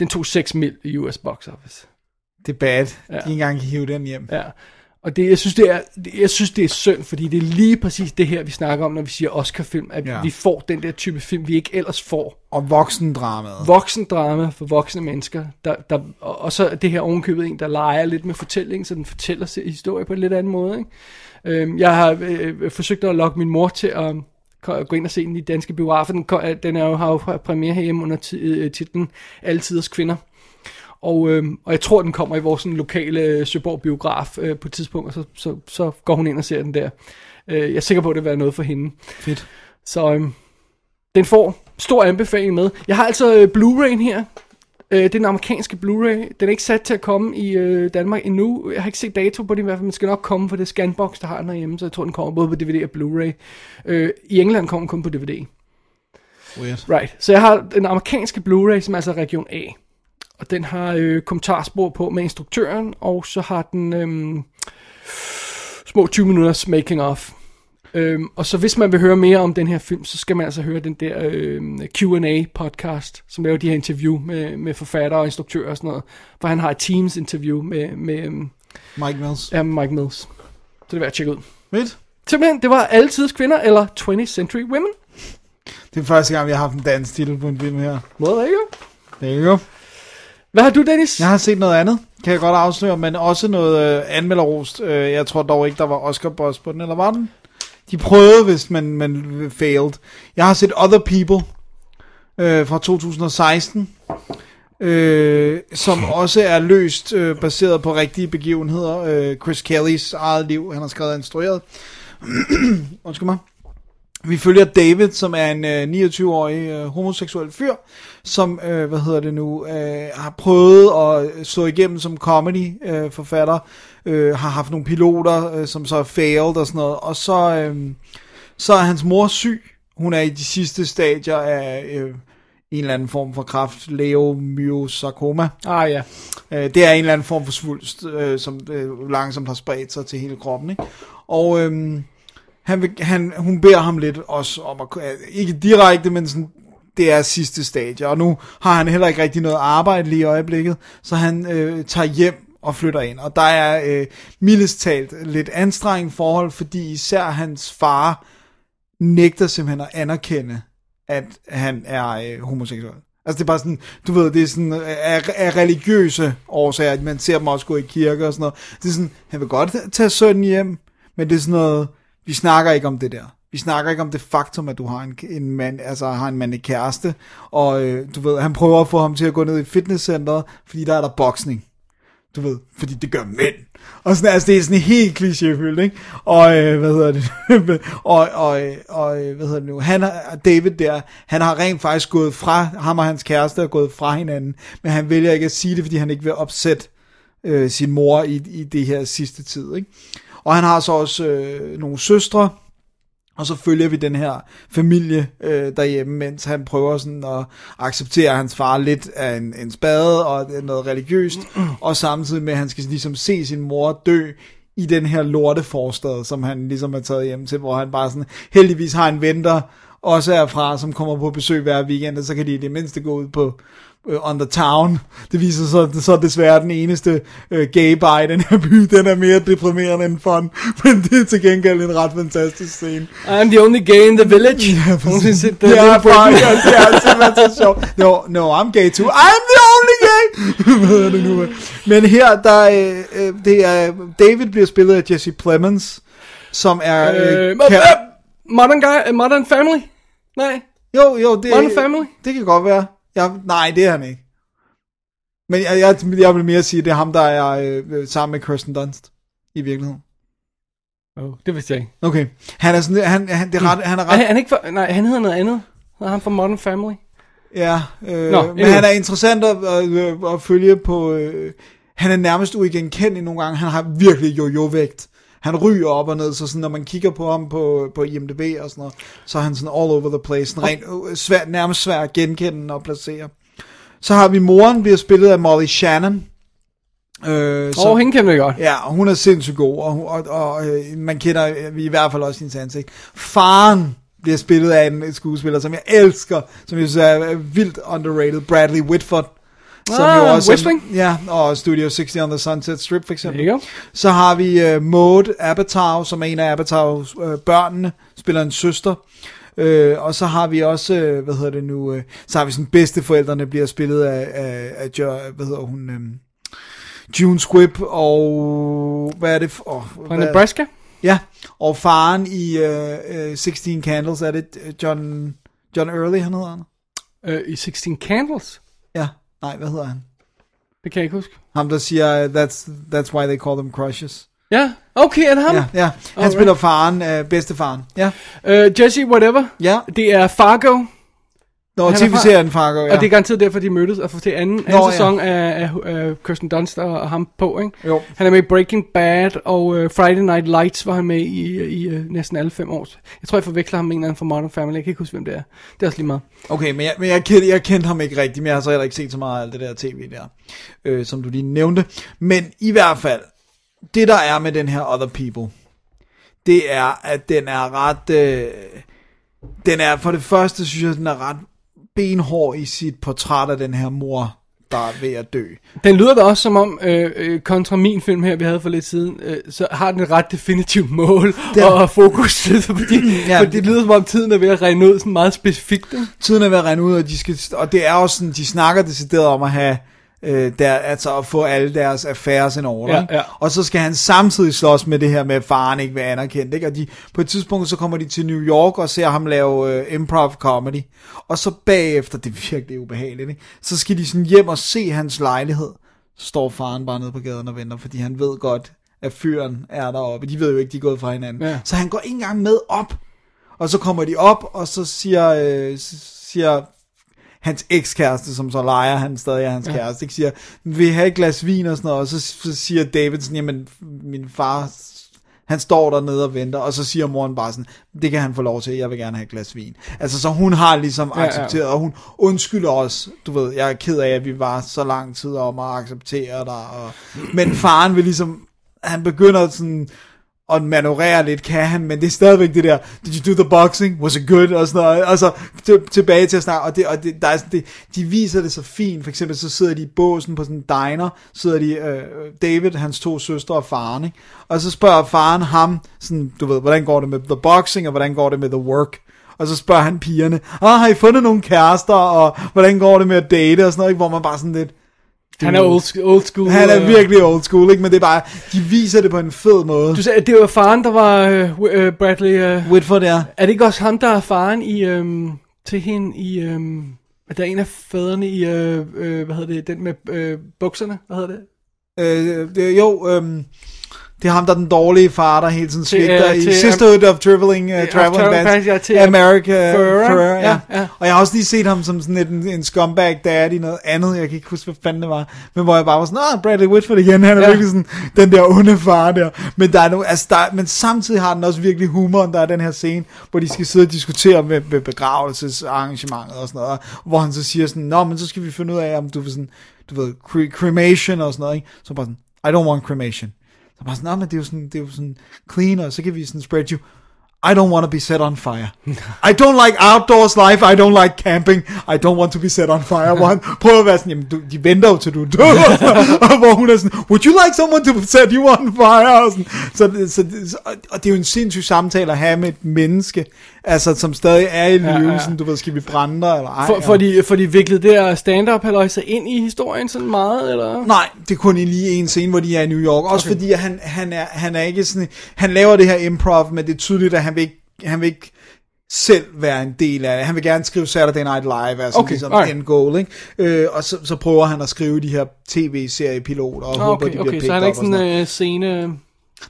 Den tog 6 mil i US box office. Det er bad. Ja. De ikke engang kan hive den hjem. Ja. Og det, jeg, synes, det er, jeg synes, det er synd, fordi det er lige præcis det her, vi snakker om, når vi siger Oscar-film, at Ja. vi får den der type film, vi ikke ellers får. Og voksendramaet. Voksendrama for voksne mennesker, der, der, og, så det her ovenkøbet en, der leger lidt med fortælling, så den fortæller sin historie på en lidt anden måde. Ikke? Øhm, jeg har øh, forsøgt at lokke min mor til at gå ind og se den i danske biografer. Den, øh, den er jo, har jo premiere herhjemme under øh, titlen Altiders Kvinder. Og, øh, og jeg tror, den kommer i vores sådan, lokale øh, Søborg biograf øh, på et tidspunkt, og så, så, så går hun ind og ser den der. Øh, jeg er sikker på, at det vil være noget for hende. Fedt. Så øhm, den får stor anbefaling med. Jeg har altså øh, Blu-ray'en her. Øh, det er den amerikanske Blu-ray. Den er ikke sat til at komme i øh, Danmark endnu. Jeg har ikke set dato på det i hvert fald, men skal nok komme på det scanbox, der har den herhjemme, så jeg tror, den kommer både på DVD og Blu-ray. Øh, I England kommer den kun på DVD. Weird. Right. Så jeg har den amerikanske Blu-ray, som er altså region A. Og den har øh, kommentarspor på med instruktøren, og så har den øhm, små 20 minutters making of. Øhm, og så hvis man vil høre mere om den her film, så skal man altså høre den der øhm, Q&A podcast, som laver de her interview med, med forfattere og instruktører og sådan noget. For han har et Teams interview med, med, øhm, Mike Mills. ja, Mike Mills. Så det er værd at tjekke ud. Fedt. Simpelthen, det var alle tids kvinder, eller 20th Century Women. Det er første gang, vi har haft en dansk titel på en film her. Well, there you go. There you go. Hvad har du, Dennis? Jeg har set noget andet, kan jeg godt afsløre, men også noget øh, anmelderost. Øh, jeg tror dog ikke, der var Oscar Boss på den, eller var den? De prøvede, hvis man, man failed. Jeg har set Other People øh, fra 2016, øh, som også er løst øh, baseret på rigtige begivenheder. Øh, Chris Kellys eget liv, han har skrevet og instrueret. [CLEARS THROAT] Undskyld mig. Vi følger David, som er en øh, 29-årig øh, homoseksuel fyr, som, øh, hvad hedder det nu, øh, har prøvet at slå igennem som comedy-forfatter, øh, forfatter, øh, har haft nogle piloter, øh, som så er failed og sådan noget, og så, øh, så er hans mor syg. Hun er i de sidste stadier af øh, en eller anden form for kræft, leiomyosarkoma. Ah ja. Øh, det er en eller anden form for svulst, øh, som øh, langsomt har spredt sig til hele kroppen. Ikke? Og øhm, han vil, han, hun beder ham lidt også om at, øh, ikke direkte, men sådan, det er sidste stadie. Og nu har han heller ikke rigtig noget arbejde lige i øjeblikket, så han øh, tager hjem og flytter ind. Og der er øh, mildest talt lidt anstrengende forhold, fordi især hans far nægter simpelthen at anerkende, at han er øh, homoseksuel. Altså det er bare sådan, du ved, det er sådan af, af religiøse årsager, at man ser dem også gå i kirke og sådan noget. Det er sådan, han vil godt tage sønnen hjem, men det er sådan noget, vi snakker ikke om det der. Vi snakker ikke om det faktum, at du har en, en mand, altså har en mandlig kæreste, og øh, du ved, han prøver at få ham til at gå ned i fitnesscenteret, fordi der er der boksning. Du ved, fordi det gør mænd. Og sådan, altså, det er sådan helt klichéfyldt, ikke? Og, øh, hvad hedder det? [LAUGHS] og, og, og, hvad hedder det nu? Han har, David der, han har rent faktisk gået fra, ham og hans kæreste er gået fra hinanden, men han vælger ikke at sige det, fordi han ikke vil opsætte øh, sin mor i, i det her sidste tid, ikke? Og han har så også øh, nogle søstre, og så følger vi den her familie øh, derhjemme, mens han prøver sådan at acceptere hans far lidt af en, en spade og noget religiøst, og samtidig med, at han skal ligesom se sin mor dø i den her lorteforstad, som han ligesom er taget hjem til, hvor han bare sådan, heldigvis har en ven, der også er fra, som kommer på besøg hver weekend, og så kan de i det mindste gå ud på uh, on the town. Det viser sig så desværre den eneste uh, gay bar i den her by. Den er mere deprimerende end fun, [LAUGHS] men det er til gengæld en ret fantastisk scene. I'm the only gay in the village. Nogensinde set det? Det er bare, ja, det er simpelthen så sjovt. No, no, I'm gay too. I'm the only gay! [LAUGHS] Hvad er det nu? Men her, der, øh, øh, det er, David bliver spillet af Jesse Plemons, som er... Øh, Øh, kan, øh, modern Guy, Modern Family? Nej. jo, jo, det, Modern Family? det kan godt være. Ja, nej, det er han ikke. Men jeg, jeg, jeg vil mere sige, at det er ham, der er øh, sammen med Kirsten Dunst i virkeligheden. Oh, det vidste jeg ikke. Okay. Han er sådan, han, han, det er ret, han er Er ret, han, han ikke for, nej, han hedder noget andet. Han er ham fra Modern Family. ja, øh, Nå, men anyway. han er interessant at, at, at følge på, øh, han er nærmest uigenkendelig nogle gange, han har virkelig jo-jo-vægt. Han ryger op og ned, så sådan, når man kigger på ham på, på IMDb og sådan noget, så er han sådan all over the place, sådan rent, øh, svær, nærmest svær at genkende og placere. Så har vi moren, bliver spillet af Molly Shannon. Øh, Åh, oh, hende kender jeg godt. Ja, og hun er sindssygt god, og, og, og øh, man kender øh, i hvert fald også hendes ansigt. Faren bliver spillet af en skuespiller, som jeg elsker, som jeg synes er vildt underrated, Bradley Whitford. Ah, West Wing. Ja, og Studio 60 on the Sunset Strip for eksempel. There you go. Så har vi uh, Maud Apatow, som er en af Apatows uh, børnene, spiller en søster. Uh, og så har vi også, uh, hvad hedder det nu, uh, så har vi sådan bedsteforældrene bliver spillet af, af, af jo, hvad hedder hun, um, June Squibb og, hvad er det for, oh, Fra Nebraska? Ja, og faren i uh, uh, 16 Candles, er det øh, John, John Early, han hedder han? Uh, I 16 Candles? Nej, hvad hedder han? Det kan jeg ikke huske. Ham, der siger, that's, that's why they call them crushes. Ja, okay, er det ham? Ja, ja. Han Alright. spiller faren, øh, bedstefaren. Ja. Uh, Jesse, whatever. Ja. Det er Fargo, Nå, er tv-serien Fargo, ja. og det er garanteret derfor, de mødtes og får til anden, anden Nå, ja. sæson af, af, af Kirsten Dunst og, og ham på, ikke? Jo. Han er med i Breaking Bad, og uh, Friday Night Lights var han med i, i uh, næsten alle fem år. Jeg tror, jeg forveksler ham med en eller anden fra Modern Family. Jeg kan ikke huske, hvem det er. Det er også lige meget. Okay, men, jeg, men jeg, kendte, jeg kendte ham ikke rigtigt, men jeg har så heller ikke set så meget af alt det der tv der, øh, som du lige nævnte. Men i hvert fald, det der er med den her Other People, det er, at den er ret... Øh, den er, for det første synes jeg, den er ret benhård i sit portræt af den her mor, der er ved at dø. Den lyder da også som om, øh, øh, kontra min film her, vi havde for lidt siden, øh, så har den et ret definitivt mål [LAUGHS] Det- og fokus, [LAUGHS] fordi, Ja. ja. fordi det lyder som om tiden er ved at regne ud sådan meget specifikt. Ikke? tiden er ved at rende ud, og, de skal, og det er også sådan, de snakker decideret om at have, øh, der, altså at få alle deres affæres in order. Ja, ja. Og så skal han samtidig slås med det her med, at faren ikke vil anerkendt. Ikke? Og de, på et tidspunkt, så kommer de til New York og ser ham lave øh, improv comedy. Og så bagefter, det er virkelig ubehageligt, ikke? så skal de sådan hjem og se hans lejlighed. Så står faren bare nede på gaden og venter, fordi han ved godt, at fyren er deroppe. De ved jo ikke, de er gået fra hinanden. Ja. Så han går ikke engang med op. Og så kommer de op, og så siger, øh, siger hans ekskæreste, som så leger, han stadig er hans ja. kæreste, ikke, siger, vil I have et glas vin og sådan noget, og så, så siger David sådan, jamen, min far, han står dernede og venter, og så siger moren bare sådan, det kan han få lov til, jeg vil gerne have et glas vin. Altså, så hun har ligesom Ja, ja. accepteret, og hun undskylder os, du ved, jeg er ked af, at vi var så lang tid om at acceptere dig, og... men faren vil ligesom, han begynder sådan, og manøvrere lidt, kan han, men det er stadigvæk det der, did you do the boxing, was it good, og sådan noget, altså til, tilbage til at snakke, og, det, og det, der er sådan, det, de viser det så fint, for eksempel så sidder de i båsen på sådan en diner, sidder de, øh, David, hans to søstre og faren, ikke? og så spørger faren ham, sådan, du ved, hvordan går det med the boxing, og hvordan går det med the work, og så spørger han pigerne, ah, har I fundet nogle kærester, og hvordan går det med at date, og sådan noget, ikke? hvor man bare sådan lidt, han er old, sk- old school. han er øh, virkelig old school, ikke? men det er bare, de viser det på en fed måde. Du sagde, at det var faren, der var øh, øh, Bradley... Øh, Whitford er, er det ikke også ham, der er faren i... Øh, til hende i... Øh, at der er en af fædrene i... Øh, øh, hvad hedder det? Den med øh, bukserne. Hvad hedder det? Øh, det, jo, øhm, det er ham, der er den dårlige far, der hele tiden svigter øh, i til- Sisterhood of Traveling, uh, Traveling Bands. Bands, ja, til America Ferrer. Ferrer, ja. Ja, ja. Og jeg har også lige set ham som sådan lidt en, en scumbag daddy, noget andet, jeg kan ikke huske, hvad fanden det var, men hvor jeg bare var sådan, åh, Bradley Whitford igen, han er Ja. virkelig sådan, den der onde far der. Men, der er no, altså, der, er- men samtidig har den også virkelig humoren, der er den her scene, hvor de skal sidde og diskutere med, med begravelsesarrangementet og sådan noget, hvor han så siger sådan, nå, men så skal vi finde ud af, om du vil sådan, du ved, cre- cremation og sådan noget, ikke? Så bare sådan, I don't want cremation. Så bare sådan, men det er jo sådan, det er jo sådan clean, og så kan vi sådan spread you. I don't want to be set on fire. [LAUGHS] I don't like outdoors life. I don't like camping. I don't want to be set on fire. Hvor han prøver at være sådan, jamen, du, de venter jo til du død. [LAUGHS] og hvor hun er sådan, would you like someone to set you on fire? Og, sådan. Så, så, så, og det er jo en sindssyg samtale at have med et menneske, altså, som stadig er i live, Ja, ja, sådan, du ved, skal vi brænde dig, eller ej? For, for, de, for de viklede det her stand-up halløjse ind i historien sådan meget, eller? Nej, det er kun i lige en scene, hvor de er i New York. Også okay. fordi, han, han, er, han er ikke sådan... Han laver det her improv, men det er tydeligt, at han vil ikke, han vil ikke selv være en del af det. Han vil gerne skrive Saturday Night Live, altså Okay, okay, ligesom alright. end goal, ikke? Øh, og så, så prøver han at skrive de her tv-seriepiloter, og Ah, håber, okay, de bliver okay, så han er ikke sådan en uh, scene...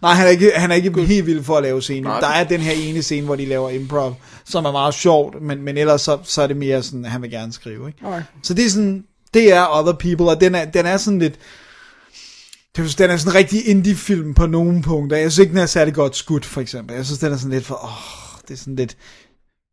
Nej, han er ikke, han er ikke helt vild for at lave scene. Nej, Der okay. er den her ene scene, hvor de laver improv, som er meget sjovt, men, men ellers så, så er det mere sådan, at han vil gerne skrive, ikke? Alright. Så det er sådan, det er Other People, og den er, den er sådan lidt, det er, den er sådan en rigtig indie-film på nogle punkter. Jeg synes ikke, den er særlig godt skudt, for eksempel. Jeg synes, den er sådan lidt for, åh, det er sådan lidt,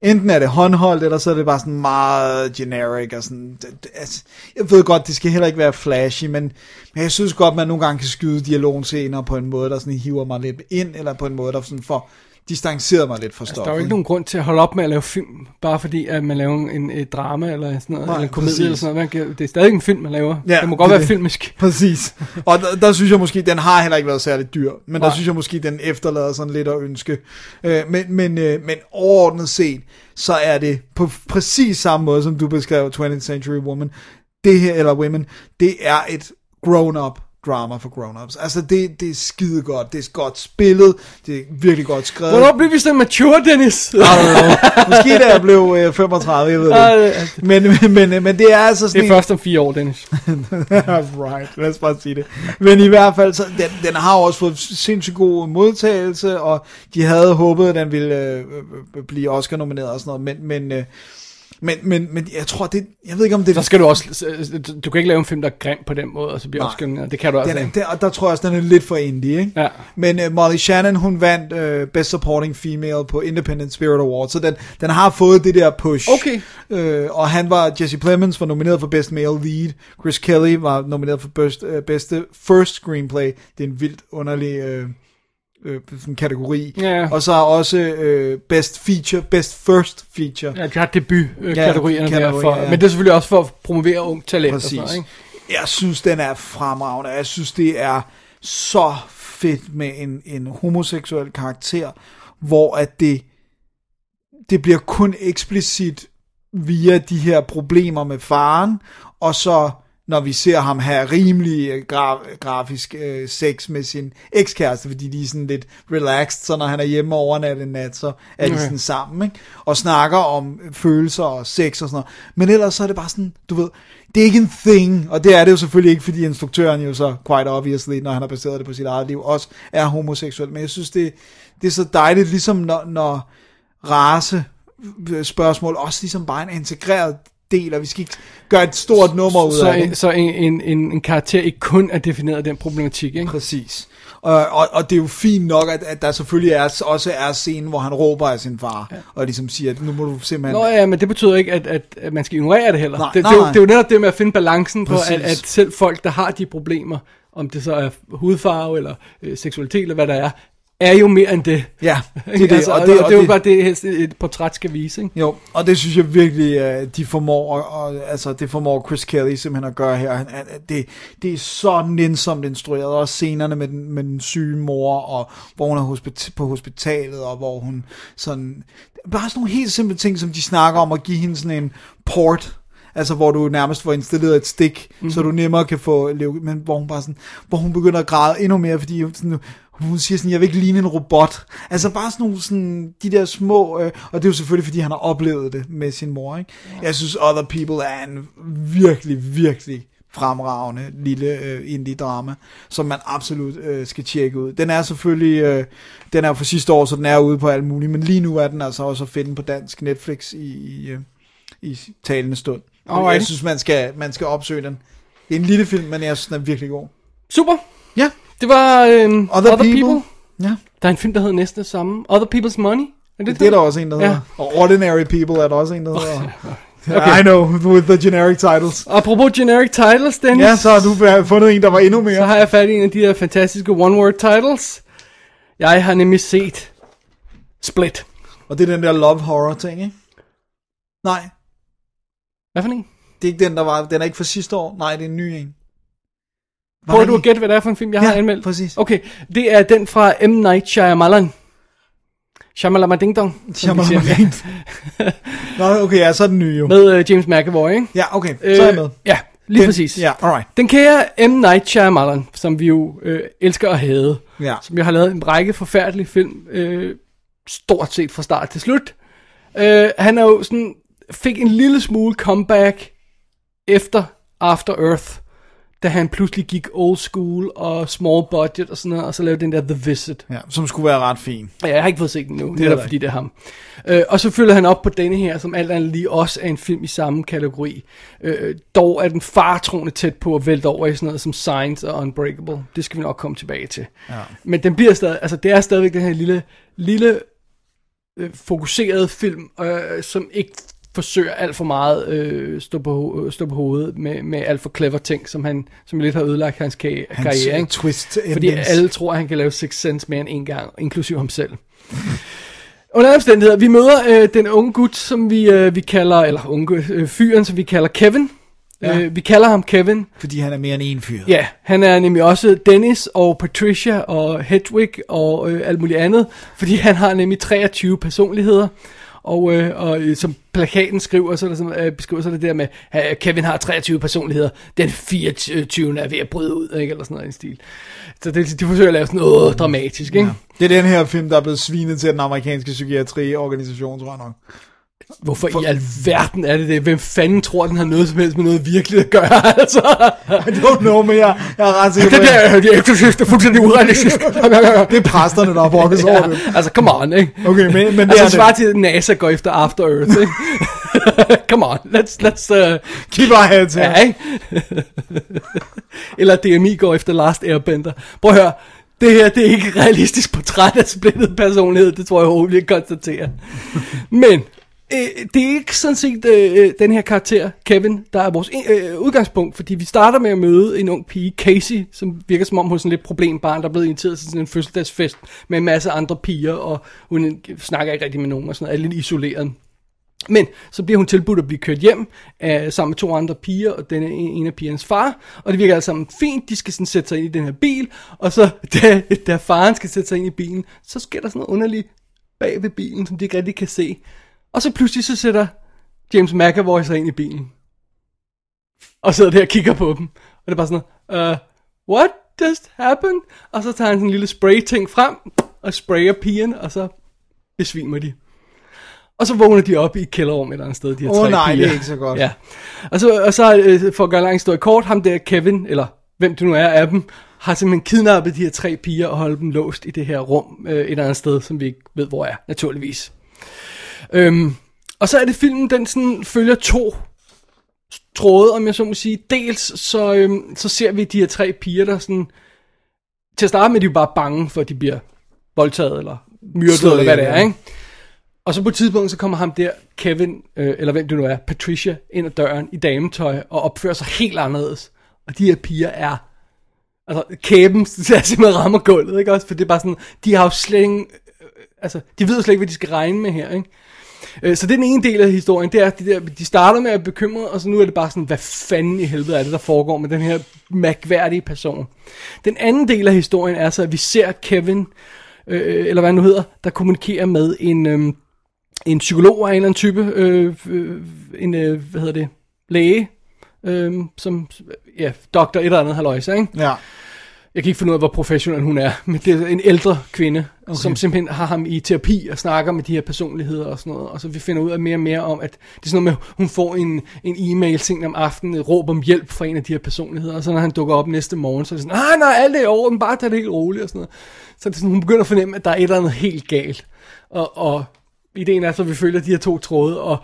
enten er det håndholdt, eller så er det bare sådan meget generic, og sådan, altså, jeg ved godt, det skal heller ikke være flashy, men, men jeg synes godt, man nogle gange kan skyde dialogscener på en måde, der sådan hiver mig lidt ind, eller på en måde, der sådan får distanceret mig lidt fra Altså, der er stoffet. jo ikke nogen grund til at holde op med at lave film, bare fordi at man laver en, et drama eller sådan noget, Nej, eller en komedie præcis. eller sådan noget. Man kan, det er stadig en film, man laver. Ja, det må godt det være filmisk. [LAUGHS] Præcis. Og der, der synes jeg måske, den har heller ikke været særlig dyr, men der Nej. synes jeg måske, den efterlader sådan lidt at ønske. Øh, men, men, øh, men overordnet set, så er det på præcis samme måde, som du beskrev 20th Century Woman, det her, eller Women, det er et grown-up drama for grown-ups. Altså, det, det er skide godt. Det er godt spillet. Det er virkelig godt skrevet. Hvornår bliver vi så mature, Dennis? Måske da jeg blev øh, 35, jeg ved det. Men, men, men, men det er altså sådan Det er først om fire år, Dennis. [LAUGHS] right, lad os bare sige det. Men i hvert fald, så den, den har også fået sindssygt god modtagelse, og de havde håbet, at den ville øh, øh, blive Oscar-nomineret og sådan noget, men, men, øh, men, men, men jeg tror, det, jeg ved ikke om det Så skal du også... Du kan ikke lave en film, der er grim på den måde, og så bliver nomineret. Det kan du altså den, ikke. der, og der tror jeg også, den er lidt for indie, ikke? Ja. Men uh, Molly Shannon, hun vandt uh, Best Supporting Female på Independent Spirit Award, så den, den har fået det der push. Okay. Uh, og han var, Jesse Plemons var nomineret for Best Male Lead, Chris Kelly var nomineret for best, uh, bedste First Screenplay, det er en vildt underlig uh, uh, sådan kategori. Ja. Og så også uh, Best Feature, Best First Feature. Ja, de har debut-kategorierne Ja, der. kategorier, For, ja. Men det er selvfølgelig også for at promovere ung talent og Præcis. sådan noget, ikke? Jeg synes, den er fremragende. Jeg synes, det er så fedt med en, en homoseksuel karakter, hvor at det, det bliver kun eksplicit via de her problemer med faren, og så når vi ser ham have rimelig øh, gra- grafisk øh, sex med sin ekskæreste, fordi de er sådan lidt relaxed, så når han er hjemme overnat en nat, så er de Okay. sådan sammen, ikke? og snakker om følelser og sex og sådan noget. Men ellers så er det bare sådan, du ved, det er ikke en thing, og det er det jo selvfølgelig ikke, fordi instruktøren jo så, quite obviously, når han har baseret det på sit eget liv, også er homoseksuel. Men jeg synes, det, det er så dejligt, ligesom når, når race spørgsmål også ligesom bare en integreret del, og vi skal ikke gøre et stort nummer ud Så, af det. en, så en, en, en, en karakter ikke kun er defineret af den problematik, ikke? Præcis. Og, og, og det er jo fint nok, at, at der selvfølgelig er, også er scenen, hvor han råber af sin far, ja. og ligesom siger, at nu må du simpelthen... Nå ja, men det betyder ikke, at, at, at man skal ignorere det heller. Nej, det, nej, det, er jo, det er jo netop det med at finde balancen på, Præcis. at, at selv folk, der har de problemer, om det så er hudfarve eller øh, seksualitet eller hvad der er, er jo mere end det. Ja, [LAUGHS] det er det, altså, og og det, det, og det er jo det- bare det, et portræt skal vise. Ikke? Jo, og det synes jeg virkelig, at de formår, og, og, altså det formår Chris Kelly simpelthen at gøre her. Han- Det, det er så nænsomt instrueret, også scenerne med den, med den syge mor, og hvor hun er hospita- på hospitalet, og hvor hun sådan, bare sådan nogle helt simple ting, som de snakker om at give hende sådan en port, Altså hvor du nærmest får installeret et stik, mm. så du nemmere kan få men hvor hun bare sådan, hvor hun begynder at græde endnu mere, fordi sådan, hun siger sådan, jeg vil ikke ligne en robot. Altså bare sådan nogle, sådan, de der små, øh, og det er jo selvfølgelig, fordi han har oplevet det med sin mor, ikke? Jeg synes, Other People er en virkelig, virkelig fremragende lille øh, indie-drama, som man absolut øh, skal tjekke ud. Den er selvfølgelig, øh, den er fra sidste år, så den er ude på alt muligt, men lige nu er den altså også at finde på dansk Netflix i, i, øh, i talende stund. Og jeg synes, man skal, man skal opsøge den. Det er en lille film, men jeg synes, den er virkelig god. Super. Ja, Det var øhm, Other People. ja. Der er en film, der hedder næsten det samme. Other People's Money. Er det Det er der også en, der Ja. hedder. Og Ordinary People er der også en, der hedder. [LAUGHS] Okay. I know, with the generic titles. Apropos generic titles, Dennis. Ja, så har du fundet en, der var endnu mere. Så har jeg fat i en af de her fantastiske one-word titles. Jeg har nemlig set Split. Og det er den der love horror ting, ikke? Nej, Hvad for en? det er ikke den, der var. Den er ikke fra sidste år. Nej, det er en ny en. Prøver du at gætte, hvad det er for en film, jeg Ja, har anmeldt? præcis. Okay, det er den fra M. Night Shyamalan. Shyamalan Ding Dong. siger. Shyamalan. [LAUGHS] Nå, okay, ja, så er den nye jo. Med uh, James McAvoy, ikke? Ja, okay, så er jeg med. Ja, lige Den- præcis. Ja, alright. Den kære M. Night Shyamalan, som vi jo øh, elsker at have, Ja. som jo har lavet en række forfærdelige film, øh, stort set fra start til slut. Øh, han er jo sådan, fik en lille smule comeback efter After Earth, da han pludselig gik old school og small budget og sådan noget, og så lavede den der The Visit. ja, som skulle være ret fin. Ja, jeg har ikke fået set den nu, det er der fordi det er ham. Øh, og så følger han op på denne her, som alt andet lige også er en film i samme kategori. Øh, dog er den fartroende tæt på at vælte over i sådan noget som Science og Unbreakable. Det skal vi nok komme tilbage til. Ja. Men den bliver stadig, altså det er stadigvæk den her lille, lille øh, fokuserede film, øh, som ikke forsøger alt for meget øh, stå, på, øh, stå på hovedet med, med alt for clever ting, som han som lidt har ødelagt hans, ka- Hans karriere. øh, Ikke? twist Fordi endings. alle tror, at han kan lave Six Sense mere end en gang, inklusive ham selv. [LAUGHS] Under omstændigheder, vi møder øh, den unge gut, som vi, øh, vi kalder, eller unge øh, fyren, som vi kalder Kevin. Ja. Øh, vi kalder ham Kevin. Fordi han er mere end en fyr. Ja, han er nemlig også Dennis og Patricia og Hedwig og øh, alt muligt andet, fordi han har nemlig 23 personligheder. Og, øh, og øh, som plakaten skriver, så er det, sådan, øh, beskriver, så det der med, at øh, Kevin har 23 personligheder, den 24. er ved at bryde ud, ikke? eller sådan noget i en stil. Så det, de forsøger at lave sådan noget dramatisk, ikke? Ja. Det er den her film, der er blevet svinet til den amerikanske psykiatriorganisation, tror jeg nok. Hvorfor i alverden er det det? Hvem fanden tror, den har noget som helst med noget virkeligt at gøre, [LAUGHS] altså? I don't know, men jeg, jeg er ret sikker på, Det der, det er eksorcist, det er fuldstændig urealistisk. [LAUGHS] det er [LAUGHS] præsterne, der har brokket sig over det. ja, altså, come on, ikke? Okay, men, men det altså, er svar det. til, at NASA går efter After Earth, ikke? Come on, let's, let's, uh, Keep our heads ja, here. ikke? Eller DMI går efter Last Airbender. Prøv at høre, det her, det er ikke et realistisk portræt af splittet personlighed, det tror jeg overhovedet, vi kan konstatere. Men, øh, det er ikke sådan set øh, øh, den her karakter, Kevin, der er vores øh, øh, udgangspunkt, fordi vi starter med at møde en ung pige, Casey, som virker som om hun er sådan lidt problembarn, der er blevet inviteret til sådan en fødselsdagsfest med en masse andre piger, og hun snakker ikke rigtig med nogen og sådan noget, er lidt isoleret. Men så bliver hun tilbudt at blive kørt hjem uh, sammen med to andre piger, og den en, en af pigernes far. Og det virker alt sammen fint, de skal sådan sætte sig ind i den her bil. Og så [LAUGHS] da, da faren skal sætte sig ind i bilen, så sker der sådan noget underligt bag ved bilen, som de ikke rigtig kan se. Og så pludselig så sætter James McAvoy sig ind i bilen. Og sidder der og kigger på dem. Og det er bare sådan noget, uh, what just happened? Og så tager han sådan en lille spray ting frem, og sprayer pigerne, og så besvimer de. Og så vågner de op i et kælderrum et eller andet sted, de her Åh, tre nej, piger. det er ikke så godt. Ja. Og så, og så øh, for at gøre lang historie kort, ham der Kevin, eller hvem det nu er af dem, har simpelthen kidnappet de her tre piger og holdt dem låst i det her rum øh, et eller andet sted, som vi ikke ved, hvor er, naturligvis. Øhm, og så er det filmen, den sådan følger to tråde, om jeg så må sige. Dels så, øhm, så ser vi de her tre piger, der sådan... Til at starte med, de er jo bare bange for, at de bliver voldtaget, eller myrdet, eller hvad det er, ikke? Og så på et tidspunkt, så kommer ham der, Kevin, øh, eller hvem det nu er, Patricia, ind ad døren i dametøj, og opfører sig helt anderledes. Og de her piger er, altså kæben, [LAUGHS] der simpelthen rammer gulvet, ikke også? For det er bare sådan, de har jo slet ingen, øh, altså, de ved jo slet ikke, hvad de skal regne med her, ikke? Øh, Så det er den ene del af historien, det er, at de, der, de starter med at bekymre, og så nu er det bare sådan, hvad fanden i helvede er det, der foregår med den her mærkværdige person. Den anden del af historien er så, at vi ser Kevin, øh, eller hvad han nu hedder, der kommunikerer med en, øh, en psykolog af en eller anden type, øh, øh, en, øh, hvad hedder det, læge, øh, som, ja, doktor et eller andet halløjse, ikke? Ja. Jeg kan ikke finde ud af, hvor professionel hun er, men det er en ældre kvinde, okay. som simpelthen har ham i terapi og snakker med de her personligheder og sådan noget. Og så vi finder ud af mere og mere om, at det er sådan noget med, hun får en, en e-mail sent om aftenen, råb om hjælp fra en af de her personligheder. Og så når han dukker op næste morgen, så er det sådan, nej, nej, alt er i orden, bare tag det helt roligt og sådan noget. Så det er sådan, hun begynder at fornemme, at der er et eller andet helt galt. Og, og ideen er så, at vi følger de her to tråde, og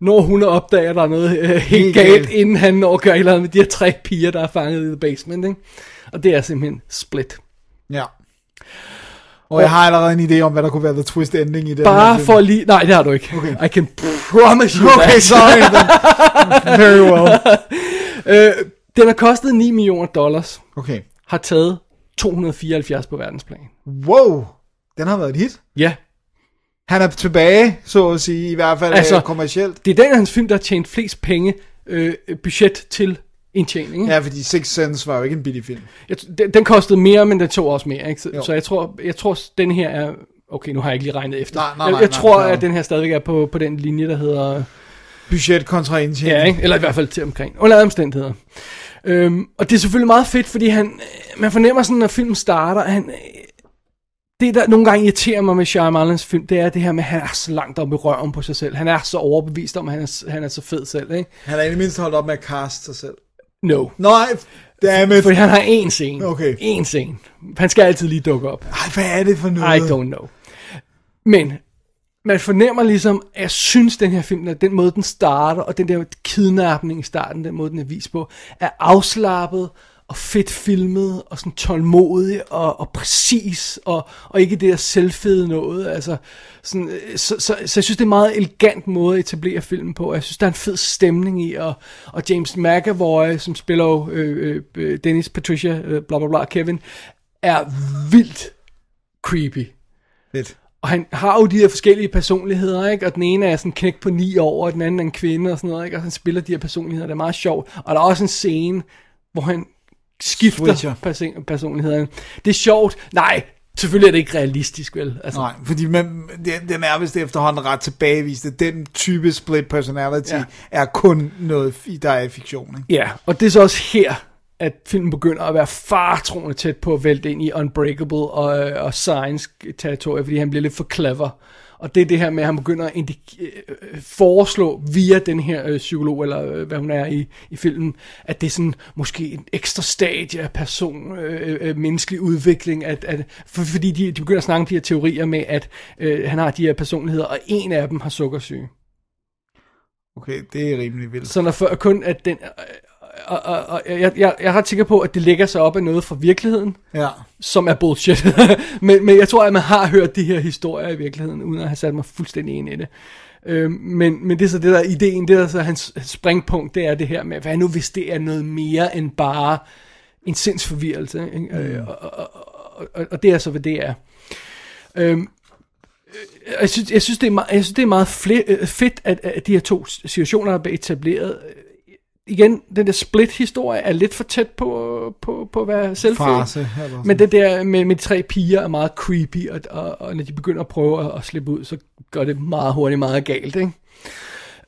når hun opdager, at der er noget øh, helt, galt. inden han når at gøre et eller andet med de her tre piger, der er fanget i the basement, ikke? Og det er simpelthen split. Ja. Og jeg har allerede en idé om, hvad der kunne være the twist ending i her Bare for lige... Nej, det har du ikke. Okay. I can promise you Okay, that. sorry. then. Very well. [LAUGHS] Øh, den har kostet 9 millioner dollars. Okay. Har taget 274 på verdensplan. Wow. Den har været et hit. Ja. Han er tilbage, så at sige, i hvert fald Altså- altså, kommercielt. Det er den af hans film, der har tjent flest penge øh, budget til indtjening. Ikke? Ja, fordi Six Sense var jo ikke en billig film. Jeg, den, den kostede mere, men den tog også mere. Ikke? Så, Jo. så jeg tror, jeg tror, den her er... Okay, nu har jeg ikke lige regnet efter. Nej, nej, jeg, nej, jeg nej, tror, klar. at den her stadigvæk er på, på den linje, der hedder... Budget kontra indtjening. Ja, ikke? eller i hvert fald til omkring. Under omstændigheder. Øhm, og det er selvfølgelig meget fedt, fordi han, man fornemmer sådan, når filmen starter, at han, det der nogle gange irriterer mig med Shyamalan's film, det er det her med, at han er så langt op i røven på sig selv. Han er så overbevist om, at han er, han er så fed selv, ikke? Han er i det mindste holdt op med at cast sig selv. No. Nej, dammit. Fordi han har én scene. Okay. Én scene. Han skal altid lige dukke op. Ej, hvad er det for noget? I don't know. Men man fornemmer ligesom, at jeg synes, den her film, den måde, den starter, og den der kidnapning i starten, den måde, den er vist på, er afslappet og fedt filmet, og sådan tålmodig og, og præcis, og, og ikke det der selvfede noget. Altså, sådan, øh, så, så, så, jeg synes, det er en meget elegant måde at etablere filmen på. Jeg synes, der er en fed stemning i, og, og James McAvoy, som spiller jo, øh, øh, Dennis, Patricia, øh, bla bla bla, Kevin, er vildt creepy. Fedt. Og han har jo de her forskellige personligheder, ikke? Og den ene er sådan knæk på ni år, og den anden er en kvinde og sådan noget, ikke? Og han spiller de her personligheder, det er meget sjovt. Og der er også en scene, hvor han skifter Switcher. person- personlighederne. Det er sjovt. Nej, selvfølgelig er det ikke realistisk, vel? Altså, Nej, fordi man, den, den er vist efterhånden ret tilbagevist, at den type split personality Ja. er kun noget, der er i fiktion. Ikke? Ja, og det er så også her, at filmen begynder at være fartroende tæt på at vælte ind i Unbreakable og, øh, og science territorie, fordi han bliver lidt for clever. Og det er det her med, at han begynder at indik- øh, foreslå via den her øh, psykolog, eller øh, hvad hun er i, i filmen, at det er sådan måske en ekstra stadie af person, øh, øh, menneskelig udvikling, at, at, for, fordi de, de begynder at snakke om de her teorier med, at øh, han har de her personligheder, og en af dem har sukkersyge. Okay, det er rimelig vildt. Så når for, kun at den... Og, og, og jeg, jeg, jeg er ret sikker på, at det lægger sig op af noget fra virkeligheden, Ja. som er bullshit. [LAUGHS] men, men jeg tror, at man har hørt de her historier i virkeligheden, uden at have sat mig fuldstændig ind i det. Øhm, men, men det er så det der ideen, det der så hans, hans springpunkt, det er det her med, hvad nu hvis det er noget mere end bare en sindsforvirrelse. Ikke? Øh, og, og, og, og, det er så, hvad det er. Øhm, øh, jeg synes, jeg synes, det er meget, jeg synes, det er meget fle, øh, fedt, at, at de her to situationer er etableret. Igen, den der split-historie er lidt for tæt på, på, på at være sådan. Men det der med, med de tre piger er meget creepy, og, og, og når de begynder at prøve at, at slippe ud, så gør det meget hurtigt meget galt. Ikke?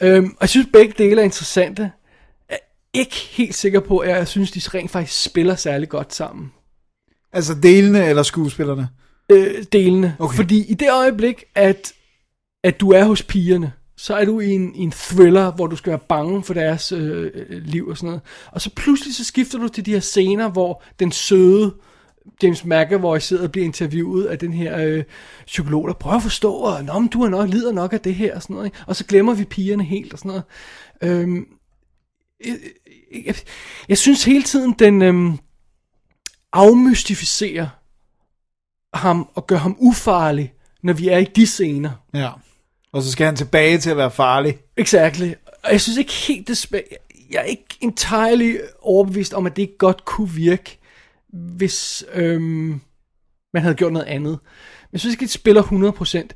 Øhm, og jeg synes, begge dele er interessante. Jeg er ikke helt sikker på, at jeg synes, de rent faktisk spiller særlig godt sammen. Altså delene eller skuespillerne? øh, delene. Okay. Fordi i det øjeblik, at, at du er hos pigerne, så er du i en, i en thriller, hvor du skal være bange for deres øh, øh, liv og sådan noget. Og så pludselig så skifter du til de her scener, hvor den søde James McAvoy sidder og bliver interviewet af den her øh, psykolog, der prøver at forstå, og Nå, men du er nok, lider nok af det her og sådan noget. Ikke? Og så glemmer vi pigerne helt og sådan noget. Øhm, jeg, jeg, jeg synes hele tiden, den øhm, afmystificerer ham og gør ham ufarlig, når vi er i de scener. Ja. Og så skal han tilbage til at være farlig. Exactly. Og jeg synes ikke helt, det sp- jeg er ikke entirely overbevist om, at det godt kunne virke, hvis øhm, man havde gjort noget andet. Jeg synes ikke, det spiller 100%.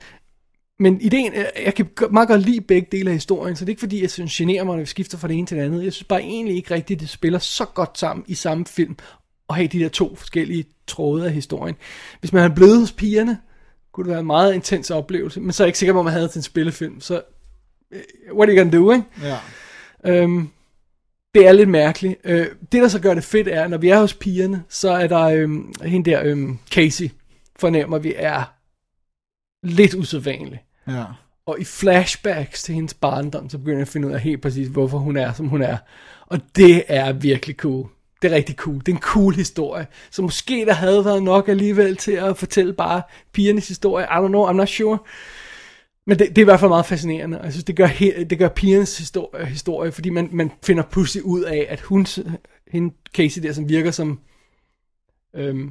Men ideen, er- jeg kan meget godt lide begge dele af historien, så det er ikke fordi, jeg synes, generer mig, når vi skifter fra det ene til det andet. Jeg synes bare egentlig ikke rigtigt, det spiller så godt sammen i samme film, og have de der to forskellige tråde af historien. Hvis man havde blevet hos pigerne, kunne det være en meget intens oplevelse, men så er jeg ikke sikker på, om man havde til en spillefilm, så øh, what are you gonna do, ikke? Ja. Øhm, det er lidt mærkeligt. Øh, det, der så gør det fedt, er, når vi er hos pigerne, så er der øh, hende der, øh, Casey, fornemmer vi er lidt usædvanlig. Ja. Og i flashbacks til hendes barndom, så begynder jeg at finde ud af helt præcis, hvorfor hun er, som hun er. Og det er virkelig cool. Det er rigtig cool. Det er en cool historie. Så måske der havde været nok alligevel til at fortælle bare pigernes historie. I don't know, I'm not sure. Men det, det er i hvert fald meget fascinerende. Jeg synes, det gør, he, det gør pigernes historie, historie, fordi man, man finder pludselig ud af, at hun, hende Casey der, som virker som øhm,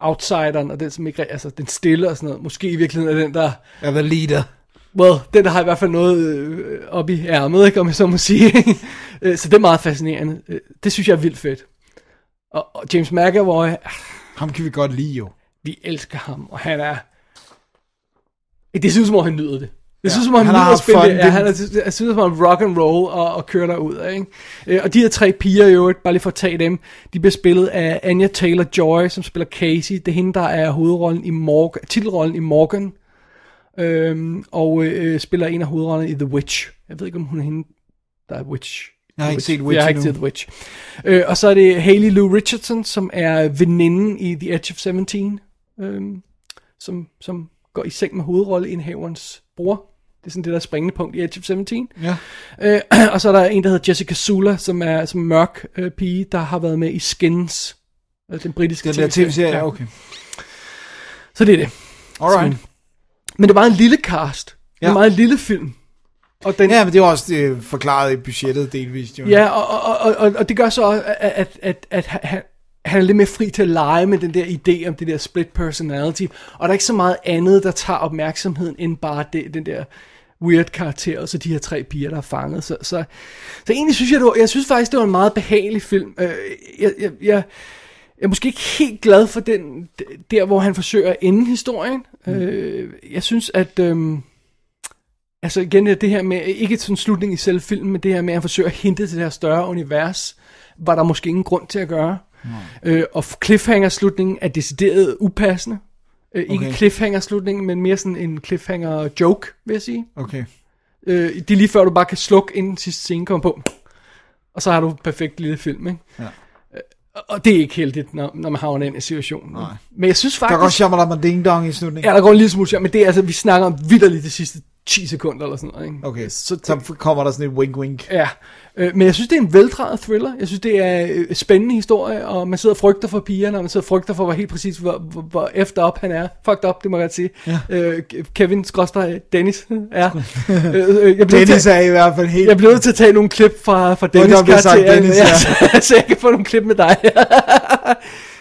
outsideren, og den som ikke, altså den stille og sådan noget, måske i virkeligheden er den, der er leader. Well, den der har i hvert fald noget øh, op i ærmet, ikke, om jeg så må sige. Øh, så det er meget fascinerende. Øh, Det synes jeg er vildt fedt. Og, og James McAvoy, ah, Ham kan vi godt lide jo. vi elsker ham, og han er... Det synes som om, han nyder det. Det Ja, synes som om, han, han nyder at spille det. Ja, Det- han er, jeg synes som om rock and roll og, og kører derud af, ikke? Øh, Og de her tre piger i øvrigt, bare lige for at tage dem, de bliver spillet af Anya Taylor-Joy, som spiller Casey. Det er hende, der er hovedrollen i Morgan, titelrollen i Morgan. Øhm, og øh, spiller en af hovedrollerne i The Witch. Jeg ved ikke, om hun er hende, der er Witch. Jeg har ikke set Witch Jeg har ikke set Witch. Øh, og så er det Hayley Lou Richardson, som er veninden i The Edge of 17, øhm, som, som går i seng med hovedrolleindhaverens bror. Det er sådan det der springende punkt i Edge of 17. Ja. Øh, [CLEARS THROAT] og så er der en, der hedder Jessica Sula, som er som mørk øh, pige, der har været med i Skins. Øh, den britiske Den der tv-serie, ja, okay. Så det er det. Alright. Men det var en lille cast. Ja. Ja. En meget lille film. Og den, Ja, men det var også øh, forklaret i budgettet delvist jo. Ja, og, og, og, og, og det gør så også, at, at, at, at han, han er lidt mere fri til at lege med den der idé om det der split personality, og der er ikke så meget andet, der tager opmærksomheden, end bare det, den der weird karakter, og så de her tre piger, der er fanget. Så, så, så egentlig synes jeg, det var, jeg synes faktisk, det var en meget behagelig film. Øh, Jeg, jeg, jeg, jeg er måske ikke helt glad for den, der hvor han forsøger at ende historien. Mm. Øh, jeg synes, at... Øhm, Altså igen det det her med, ikke sådan en slutning i selve filmen, men det her med, at han forsøger at hente til det her større univers, var der måske ingen grund til at gøre. Øh, og cliffhanger-slutningen er decideret upassende. Øh, ikke Okay. cliffhanger-slutningen, men mere sådan en cliffhanger-joke, vil jeg sige. Okay. Øh, det er lige før, du bare kan slukke, inden sidste scene kommer på. Og så har du en perfekt lille film, ikke? Ja. Øh, og det er ikke heldigt, når, når man havner i den situation. Nej. Men jeg synes Der faktisk... går Shamalama Ding Dong i slutningen. Ja, der går en lille smule sjovt, men det er altså, vi snakker om vidderligt de sidste 10 sekunder eller sådan noget, ikke? Okay, Så, så, kommer der sådan et wink-wink. Ja, øh, men jeg synes, det er en veldrejet thriller. Jeg synes, det er øh, spændende historie, og man sidder og frygter for pigerne, og man sidder og frygter for, hvor helt præcis, hvor, hvor, hvor efter op han er. Fucked up, det må jeg godt sige. Ja. Øh, Kevin Skråstrej Dennis er. [LAUGHS] øh, øh, jeg Dennis til, er i hvert fald helt... jeg bliver nødt til at tage nogle klip fra, fra Dennis der bliver sagt Dennis, [LAUGHS] ja. så jeg kan få nogle klip med dig. [LAUGHS]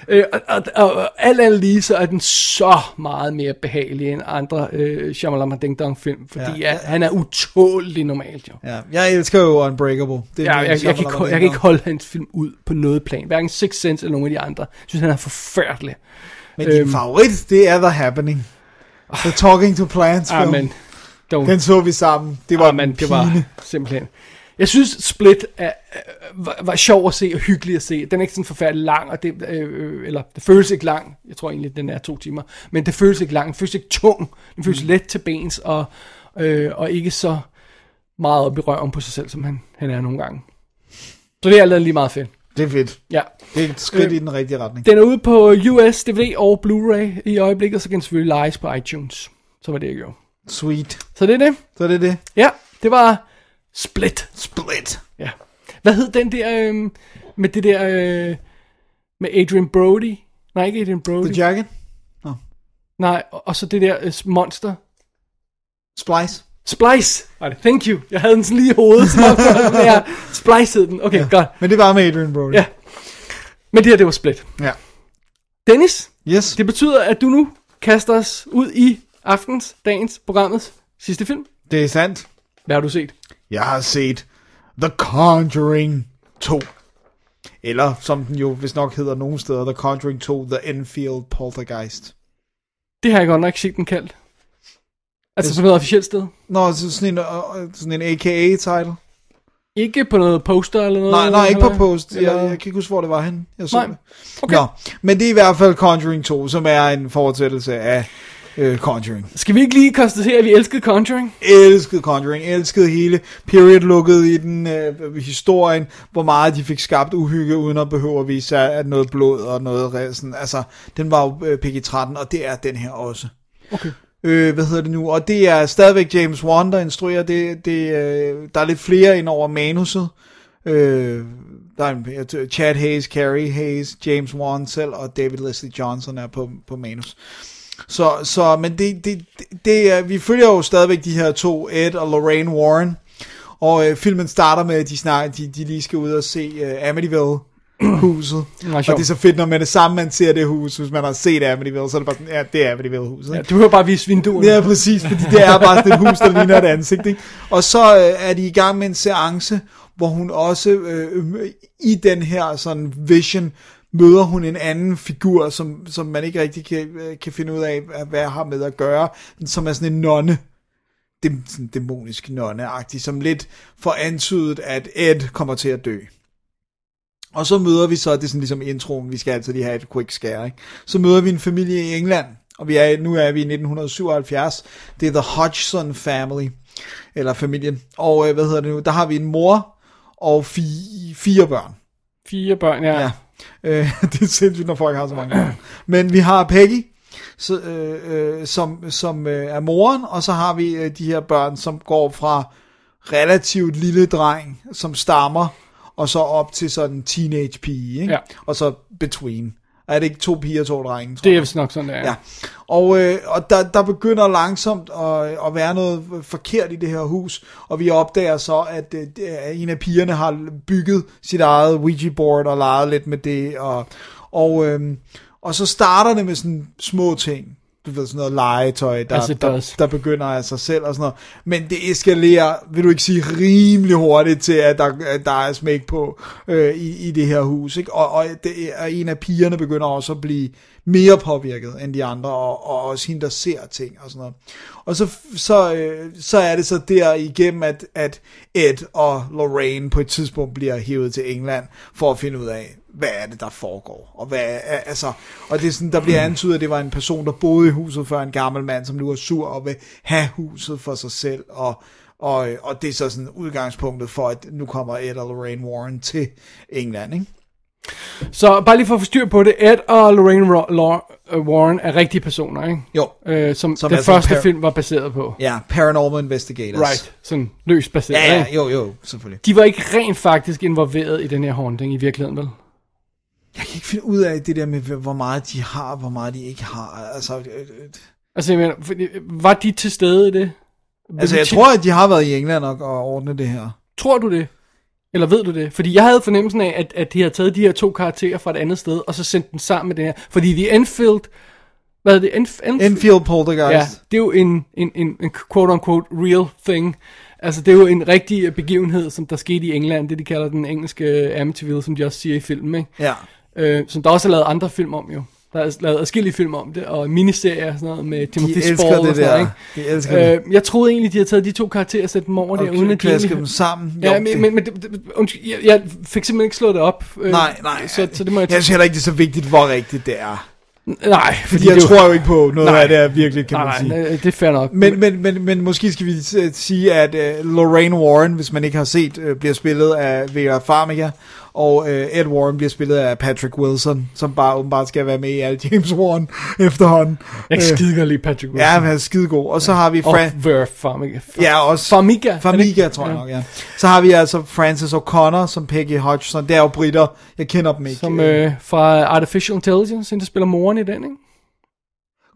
Øh, og, og, og, og alt andet lige, så er den så meget mere behagelig end andre øh, Shyamalama Ding Dong film, fordi Ja. ja. han er utålig normalt jo. Ja, jeg elsker jo Unbreakable. Det Ja, jeg, jeg, jeg, kan Shyamalan ikke, jeg kan ikke holde hans film ud på noget plan. Hverken Six Sense eller nogen af de andre. Jeg synes, han er forfærdelig. Men din Øhm. favorit, det er The Happening. The Talking to Plants film. Ah, men, don't. Den så vi sammen. Det var ah, men, det var simpelthen... Jeg synes, Split er, er, var, var sjov at se og hyggelig at se. Den er ikke sådan forfærdelig lang, og det, øh, eller det føles ikke lang. Jeg tror egentlig, den er to timer. Men det føles ikke lang. Den føles ikke tung. Den føles Mm. let til bens, og, øh, og ikke så meget op i røven på sig selv, som han, han er nogle gange. Så det er andet lige meget fedt. Det er fedt. Ja. Det er et skridt Øh, i den rigtige retning. Den er ude på US DVD og Blu-ray i øjeblikket, så kan den selvfølgelig lejes på iTunes. Så var det, jeg gjorde. Sweet. Så det er det. Så er det det. Ja, det var Split. Split. Ja. Hvad hed den der, øhm, med det der, øh, med Adrian Brody? Nej, ikke Adrian Brody. The Jacket. Nej, og, og så det der øh, monster. Splice. Splice. Det. Thank you. Jeg havde den sådan lige i hovedet. Som om, [LAUGHS] ja, Splice hed den. Okay, ja. godt. Men det var med Adrian Brody. Ja. Men det her, det var Split. ja. Dennis, Yes. det betyder, at du nu kaster os ud i aftens, dagens, programmets sidste film. Det er sandt. Hvad har du set? Jeg har set The Conjuring 2. Eller som den jo hvis nok hedder nogle steder, The Conjuring 2, The Enfield Poltergeist. Det har jeg godt nok set den kaldt. Altså som noget officielt sted. Nå, så sådan en, uh, sådan en AKA-title. Ikke på noget poster eller noget? Nej, nej, ikke på eller- post. Jeg, eller- jeg kan ikke huske, hvor det var henne. Jeg så Nej. det. Okay. Nå, men det er i hvert fald Conjuring 2, som er en fortsættelse af øh, Conjuring. Skal vi ikke lige konstatere, at vi elskede Conjuring? elskede Conjuring, elskede hele period-looket i den, øh, historien, hvor meget de fik skabt uhygge, uden at behøve at vise at noget blod og noget sådan, altså, den var jo øh, PG-13, og det er den her også. Okay. Øh, hvad hedder det nu? Og det er stadigvæk James Wan, der instruerer det. det øh, der er lidt flere ind over manuset. Øh, der er en, Chad Hayes, Carrie Hayes, James Wan selv, og David Leslie Johnson er på, på manus. Så, så men det, det, det, det vi følger jo stadigvæk de her to, Ed og Lorraine Warren, og øh, filmen starter med, at de, snak, de, de lige skal ud og se øh, Amityville huset. [CLEARS THROAT] Og det er så fedt, når man er sammen, man ser det hus, hvis man har set Amityville, så er det bare sådan, ja, det er Amityville huset. Ja, du behøver bare vise vinduerne. Ja, præcis, fordi det er bare sådan et hus, der ligner et ansigt. Ikke? Og så øh, er de i gang med en seance, hvor hun også øh, øh, i den her sådan vision møder hun en anden figur, som, som man ikke rigtig kan, øh, kan finde ud af, hvad har med at gøre, som er sådan en nonne, dem, sådan dæmonisk nonne-agtig, som lidt får antydet, at Ed kommer til at dø. Og så møder vi så, det er sådan ligesom introen, vi skal altid lige have et quick scare, ikke? Så møder vi en familie i England, og vi er, nu er vi i 1977. Det er The Hodgson Family, eller familien. Og øh, hvad hedder det nu? Der har vi en mor og fi, fire børn. Fire børn, ja. Ja. Øh, [LAUGHS] det er sindssygt, når folk har så mange. Men vi har Peggy, så, øh, øh, som, som øh, er moren, og så har vi øh, de her børn, som går fra relativt lille dreng, som stammer, og så op til sådan en teenage pige, ikke? Ja. og så between. Er det ikke to piger og to drenge? tror Det er vist nok sådan, der. Ja, og, øh, og der, der begynder langsomt at, at være noget forkert i det her hus, og vi opdager så, at, øh, det er- en af pigerne har bygget sit eget Ouija-board og leget lidt med det, og, og, øh, og så starter det med sådan små ting, du ved, sådan noget legetøj, der, it der, der begynder af sig selv og sådan noget. Men det eskalerer, vil du ikke sige, rimelig hurtigt til, at der, der er smæk på øh, i, i det her hus. Ikke? Og, og det er, en af pigerne begynder også at blive mere påvirket end de andre, og, og også hende, der ser ting og sådan noget. Og så, så, øh, så er det så der igennem, at, at Ed og Lorraine på et tidspunkt bliver hævet til England for at finde ud af, hvad er det, der foregår? Og, hvad er, altså, og det er sådan, der bliver antydet, at det var en person, der boede i huset før en gammel mand, som nu er sur og vil have huset for sig selv, og, og, og det er så sådan udgangspunktet for, at nu kommer Ed og Lorraine Warren til England, ikke? Så bare lige for at få styr på det, Ed og Lorraine Ro- Lor- Warren er rigtige personer, ikke? Jo. Øh, som, Som den første par- film var baseret på. Ja, Paranormal Investigators. Right, sådan løst baseret. Ja, ja, jo, jo, selvfølgelig. De var ikke rent faktisk involveret i den her haunting i virkeligheden, vel? Jeg kan ikke finde ud af det der med, hvor meget de har, hvor meget de ikke har. Altså, øh, øh, Altså, jeg mener, fordi- var de til stede i det? altså jeg tror, at de har været i England og, og ordnet det her. Tror du det? Eller ved du det? Fordi jeg havde fornemmelsen af, at, at de har taget de her to karakterer fra et andet sted, og så sendt dem sammen med det her. Fordi The Enfield... Hvad er det? Enf, Enf, Enfield Poltergeist. Ja, det er jo en, en, en, en quote-unquote real thing. Altså, det er jo en rigtig øh, begivenhed, som der skete i England. Det, de kalder den engelske Amityville, som de også siger i filmen, ikke? ja. Øh, som der også er lavet andre film om, jo. Der er lavet adskillige film om det, og miniserier og sådan noget med Timothy De Spall og det sådan der. noget, De elsker det. Øh, jeg troede egentlig, de havde taget de to karakterer og sat dem over der, Og uden at de egentlig- dem sammen. Ja, men, det- men, men det, det, undskyld, jeg, jeg fik simpelthen ikke slået det op. Øh, Nej, nej. Så, så det må jeg Jeg synes heller ikke, det er så vigtigt, hvor rigtigt det er. Nej, Fordi jeg det tror jo ikke på noget Nej. af det er virkelig, kan man sige. nej, det er fair nok. Men, men, men, men måske skal vi øh, sige, at uh, Lorraine Warren, hvis man ikke har set, uh, bliver spillet af Vera Farmiga, og uh, Ed Warren bliver spillet af Patrick Wilson, som bare åbenbart skal være med i alle James Warren [LAUGHS] efterhånden. jeg kan Øh, skide godt lide Patrick Wilson. Ja, han er skidegod. Og så har vi... Og Fran- Ver Farmiga. ja, også... Farmiga. Farmiga, tror jeg nok, ja. Så har vi altså Francis O'Connor som Peggy Hodgson. Det er jo britter. Jeg kender dem ikke. Som øh, fra Artificial Intelligence, hende der spiller moren i den, ikke?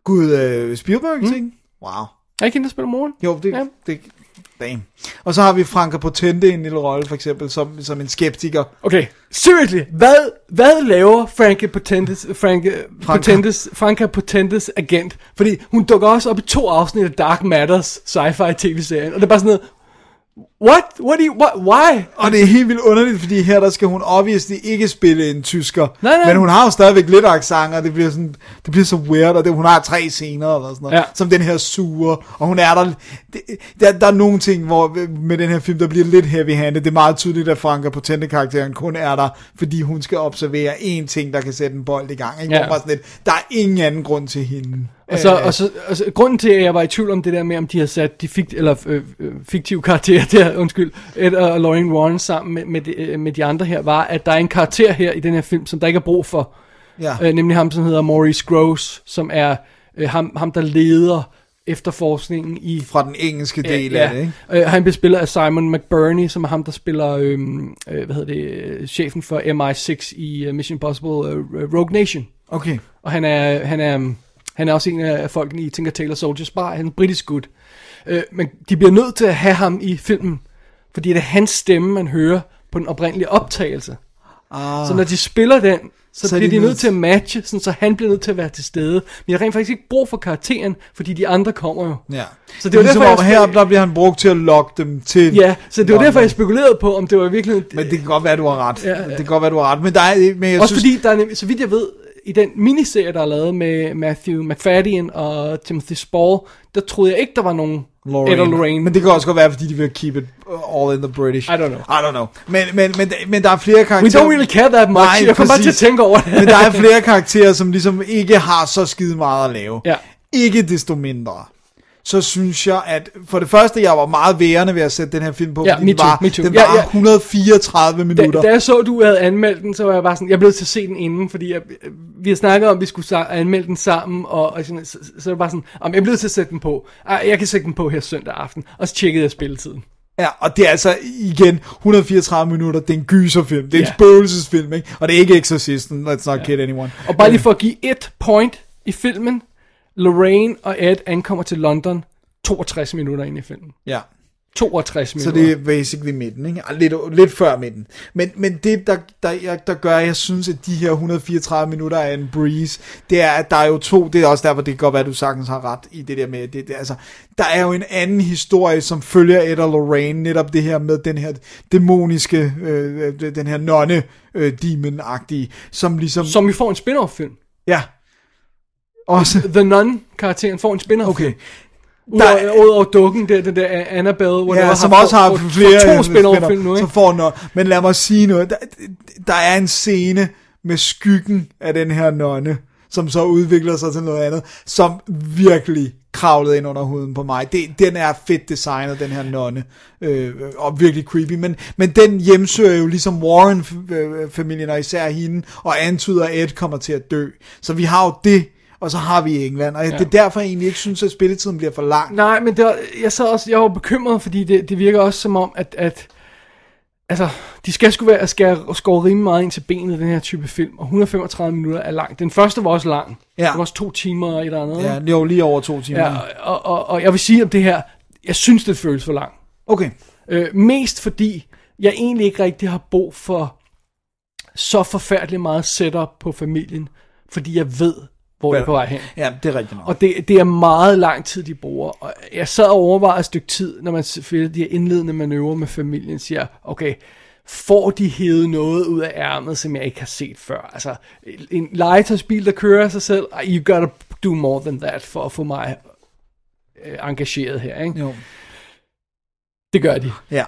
Gud, øh, Spielberg, ting? Wow. Er ikke hende, der spiller moren? Jo, det, Ja. ja. det, damn. Og så har vi Franca Potente i en lille rolle, for eksempel, som, som en skeptiker. Okay, seriously, hvad, hvad laver Franka Potentes, Franka Potentes, Franka Potentes agent? Fordi hun dukker også op i to afsnit af Dark Matters sci-fi tv-serien, og det er bare sådan noget, What? What do you, what, why? Og det er helt vildt underligt, fordi her der skal hun obviously ikke spille en tysker. Nej, nej. Men hun har jo stadigvæk lidt accent, og det bliver, sådan, det bliver så weird, og det, hun har tre scener eller sådan noget, Ja. som den her sure, og hun er der, det, der, der er nogle ting, hvor med den her film, der bliver lidt heavy-handed. Det er meget tydeligt, at Franka Potente-karakteren kun er der, fordi hun skal observere én ting, der kan sætte en bold i gang. Ikke? Ja. Hvor sådan lidt, der er ingen anden grund til hende. Og så, Øh, og så, og så, grunden til, at jeg var i tvivl om det der med, om de havde sat de fik, eller, øh, øh, fiktive karakterer der, undskyld, Ed og Lauren Warren sammen med, med, de, øh, med de andre her, var, at der er en karakter her i den her film, som der ikke er brug for. Ja. Øh, nemlig ham, som hedder Maurice Gross, som er øh, ham, ham, der leder efterforskningen i... fra den engelske del ja, af det, ikke? Øh, han bliver spillet af Simon McBurney, som er ham, der spiller, øh, øh, hvad hedder det, øh, chefen for MI6 i uh, Mission Impossible uh, Rogue Nation. Okay. Og han er, han er, han er også en af folkene i Tinker Tailor Soldier Spy. Han er en britisk gut. Øh, men de bliver nødt til at have ham i filmen, fordi det er hans stemme, man hører på den oprindelige optagelse. Ah. Så når de spiller den, så, Så er bliver de de nødt til at matche, sådan, så han bliver nødt til at være til stede. Men jeg har rent faktisk ikke brug for karakteren, fordi de andre kommer jo. Ja. Så det var ligesom derfor, jeg her, spil- der bliver han brugt til at lokke dem til... Ja, så det var derfor, jeg spekulerede på, om det var virkelig... Men det kan godt være, du har ret. Ja, Ja. Det kan godt være, du har ret. Men, der er, men jeg Også synes... fordi, der er så vidt jeg ved, i den miniserie, der er lavet med Matthew McFadden og Timothy Spall, der troede jeg ikke, der var nogen Ed og Lorraine. Men det kan også godt være, fordi de vil keep it all in the British. I don't know. I don't know. Men, men, men, men der er flere We karakterer... don't really care that much. Nej, jeg kom bare til at tænke over det. men der er flere karakterer, som ligesom ikke har så skide meget at lave. Ja. Ikke desto mindre. Så synes jeg, at for det første, jeg var meget værende ved at sætte den her film på, Ja, fordi me den var, me too. den Ja, var ja. 134 Da, minutter. da jeg så, du havde anmeldt den, så var jeg bare sådan, jeg blev til at se den inden, fordi jeg, vi har snakket om, at vi skulle anmelde den sammen, og, og sådan, så, så, så var bare sådan, om jeg blev til at sætte den på. Jeg kan sætte den på her søndag aften. Og så tjekkede jeg spilletiden. Ja, og det er altså igen 134 minutter, det er en gyserfilm, det er en Ja. spøgelsesfilm, ikke? Og det er ikke Exorcisten, let's not kid anyone. Og bare lige for at give et point i filmen, Lorraine og Ed ankommer til London 62 minutter ind i filmen. Ja. 62 Så minutter. det er basically midten, ikke? Ah, Lidt, lidt før midten. Men, men det, der, der, jeg, der gør, at jeg synes, at de her 134 minutter er en breeze, det er, at der er jo to, det er også derfor, det kan godt være, at du sagtens har ret i det der med, det, det, altså, der er jo en anden historie, som følger Ed og Lorraine, netop det her med den her dæmoniske, øh, øh, den her nonne øh, demon-agtige, som ligesom, Som vi får en spin-off film. ja, også, The Nun-karakteren får en spin-off okay, film. Udover, dukken, der, den der Annabelle, hvor ja, som også har flere to spin-off film nu, så ikke? får noget. Men lad mig sige noget. Der, der er en scene med skyggen af den her nonne, som så udvikler sig til noget andet, som virkelig kravlede ind under huden på mig. Det, den er fedt designet, den her nonne, øh, og virkelig creepy. Men, men den hjemsøger jo ligesom Warren-familien, og især hende, og antyder, at Ed kommer til at dø. Så vi har jo det, og så har vi England. Og ja. det er derfor, jeg egentlig ikke synes, at spilletiden bliver for lang. Nej, men det var, jeg sad også, jeg var bekymret, fordi det, det virker også som om, at, at altså, de skal sgu være skære, skåre rimelig meget ind til benet, den her type film, og 135 minutter er lang. Den første var også lang. Ja. Det var også to timer og et eller andet. Ja, jo lige over to timer. ja og, og, og, jeg vil sige om det her, jeg synes, det føles for lang. Okay. Øh, mest fordi, jeg egentlig ikke rigtig har brug for så forfærdeligt meget setup på familien, fordi jeg ved, hvor jeg er på vej hen. Ja, det er rigtigt nok. Og det, det er meget lang tid, de bruger. Og jeg sad og overvejede et stykke tid, når man selvfølgelig de her indledende manøvrer med familien, siger, okay, får de hævet noget ud af ærmet, som jeg ikke har set før? Altså, en legetøjsbil, der kører sig selv, "Ah, you gotta do more than that, for at få mig øh, engageret her, ikke? Jo. Det gør de. Ja.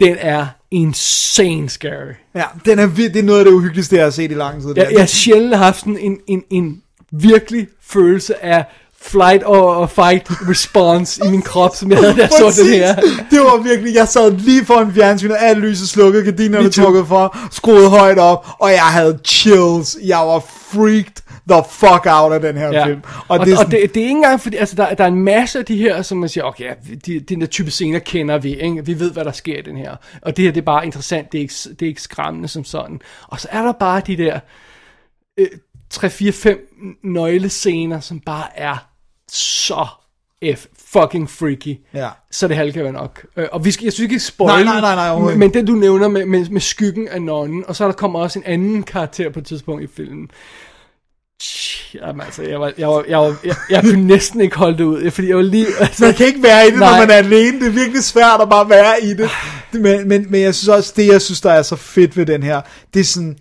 Den er insane scary. Ja, den er, det er noget af det uhyggeligste, jeg har set i lang tid. det Jeg, jeg har sjældent haft en, en, en virkelig følelse af flight og fight response i min krop, som jeg havde, da jeg så den her. Det var virkelig, jeg sad lige foran fjernsynet, alt lyset slukket, gardinerne trukket for, skruet højt op, og jeg havde chills. Jeg var freaked the fuck out af den her Ja. film. Og, og, er det, og sådan- det, det er ikke engang fordi, altså der, der er en masse af de her, som man siger, okay, ja, de, den der type scener kender vi, ikke? vi ved, hvad der sker i den her. Og det her, det er bare interessant, det er ikke, det er ikke skræmmende som sådan. Og så er der bare de der øh, 3-4-5 nøglescener, som bare er så F fucking freaky. Ja. Så det halve kan være nok. Øh, og vi skal, jeg synes ikke spoil, Nej, nej, nej, nej, men, den du nævner med, med, med skyggen af nonnen, og så der kommer også en anden karakter på et tidspunkt i filmen. Jamen altså, jeg, var, jeg, var, jeg, var, jeg, jeg kunne [LAUGHS] næsten ikke holde det ud, fordi jeg var lige... Altså, Man kan ikke være i det, Nej. når man er alene. Det er virkelig svært at bare være i det. Men, men, men jeg synes også, det jeg synes, der er så fedt ved den her, det er sådan,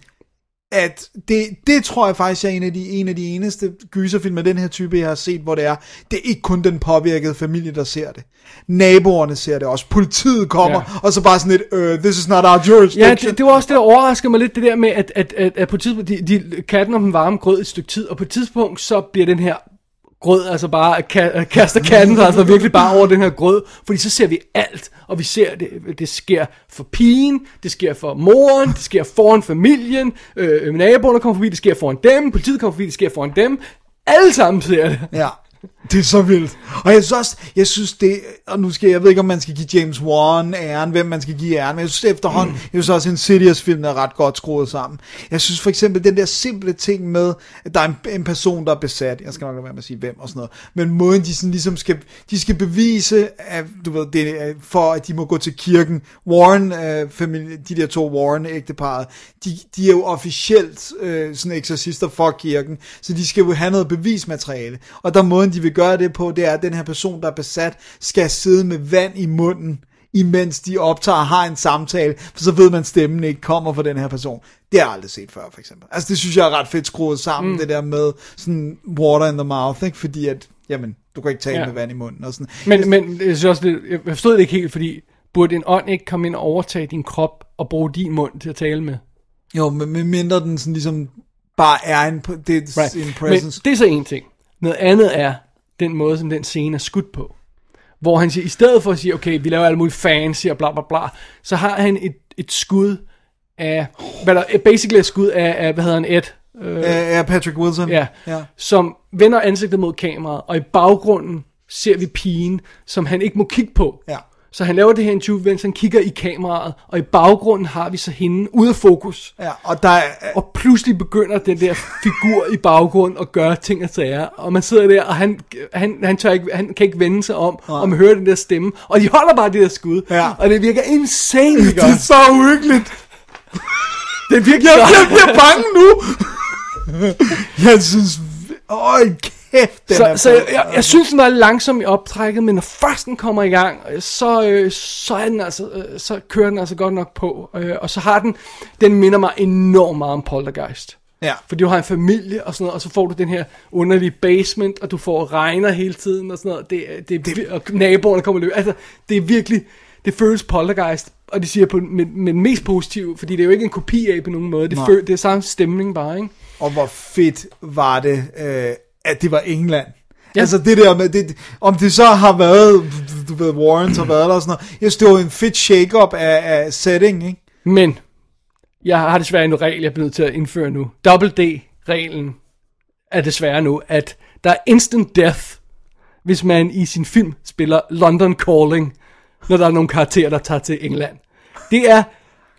at det, det tror jeg faktisk er en af de, en af de eneste gyserfilm af den her type, jeg har set, hvor det er, det er ikke kun den påvirkede familie, der ser det. Naboerne ser det også. Politiet kommer, Ja. og så bare sådan et, uh, this is not our jurisdiction. Ja, det, det var også det, der overraskede mig lidt, det der med, at, at, at, at på et tidspunkt, de, de katten om den varme grød et stykke tid, og på et tidspunkt, så bliver den her grød, altså bare, ka, kaster katten sig [LAUGHS] altså virkelig bare over den her grød, fordi så ser vi alt, og vi ser, det, det sker for pigen, det sker for moren, det sker foran familien, øh, naboerne kommer forbi, det sker foran dem, politiet kommer forbi, det sker foran dem, alle sammen ser det. Ja, det er så vildt. Og jeg synes også, jeg synes det, og nu skal jeg ved ikke, om man skal give James Wan æren, hvem man skal give æren, men jeg synes efterhånden, mm. jeg synes også, Insidious film er ret godt skruet sammen. Jeg synes for eksempel, den der simple ting med, at der er en, en person, der er besat, jeg skal nok lade være med at sige hvem og sådan noget, men måden de sådan ligesom skal, de skal bevise, at, du ved, det er, for at de må gå til kirken. Warren, øh, familie, de der to Warren-ægteparet, de, de er jo officielt øh, sådan eksorcister for kirken, så de skal jo have noget bevismateriale. Og der måden, de vil gøre det på, det er, at den her person, der er besat, skal sidde med vand i munden, imens de optager og har en samtale, for så ved man, at stemmen ikke kommer fra den her person. Det har jeg aldrig set før, for eksempel. Altså, det synes jeg er ret fedt skruet sammen, mm. det der med sådan water in the mouth, ikke? Fordi at, jamen, du kan ikke tale Ja. med vand i munden og sådan. Men, men jeg, synes også, det, jeg forstod det ikke helt, fordi burde en ånd ikke komme ind og overtage din krop og bruge din mund til at tale med? Jo, men med mindre den sådan ligesom bare er en, det er right. en presence. Men det er så en ting. Noget andet er den måde, som den scene er skudt på. Hvor han siger, i stedet for at sige, okay, vi laver alle mulige fancy og bla bla bla, så har han et, et skud af, hvad der basically et skud af, af hvad hedder han, Ed, øh, Ja, Patrick Wilson. ja, ja. som vender ansigtet mod kameraet, og i baggrunden ser vi pigen, som han ikke må kigge på. Ja. Så han laver det her interview, mens han kigger i kameraet, og i baggrunden har vi så hende ude af fokus. Ja, og der er, Og pludselig begynder den der figur i baggrunden at gøre ting og sager. Og man sidder der, og han, han, han, tør ikke, han kan ikke vende sig om, og man hører den der stemme. Og de holder bare det der skud. Ja. Og det virker insane, det er så uhyggeligt. Det er virkelig Jeg, jeg bliver bange nu. jeg synes, øj, kæft, den så, er så jeg, jeg, jeg synes, den er langsom i optrækket, men når først den kommer i gang, øh, så, øh, så, er den altså, øh, så kører den altså godt nok på. Øh, og så har den, den minder mig enormt meget om Poltergeist. Ja. Fordi du har en familie og sådan noget, og så får du den her underlige basement, og du får regner hele tiden og sådan noget. Det, er- det, det, og naboerne kommer løb. Altså, det er virkelig, det føles poltergeist, og det siger på, med den mest positive, fordi det er jo ikke en kopi af på nogen måde. Det, føl, det er samme stemning bare, ikke? Og hvor fedt var det, øh, at det var England. Ja. Altså det der med, det, om det så har været, du ved, Warrens har været der og sådan noget. Jeg synes, det var en fedt shake-up af, af setting, ikke? Men, jeg har desværre en regel, jeg bliver nødt til at indføre nu. Double D-reglen er desværre nu, at der er instant death, hvis man i sin film spiller London Calling, når der er nogle karakterer, der tager til England. Det er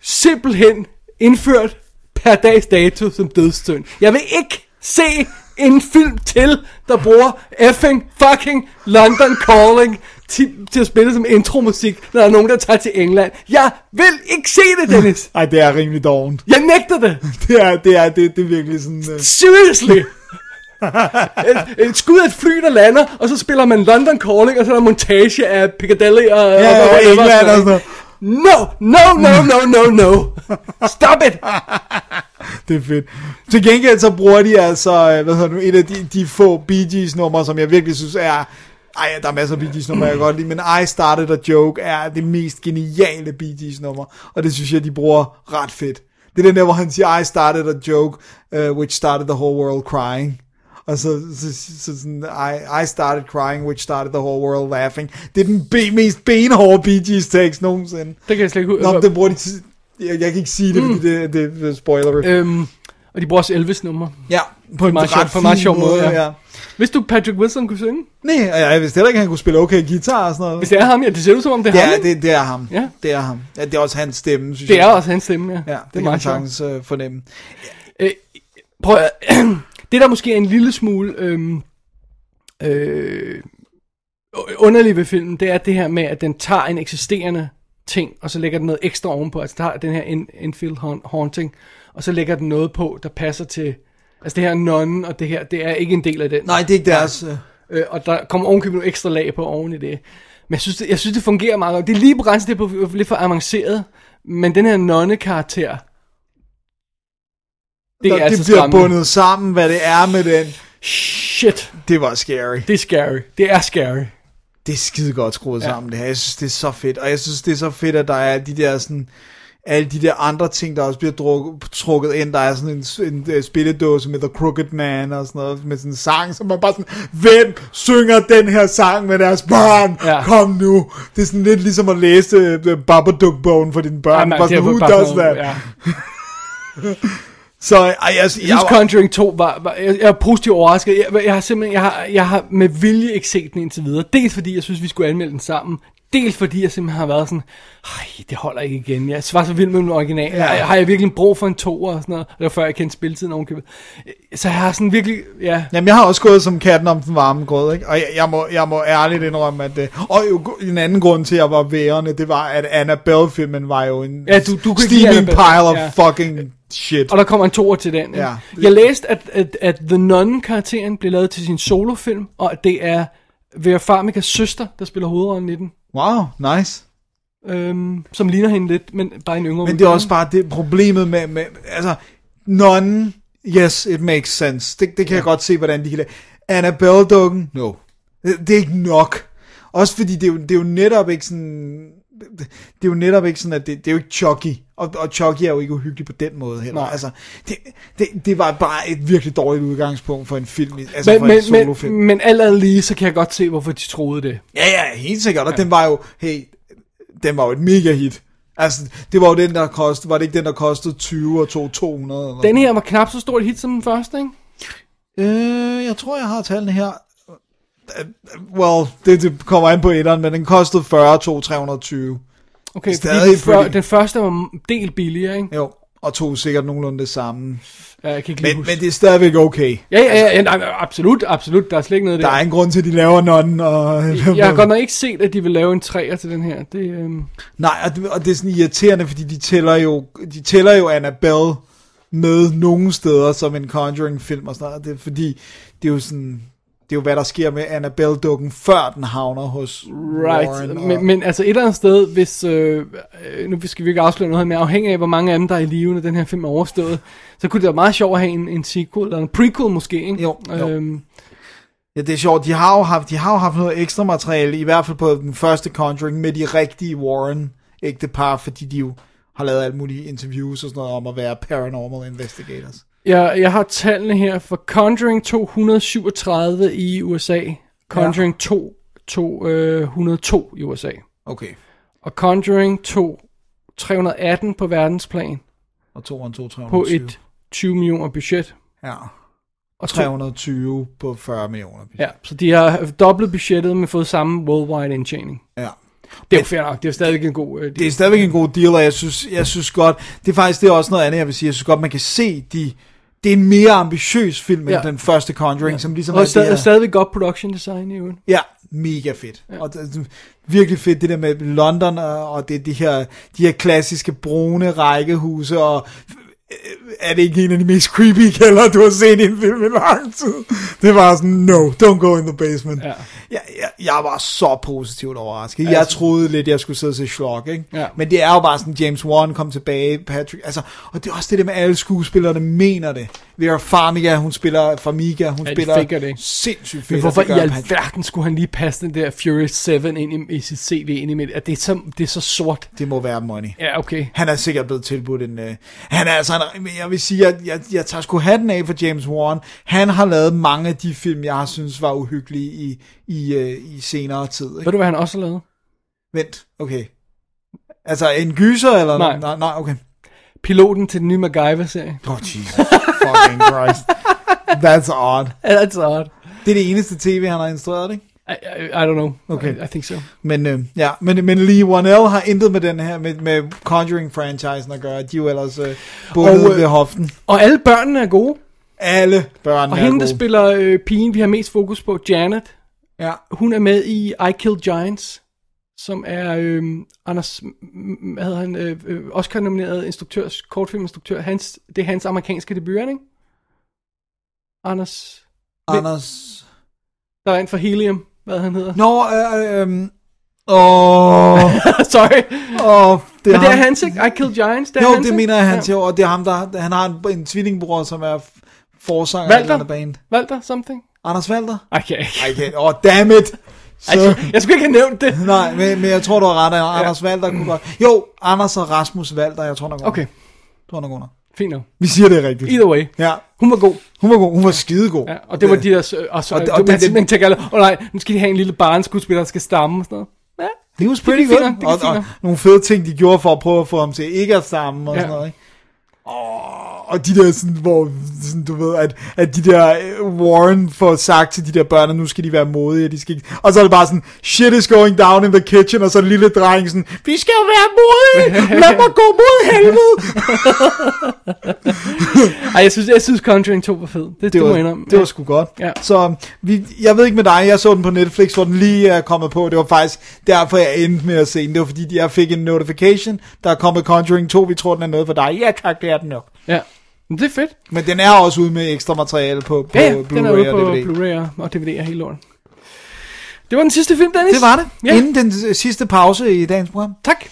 simpelthen indført per dags dato som dødstøn. Jeg vil ikke se en film til, der bruger effing fucking London Calling til, til at spille som intromusik, når der er nogen, der tager til England. Jeg vil ikke se det, Dennis. [LAUGHS] Ej, det er rimelig dovent. Jeg nægter det. [LAUGHS] Det er, det er, det, det er virkelig sådan... Uh... Seriously. [LAUGHS] et, et skud af et fly, der lander, og så spiller man London Calling, og så er der montage af Piccadilly og, og, Ja, og og whatever. England og sådan noget. No, no, no, no, no, no. Stop it. [LAUGHS] Det er fedt. Til gengæld så bruger de altså, øh, hvad hedder du, nu, et af de, de få Bee Gees numre, som jeg virkelig synes er, ej, der er masser af Bee Gees numre, jeg kan godt lide, men I Started a Joke er det mest geniale Bee Gees nummer, og det synes jeg, de bruger ret fedt. Det er den der, hvor han siger, I started a joke, uh, which started the whole world crying. Og så, så, så, så sådan, I, I started crying, which started the whole world laughing. Det er den be, mest benhårde Bee Gees tekst nogensinde. Det kan jeg slet ikke Nå, huske. det bruger de jeg, jeg kan ikke sige det, fordi det, det, det er spoiler. Øhm, og de bruger også Elvis nummer. Ja, på en meget ret på en meget sjov måde, ja. ja. Hvis du Patrick Wilson kunne synge? Nej, og jeg vidste heller ikke, at han kunne spille okay guitar og sådan noget. Hvis det er ham, ja, det ser ud som om det er ham. Ja, det, det er ham. Ja. Det er ham. Ja, det er også hans stemme, synes det jeg. er også hans stemme, ja. Ja, det, det er kan man meget sagtens øh, fornemme. Øh, prøv at, [CLEARS THROAT] det der måske er en lille smule øhm, øh, underligt ved filmen, det er det her med, at den tager en eksisterende ting, og så lægger den noget ekstra ovenpå, altså tager den her in, infield haun- haunting, og så lægger den noget på, der passer til Altså det her nonnen og det her, det er ikke en del af den. Nej, det er ikke deres... Øh, Øh, og der kommer ovenkøbet nogle ekstra lag på oven i det. Men jeg synes, det, jeg synes, det fungerer meget godt. Det er lige på grænsen, det er på, lidt for avanceret. Men den her nonne-karakter, det er altså det bliver skræmmende. bundet sammen, hvad det er med den. Shit, Det var scary. det er scary. Det er scary. Det er skide godt skruet ja. sammen, det her. Jeg synes, det er så fedt. Og jeg synes, det er så fedt, at der er de der sådan alle de der andre ting, der også bliver druk, trukket ind. Der er sådan en, en, en spilledåse med The Crooked Man og sådan noget, med sådan en sang, som man bare sådan, hvem synger den her sang med deres børn? Ja. Kom nu. Det er sådan lidt ligesom at læse uh, Babadook-bogen for dine børn. Ej, man, bare sådan, who does that? Ja. [LAUGHS] Så ej, jeg, jeg, Jeg synes Conjuring 2 var, var jeg, jeg er positivt overrasket. Jeg, jeg har simpelthen, jeg har, jeg har med vilje ikke set den indtil videre. Dels fordi jeg synes, vi skulle anmelde den sammen. Dels fordi jeg simpelthen har været sådan, Ej, det holder ikke igen. Jeg var så vild med den original. Ja. Ja. Har jeg virkelig brug for en to og sådan noget? Det var før jeg kendte spilletiden ovenkøbet. Så jeg har sådan virkelig, ja. Jamen, jeg har også gået som katten om den varme grød, ikke? Og jeg, jeg, må, jeg må ærligt indrømme, at... det- Og jo, en anden grund til, at jeg var værende, det var, at Annabelle-filmen var jo en Ja, du- du steaming pile of ja. fucking shit. Og der kommer en toer til den. Ja. Jeg læste, at, at, at The Nun-karakteren blev lavet til sin solofilm, og at det er Vera Farmigas søster, der spiller hovedrollen i den. Wow, nice. Øhm, som ligner hende lidt, men bare en yngre Men det er også bare det problemet med, med altså, nonnen, yes, it makes sense. Det, det kan ja. jeg godt se, hvordan de kan lave. Annabelle-dukken, no. Det, det er ikke nok. Også fordi det er, jo, det er jo netop ikke sådan... Det, det er jo netop ikke sådan, at det, det er jo ikke Chucky. Og, og Chucky er jo ikke uhyggelig på den måde heller. Nej. Altså, det, det, det var bare et virkelig dårligt udgangspunkt for en film. Altså men, for en men, solofilm. men, men alt andet lige, så kan jeg godt se, hvorfor de troede det. Ja, ja, helt sikkert. Og ja. den var jo, hey, den var jo et mega hit. Altså, det var jo den, der kostede, var det ikke den, der kostede 20 og tog 200? Eller Den her var knap så stort et hit som den første, ikke? Øh, jeg tror, jeg har tallene her. Øh, Well, det, det kommer an på etteren, men den kostede 40, tog 320. Okay, Stadig fordi den, før, den første var del billigere, ikke? Jo, og tog sikkert nogenlunde det samme. Ja, jeg kan ikke Men, huske. men det er stadigvæk okay. Ja, ja, ja, ja, nej, absolut, absolut, der er slet ikke noget Der der. er en grund til, at de laver nonnen. Og, Jeg har godt nok ikke set, at de vil lave en træer til den her. Det, øhm, Nej, og det, og det er sådan irriterende, fordi de tæller jo, de tæller jo Annabelle med nogle steder som en Conjuring-film og sådan noget. Det er fordi, det er jo sådan, det er jo hvad der sker med Annabelle-dukken, før den havner hos right, Warren. Og, men, men altså et eller andet sted, hvis, øh, øh, nu skal vi ikke afsløre noget her, men afhængig af, hvor mange af dem, der er i live, når den her film er overstået, så kunne det være meget sjovt at have en, en sequel, eller en prequel måske, ikke? Jo, jo. Øhm, Ja, det er sjovt. De har jo haft, de har jo haft noget ekstra materiale, i hvert fald på den første Conjuring, med de rigtige Warren-ægtepar, fordi de jo har lavet alle mulige interviews og sådan noget om at være paranormal investigators. Jeg, jeg har tallene her for Conjuring 237 i USA, Conjuring 2 to, øh, 102 i USA, Okay. og Conjuring 2 318 på verdensplan, Og 2 og 2, 320. på et 20 millioner budget. Ja. Og to, 320 på 40 millioner. ja, så de har dobbelt budgettet, men fået samme worldwide indtjening. ja. Det er jo fair nok, det er jo stadig en god... Øh, Det er stadigvæk en god deal, og jeg synes, jeg synes godt, det er faktisk det er også noget andet, jeg vil sige, jeg synes godt, man kan se, de, det er en mere ambitiøs film end Ja. den første Conjuring, ja. som ligesom og er stadig, her- stadigvæk godt production design i øvrigt. Ja, mega fedt. Ja. Og det, er virkelig fedt, det der med London, og, og det, de, her, de her klassiske brune rækkehuse, og er det ikke en af de mest creepy kælder, du har set i en film i lang tid? Det var sådan, no, don't go in the basement. Ja. Jeg, jeg, jeg var så positivt overrasket. Jeg troede lidt, jeg skulle sidde og se Schlock, ikke? Ja. Men det er jo bare sådan, James Wan kom tilbage, Patrick, altså, og det er også det der med, alle skuespillerne mener det. Vera Farmiga, hun spiller, Farmiga, hun Ja, spiller det. sindssygt fedt. Men hvorfor i alverden skulle han lige passe den der Fury 7 ind i, i sit CV ind i midt? At det er så, det er så sort. Det må være money. Ja, okay. Han er sikkert blevet tilbudt en... Øh, han er altså en, jeg vil sige, at jeg, jeg tager sgu hatten af for James Wan. Han har lavet mange af de film, jeg har synes var uhyggelige i, i, øh, i senere tid. Ved Ikke? du, hvad han også har lavet? Vent, okay. Altså en gyser, eller? Nej. Nej, nej okay. Piloten til den nye MacGyver-serie. Oh, Jesus fucking Christ. That's odd. That's odd. Det er det eneste tv, han har instrueret, ikke? I, I, I don't know. Okay. I, I think so. Men, øh, ja, men, men Lee Wanell har intet med den her, med, med Conjuring-franchisen at gøre. De er jo ellers øh, bundet Og, øh, ved hoften. Og alle børnene er gode. Alle børn Og er hende, der gode. spiller øh, pigen, vi har mest fokus på, Janet, Ja. hun er med i I Kill Giants, som er øh, Anders, hvad hedder han, øh, øh, Oscar-nomineret instruktør, kortfilminstruktør. Hans, det er hans amerikanske debut, er ikke? Anders... Anders... Der er en fra Helium, hvad han hedder. Nå, øh, øh, åh, [LAUGHS] Sorry. åh, det Men det er ham. hans, ikke? I Killed Giants. Det er Jo, hans, det mener jeg, han Ja. og det er ham, der, han har en, en tvillingbror, som er forsanger af Walter? en band. Walter something? Anders Walter? Okay. Okay, oh, damn it! Så, Altså, jeg skulle ikke have nævnt det. nej, men, men jeg tror, du har ret, at Anders Walter kunne godt... Jo, Anders og Rasmus Walter, jeg tror nok. Okay, Jeg tror nok under. fint nok. Vi siger det rigtigt. Either way. Ja, Hun var god. hun var god. Hun var skidegod. Ja, og det var de der... s- Og så, Og og det, og og man det- simpelthen tænker alle, åh oh, nej, nu skal de have en lille barneskuespiller, der skal stamme og sådan noget. Ja, Det was pretty good. nok, Og, og, nok. nogle fede ting, de gjorde for at prøve at få ham til ikke at stamme og Ja. sådan noget, ikke? Oh, og de der sådan, hvor, sådan, du ved, at, at de der øh, Warren får sagt til de der børn, at nu skal de være modige, og de skal ikke, og så er det bare sådan, shit is going down in the kitchen, og så er en lille dreng sådan, vi skal jo være modige, lad mig gå mod helvede. [LAUGHS] Ej, jeg synes, jeg synes Conjuring 2 var fed. Det, det, Det var, indrømme. det var sgu godt. Ja. Så vi, jeg ved ikke med dig, jeg så den på Netflix, hvor den lige er kommet på. Det var faktisk derfor, jeg endte med at se den. Det var fordi, jeg fik en notification, der er kommet Conjuring 2. Vi tror, den er noget for dig. Ja tak, det er den nok. Ja. Men det er fedt. Men den er også ude med ekstra materiale på, på Ja, ja, den er Blu-ray ude og på DVD. Blu-ray og DVD og hele lorten. Det var den sidste film, Dennis. Det var det. Ja. Inden den sidste pause i dagens program. Tak.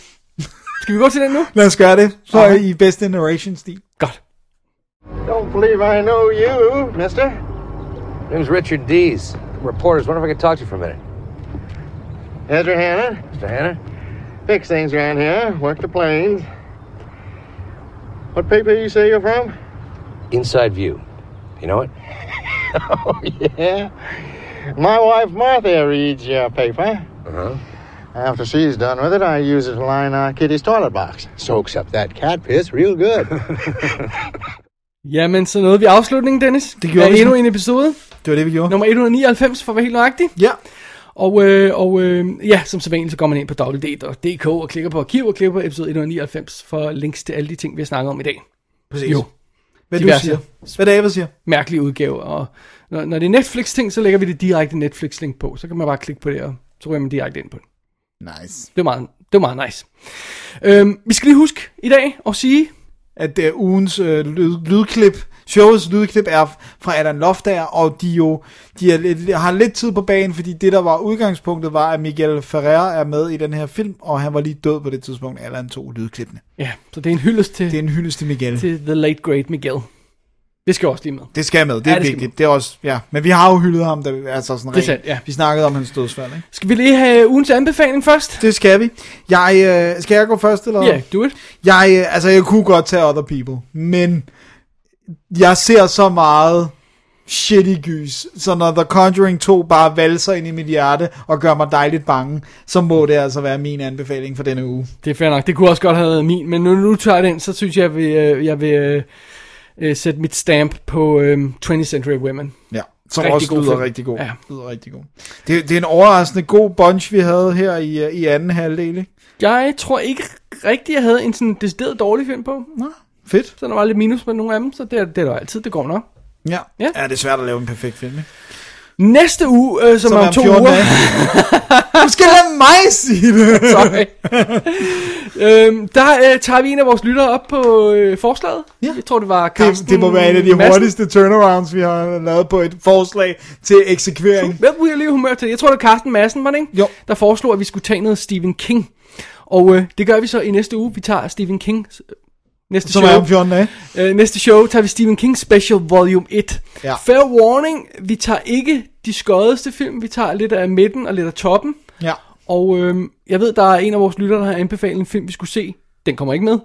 Skal vi gå til den nu? Lad os gøre det. Så Okay. i bedste narration-stil. Godt. Don't believe I know you, mister. Name's Richard Dees. Reporters, wonder if I could talk to you for a minute. Ezra Hanna. Mr. Hanna? Fix things around here. Work the planes. What paper you say you're from? Inside View. You know it? [LAUGHS] Oh, yeah. My wife Martha reads your paper. Uh-huh. After she's done with it, I use it to line our kitty's toilet box. Soaks up that cat piss real good. [LAUGHS] Jamen, så nåede vi afslutningen, Dennis. Det gjorde vi endnu en episode. Det var det, vi gjorde. Nummer 199, for at være helt nøjagtig. Ja. Og, øh, og øh, ja, som så vanligt, så går man ind på www.dk og klikker på arkiv og klikker på episode 199 for links til alle de ting, vi har snakket om i dag. Præcis. Jo. Hvad du Diverse. siger. Hvad David siger. Mærkelige udgaver. Og når, når det er Netflix-ting, så lægger vi det direkte Netflix-link på. Så kan man bare klikke på det, og så ryger man direkte ind på det. Nice. Det var meget, det var meget nice. Øhm, vi skal lige huske i dag at sige, at uh, ugens uh, lyd, lydklip, showets lydklip er fra Adam Loftager, og de jo de er, lidt- har lidt tid på banen, fordi det der var udgangspunktet var, at Miguel Ferrer er med i den her film, og han var lige død på det tidspunkt, eller han tog lydklippene. ja, så det er en hyldest til, Det er en hyldest til Miguel. Det, til The Late Great Miguel. Det skal også lige med. det skal med, det Ja, er det skal vigtigt. Det er også, ja. Men vi har jo hyldet ham, da, altså sådan Det er sandt, ja. Vi snakkede om hans dødsfald, ikke? Skal vi lige have ugens anbefaling først? Det skal vi. Jeg, øh, skal jeg gå først, eller? Ja, yeah, do it. Jeg, øh, altså, jeg kunne godt tage Other People, men jeg ser så meget shitty gys, så når The Conjuring 2 bare valser ind i mit hjerte og gør mig dejligt bange, så må det altså være min anbefaling for denne uge. Det er fair nok. Det kunne også godt have været min, men nu, nu tager jeg den, så synes jeg, jeg vil, øh, jeg vil øh, øh, sætte mit stamp på øh, 20th Century Women. Ja, som Rigtig også lyder film. rigtig god. Ja. Lyder rigtig god. Det, det er en overraskende god bunch, vi havde her i, øh, i anden halvdel, ikke? Jeg tror ikke rigtigt, jeg havde en sådan decideret dårlig film på. Nå, fedt. Så der var lidt minus med nogle af dem, så det er, det er der altid, det går nok. Ja. Ja. ja, det er svært at lave en perfekt film, ikke? Næste uge, øh, som, Som er om to 14 uger. dage. [LAUGHS] Du skal lade mig sige det. [LAUGHS] Sorry. øhm, der øh, tager vi en af vores lyttere op på øh, forslaget. Ja. Jeg tror, det var Carsten Det, det må være en af de Madsen. hurtigste turnarounds, vi har lavet på et forslag til eksekvering. Hvem bliver lige humør til? Jeg tror, det var Carsten Madsen, var det ikke? Jo. Der foreslog, at vi skulle tage noget Stephen King. Og øh, det gør vi så i næste uge. Vi tager Stephen King øh, næste Som show. er om 14 dage. Øh, næste show tager vi Stephen King Special Volume 1. Ja. Fair warning, vi tager ikke de skoddeste film. Vi tager lidt af midten og lidt af toppen. Ja. Og øh, jeg ved, der er en af vores lyttere, der har anbefalet en film, vi skulle se. Den kommer ikke med.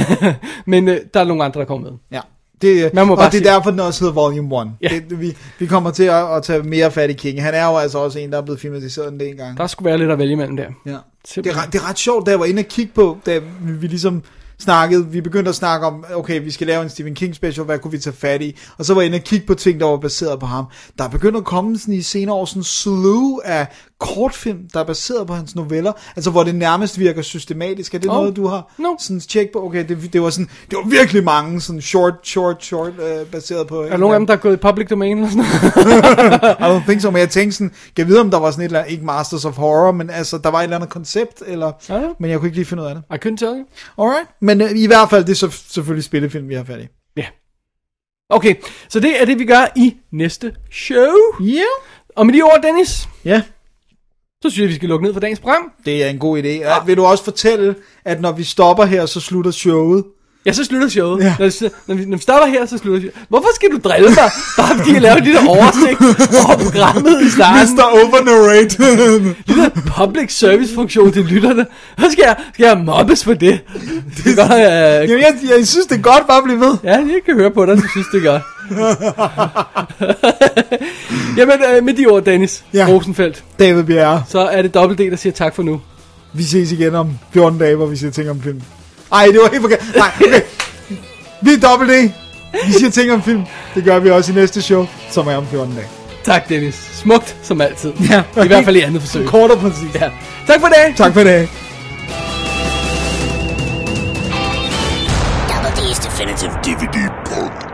[LAUGHS] Men øh, der er nogle andre, der kommer med. ja. Det, Man må og bare det er sige- derfor, den også hedder Volume 1. Ja. Det, vi, vi kommer til at, at tage mere fat i King. Han er jo altså også en, der er blevet filmatiseret en del gange. Der skulle være lidt at vælge imellem der. Ja. Det, er, det er ret sjovt, da jeg var inde og kigge på, da vi, vi ligesom snakkede, vi begyndte at snakke om, okay, vi skal lave en Stephen King special, hvad kunne vi tage fat i? Og så var jeg inde og kigge på ting, der var baseret på ham. Der er begyndt at komme sådan i senere år sådan en slew af kortfilm, der er baseret på hans noveller, altså hvor det nærmest virker systematisk. Er det Oh. noget, du har No. sådan tjek på? Okay, det, det, var sådan, det var virkelig mange sådan short, short, short, øh, baseret på... Er der nogen af dem, der er gået i public domain eller sådan noget? [LAUGHS] I don't think so, men jeg tænkte sådan, jeg vide, om der var sådan et eller andet, ikke Masters of Horror, men altså, der var et eller andet koncept, eller, Ja, ja. men jeg kunne ikke lige finde ud af det. I couldn't tell you. Alright. Men øh, i hvert fald, det er så, selvfølgelig spillefilm, vi har fat i. Ja. Okay, så det er det, vi gør i næste show. Ja. Og med de ord, Dennis, Ja, så synes jeg, vi skal lukke ned for dagens program. det er en god idé. Ja. Vil du også fortælle, at når vi stopper her, så slutter showet? Ja, så slutter showet. Ja. Når, vi, når, vi, når vi stopper her, så slutter showet. Hvorfor skal du drille mig? Bare fordi jeg laver en lille oversigt over programmet i starten. Mr. Overnarrate. lille [LAUGHS] public service funktion til lytterne. Så skal jeg, skal jeg mobbes for det. Det godt, øh, Jamen, jeg, jeg synes, det er godt bare at blive ved. Ja, jeg kan høre på dig, du synes, det er godt. [LAUGHS] Jamen, øh, med de ord, Dennis ja. Rosenfeldt, David Bjerre. så er det dobbelt D, der siger tak for nu. Vi ses igen om 14 dage, hvor vi siger ting om film. Ej, det var helt forkert. Nej, okay. Vi er dobbelt D. Vi siger ting om film. Det gør vi også i næste show, som er om 14 dage. Tak, Dennis. Smukt, som altid. Ja. I hvert fald i andet forsøg. Kort og præcis. Ja. Tak for det. Tak for dag. Double D's Definitive DVD podcast.